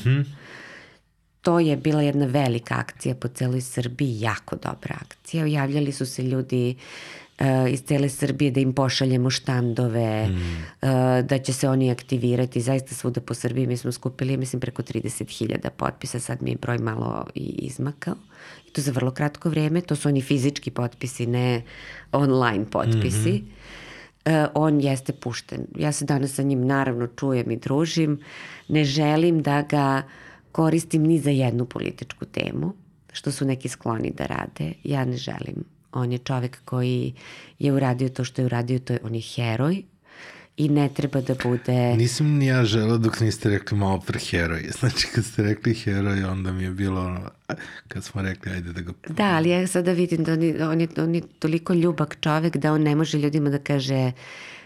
To je bila jedna velika akcija po celoj Srbiji, jako dobra akcija. Javljali su se ljudi e, iz cele Srbije da im pošaljemo štandove, e, da će se oni aktivirati. Zaista svuda po Srbiji mi smo skupili, mislim, preko 30.000 potpisa. Sad mi je broj malo i izmakao. To za vrlo kratko vreme. To su oni fizički potpisi, ne online potpisi. E, on jeste pušten. Ja se danas sa njim naravno čujem i družim. Ne želim da ga koristim ni za jednu političku temu, što su neki skloni da rade. Ja ne želim. On je čovek koji je uradio to što je uradio, to je, on je heroj i ne treba da bude... Nisam ni ja želeo dok niste rekli malo pre heroj. Znači kad ste rekli heroj, onda mi je bilo ono, kad smo rekli ajde da ga... Da, ali ja sada vidim da on je, on je, on je toliko ljubak čovek da on ne može ljudima da kaže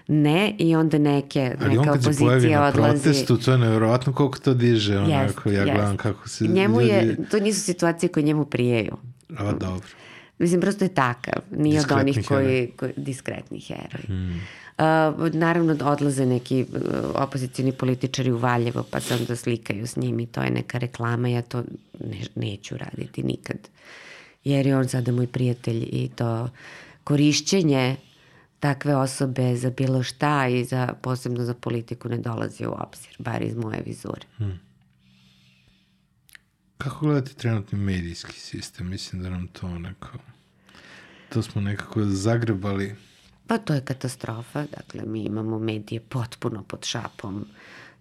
ne i onda neke, Ali on neka kad se pojavi opozicija na odlazi. protestu, to je nevjerovatno koliko to diže. Onako, Jest, ja jest. gledam kako se Njemu ljudi... je, to nisu situacije koje njemu prijeju. A, dobro. Mislim, prosto je takav. Nije od onih koji, koji diskretni heroj. Hmm. Uh, naravno odlaze neki uh, opozicijni političari u Valjevo pa se onda slikaju s njim i to je neka reklama, ja to ne, neću raditi nikad. Jer je on sada moj prijatelj i to korišćenje takve osobe za bilo šta i za, posebno za politiku ne dolazi u obzir, bar iz moje vizure. Kako gledate trenutni medijski sistem? Mislim da nam to neko... To smo nekako zagrebali. Pa to je katastrofa. Dakle, mi imamo medije potpuno pod šapom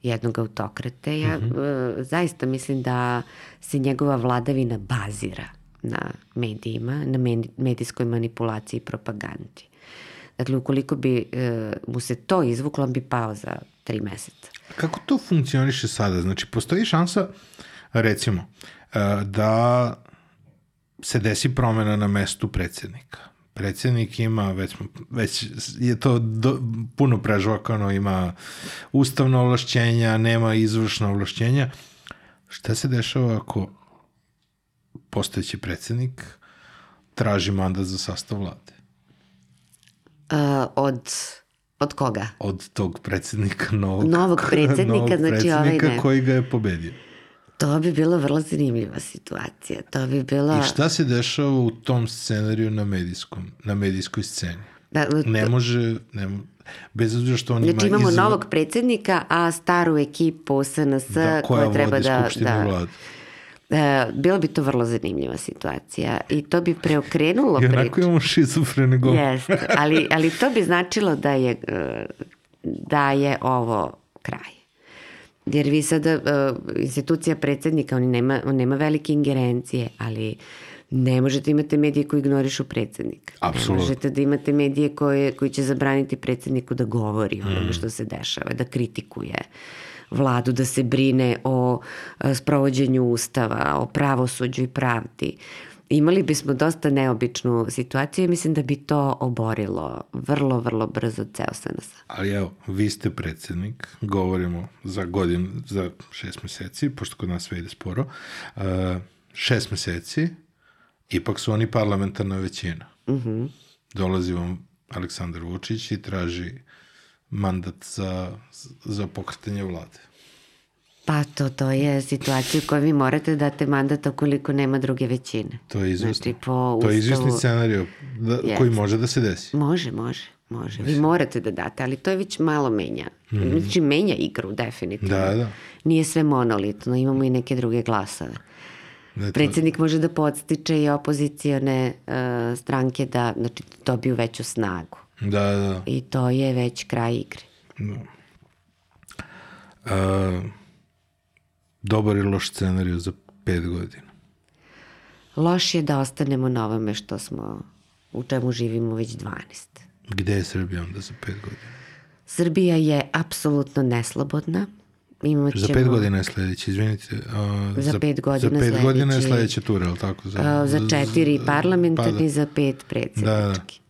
jednog autokrate. Ja Mhm. e, zaista mislim da se njegova vladavina bazira na medijima, na medijskoj manipulaciji i propagandi. Dakle, ukoliko bi e, mu se to izvuklo, on bi pao za tri meseca. Kako to funkcioniše sada? Znači, postoji šansa, recimo, e, da se desi promena na mestu predsjednika. Predsjednik ima, već, već je to do, puno prežvakano, ima ustavna ovlašćenja, nema izvršna ovlašćenja. Šta se dešava ako postojeći predsjednik traži mandat za sastav vlade? E, od, od koga? Od tog predsjednika novog, Novog predsjednika, novog znači ovaj predsjednika ne. koji ga je pobedio. To bi bila vrlo zanimljiva situacija. To bi bila... I šta se dešava u tom scenariju na medijskom, na medijskoj sceni? Da, Ne može, ne, mo- bez obzira što on ima Znači imamo izv- novog predsjednika, a staru ekipu SNS da, koja, treba vodi da... da vlade. e, bilo bi to vrlo zanimljiva situacija i to bi preokrenulo I onako priču. imamo šizofrene govore. Jeste, ali, ali to bi značilo da je, e, da je ovo kraj. Jer vi sada, e, institucija predsjednika, on nema, on nema velike ingerencije, ali Ne možete imati medije koji ignorišu predsednika. Apsolutno. Ne možete da imate medije koje, koji će zabraniti predsedniku da govori o onome što se dešava, da kritikuje vladu, da se brine o a, sprovođenju ustava, o pravosuđu i pravdi. Imali bismo dosta neobičnu situaciju i mislim da bi to oborilo vrlo, vrlo brzo ceo SNS. Ali evo, vi ste predsednik, govorimo za godinu, za šest meseci, pošto kod nas sve ide sporo, uh, šest meseci, ipak su oni parlamentarna većina. Uh Mhm. -huh. Dolazi vam Aleksandar Vučić i traži mandat za, za pokretanje vlade. Pa to, to je situacija u kojoj vi morate date mandat ukoliko nema druge većine. To je izvesno. Znači, po to je izvesni ustavu- scenariju da, Jeste. koji može da se desi. Može, može, može. Vi morate da date, ali to je već malo menja. Mm. Znači, menja igru, definitivno. Da, da. Nije sve monolitno, imamo i neke druge glasove. Da je to- Predsednik može da podstiče i opozicione uh, stranke da znači, dobiju veću snagu. Da, da. I to je već kraj igre. Uh, dobar i loš scenariju za pet godina. Loš je da ostanemo na ovome što smo, u čemu živimo već 12. Gde je Srbija onda za pet godina? Srbija je apsolutno neslobodna. Imat Za pet godina je sledeći, izvinite. Uh, Za pet godina Za pet godina je sledeća tura, je li tako? A, za četiri parlamentarni, pa da. za pet predsjednički.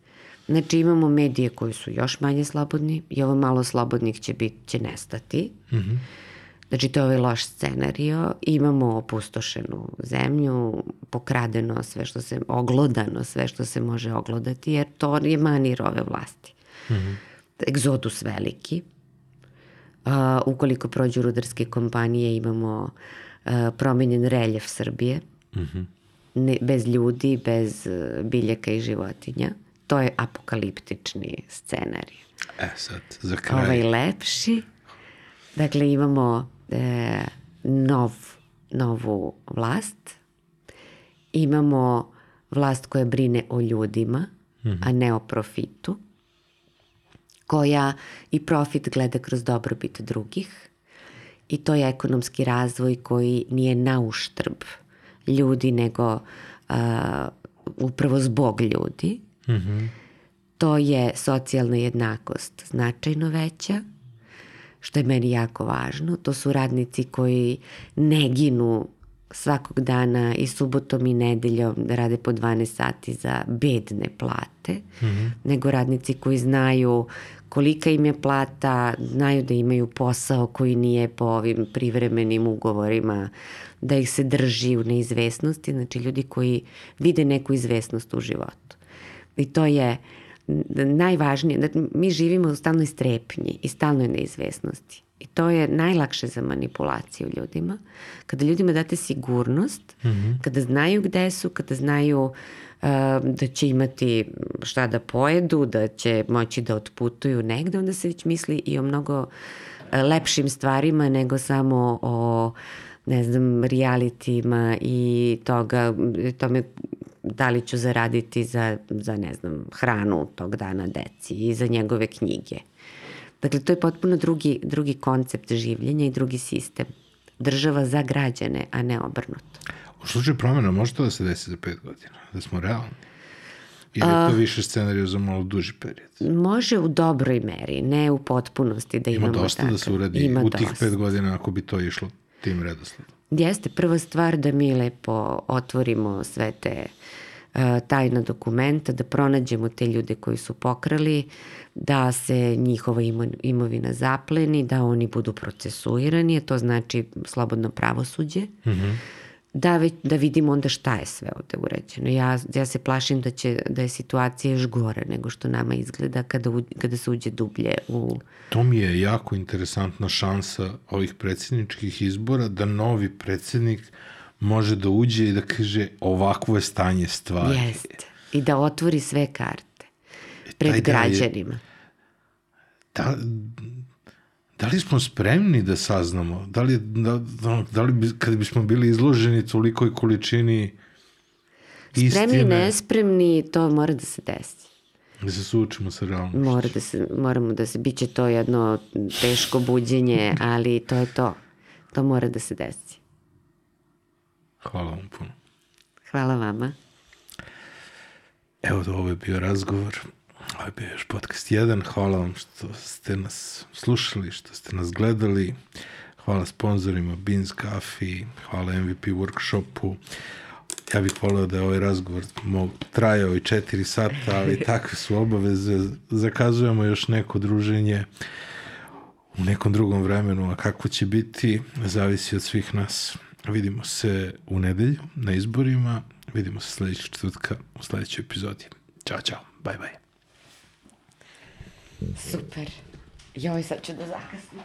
Znači imamo medije koji su još manje slobodni i ovo malo slobodnih će, bit, će nestati. Mhm. Znači to je ovaj loš scenario. Imamo opustošenu zemlju, pokradeno sve što se, oglodano sve što se može oglodati, jer to je manir ove vlasti. Mhm. Egzodus veliki. A, ukoliko prođu rudarske kompanije imamo a, promenjen reljef Srbije, ne, bez ljudi, bez e, biljaka i životinja. To je apokaliptični scenarij. E sad, za kraj. Ovaj lepši. Dakle, imamo e, nov, novu vlast. Imamo vlast koja brine o ljudima, a ne o profitu. Koja i profit gleda kroz dobrobit drugih. I to je ekonomski razvoj koji nije na uštrb ljudi, nego a, upravo zbog ljudi. To je socijalna jednakost značajno veća, što je meni jako važno. To su radnici koji ne ginu svakog dana i subotom i nedeljom da rade po 12 sati za bedne plate, nego radnici koji znaju kolika im je plata, znaju da imaju posao koji nije po ovim privremenim ugovorima, da ih se drži u neizvesnosti, znači ljudi koji vide neku izvesnost u životu. I to je n- najvažnije. Znači, mi živimo u stalnoj strepnji i stalnoj neizvesnosti. I to je najlakše za manipulaciju ljudima. Kada ljudima date sigurnost, kada znaju gde su, kada znaju uh, da će imati šta da pojedu, da će moći da otputuju negde, onda se već misli i o mnogo uh, lepšim stvarima nego samo o ne znam, realitima i toga, tome da li ću zaraditi za, za ne znam, hranu tog dana deci i za njegove knjige. Dakle, to je potpuno drugi, drugi koncept življenja i drugi sistem. Država za građane, a ne obrnuto. U slučaju promjena može to da se desi za pet godina? Da smo realni? Ili je to više scenariju za malo duži period? Može u dobroj meri, ne u potpunosti da Ima imamo dosta takav. da se uradi Ima u tih dosta. pet godina ako bi to išlo tim redosledom. Jeste prva stvar da mi lepo otvorimo sve te uh, tajna dokumenta, da pronađemo te ljude koji su pokrali, da se njihova imo- imovina zapleni, da oni budu procesuirani, a to znači slobodno pravosuđe. Da, već, da vidimo onda šta je sve ovde urađeno. Ja, ja se plašim da, će, da je situacija još gore nego što nama izgleda kada, u, kada se uđe dublje u... To mi je jako interesantna šansa ovih predsjedničkih izbora da novi predsjednik može da uđe i da kaže ovakvo je stanje stvari. Jeste. I da otvori sve karte pred taj deo je- građanima. Da, da li smo spremni da saznamo? Da li, da, da, da li bi, kad bismo bili izloženi tolikoj količini istine, Spremni, nespremni, to mora da se desi. da se suočimo sa realnošću? Mora da se, moramo da se, bit će to jedno teško buđenje, ali to je to. To mora da se desi. Hvala vam puno. Hvala vama. Evo, ovo je bio razgovor. Ovo je bio još podcast 1. Hvala vam što ste nas slušali, što ste nas gledali. Hvala sponsorima Beans Coffee, hvala MVP workshopu. Ja bih volio da je ovaj razgovor mog, trajao i četiri sata, ali takve su obaveze. Zakazujemo još neko druženje u nekom drugom vremenu, a kako će biti, zavisi od svih nas. Vidimo se u nedelju na izborima, vidimo se sledećeg četvrtka u sledećoj epizodi. Ćao, čao, bye, bye. Super. Joj, sad ću da zakasnim.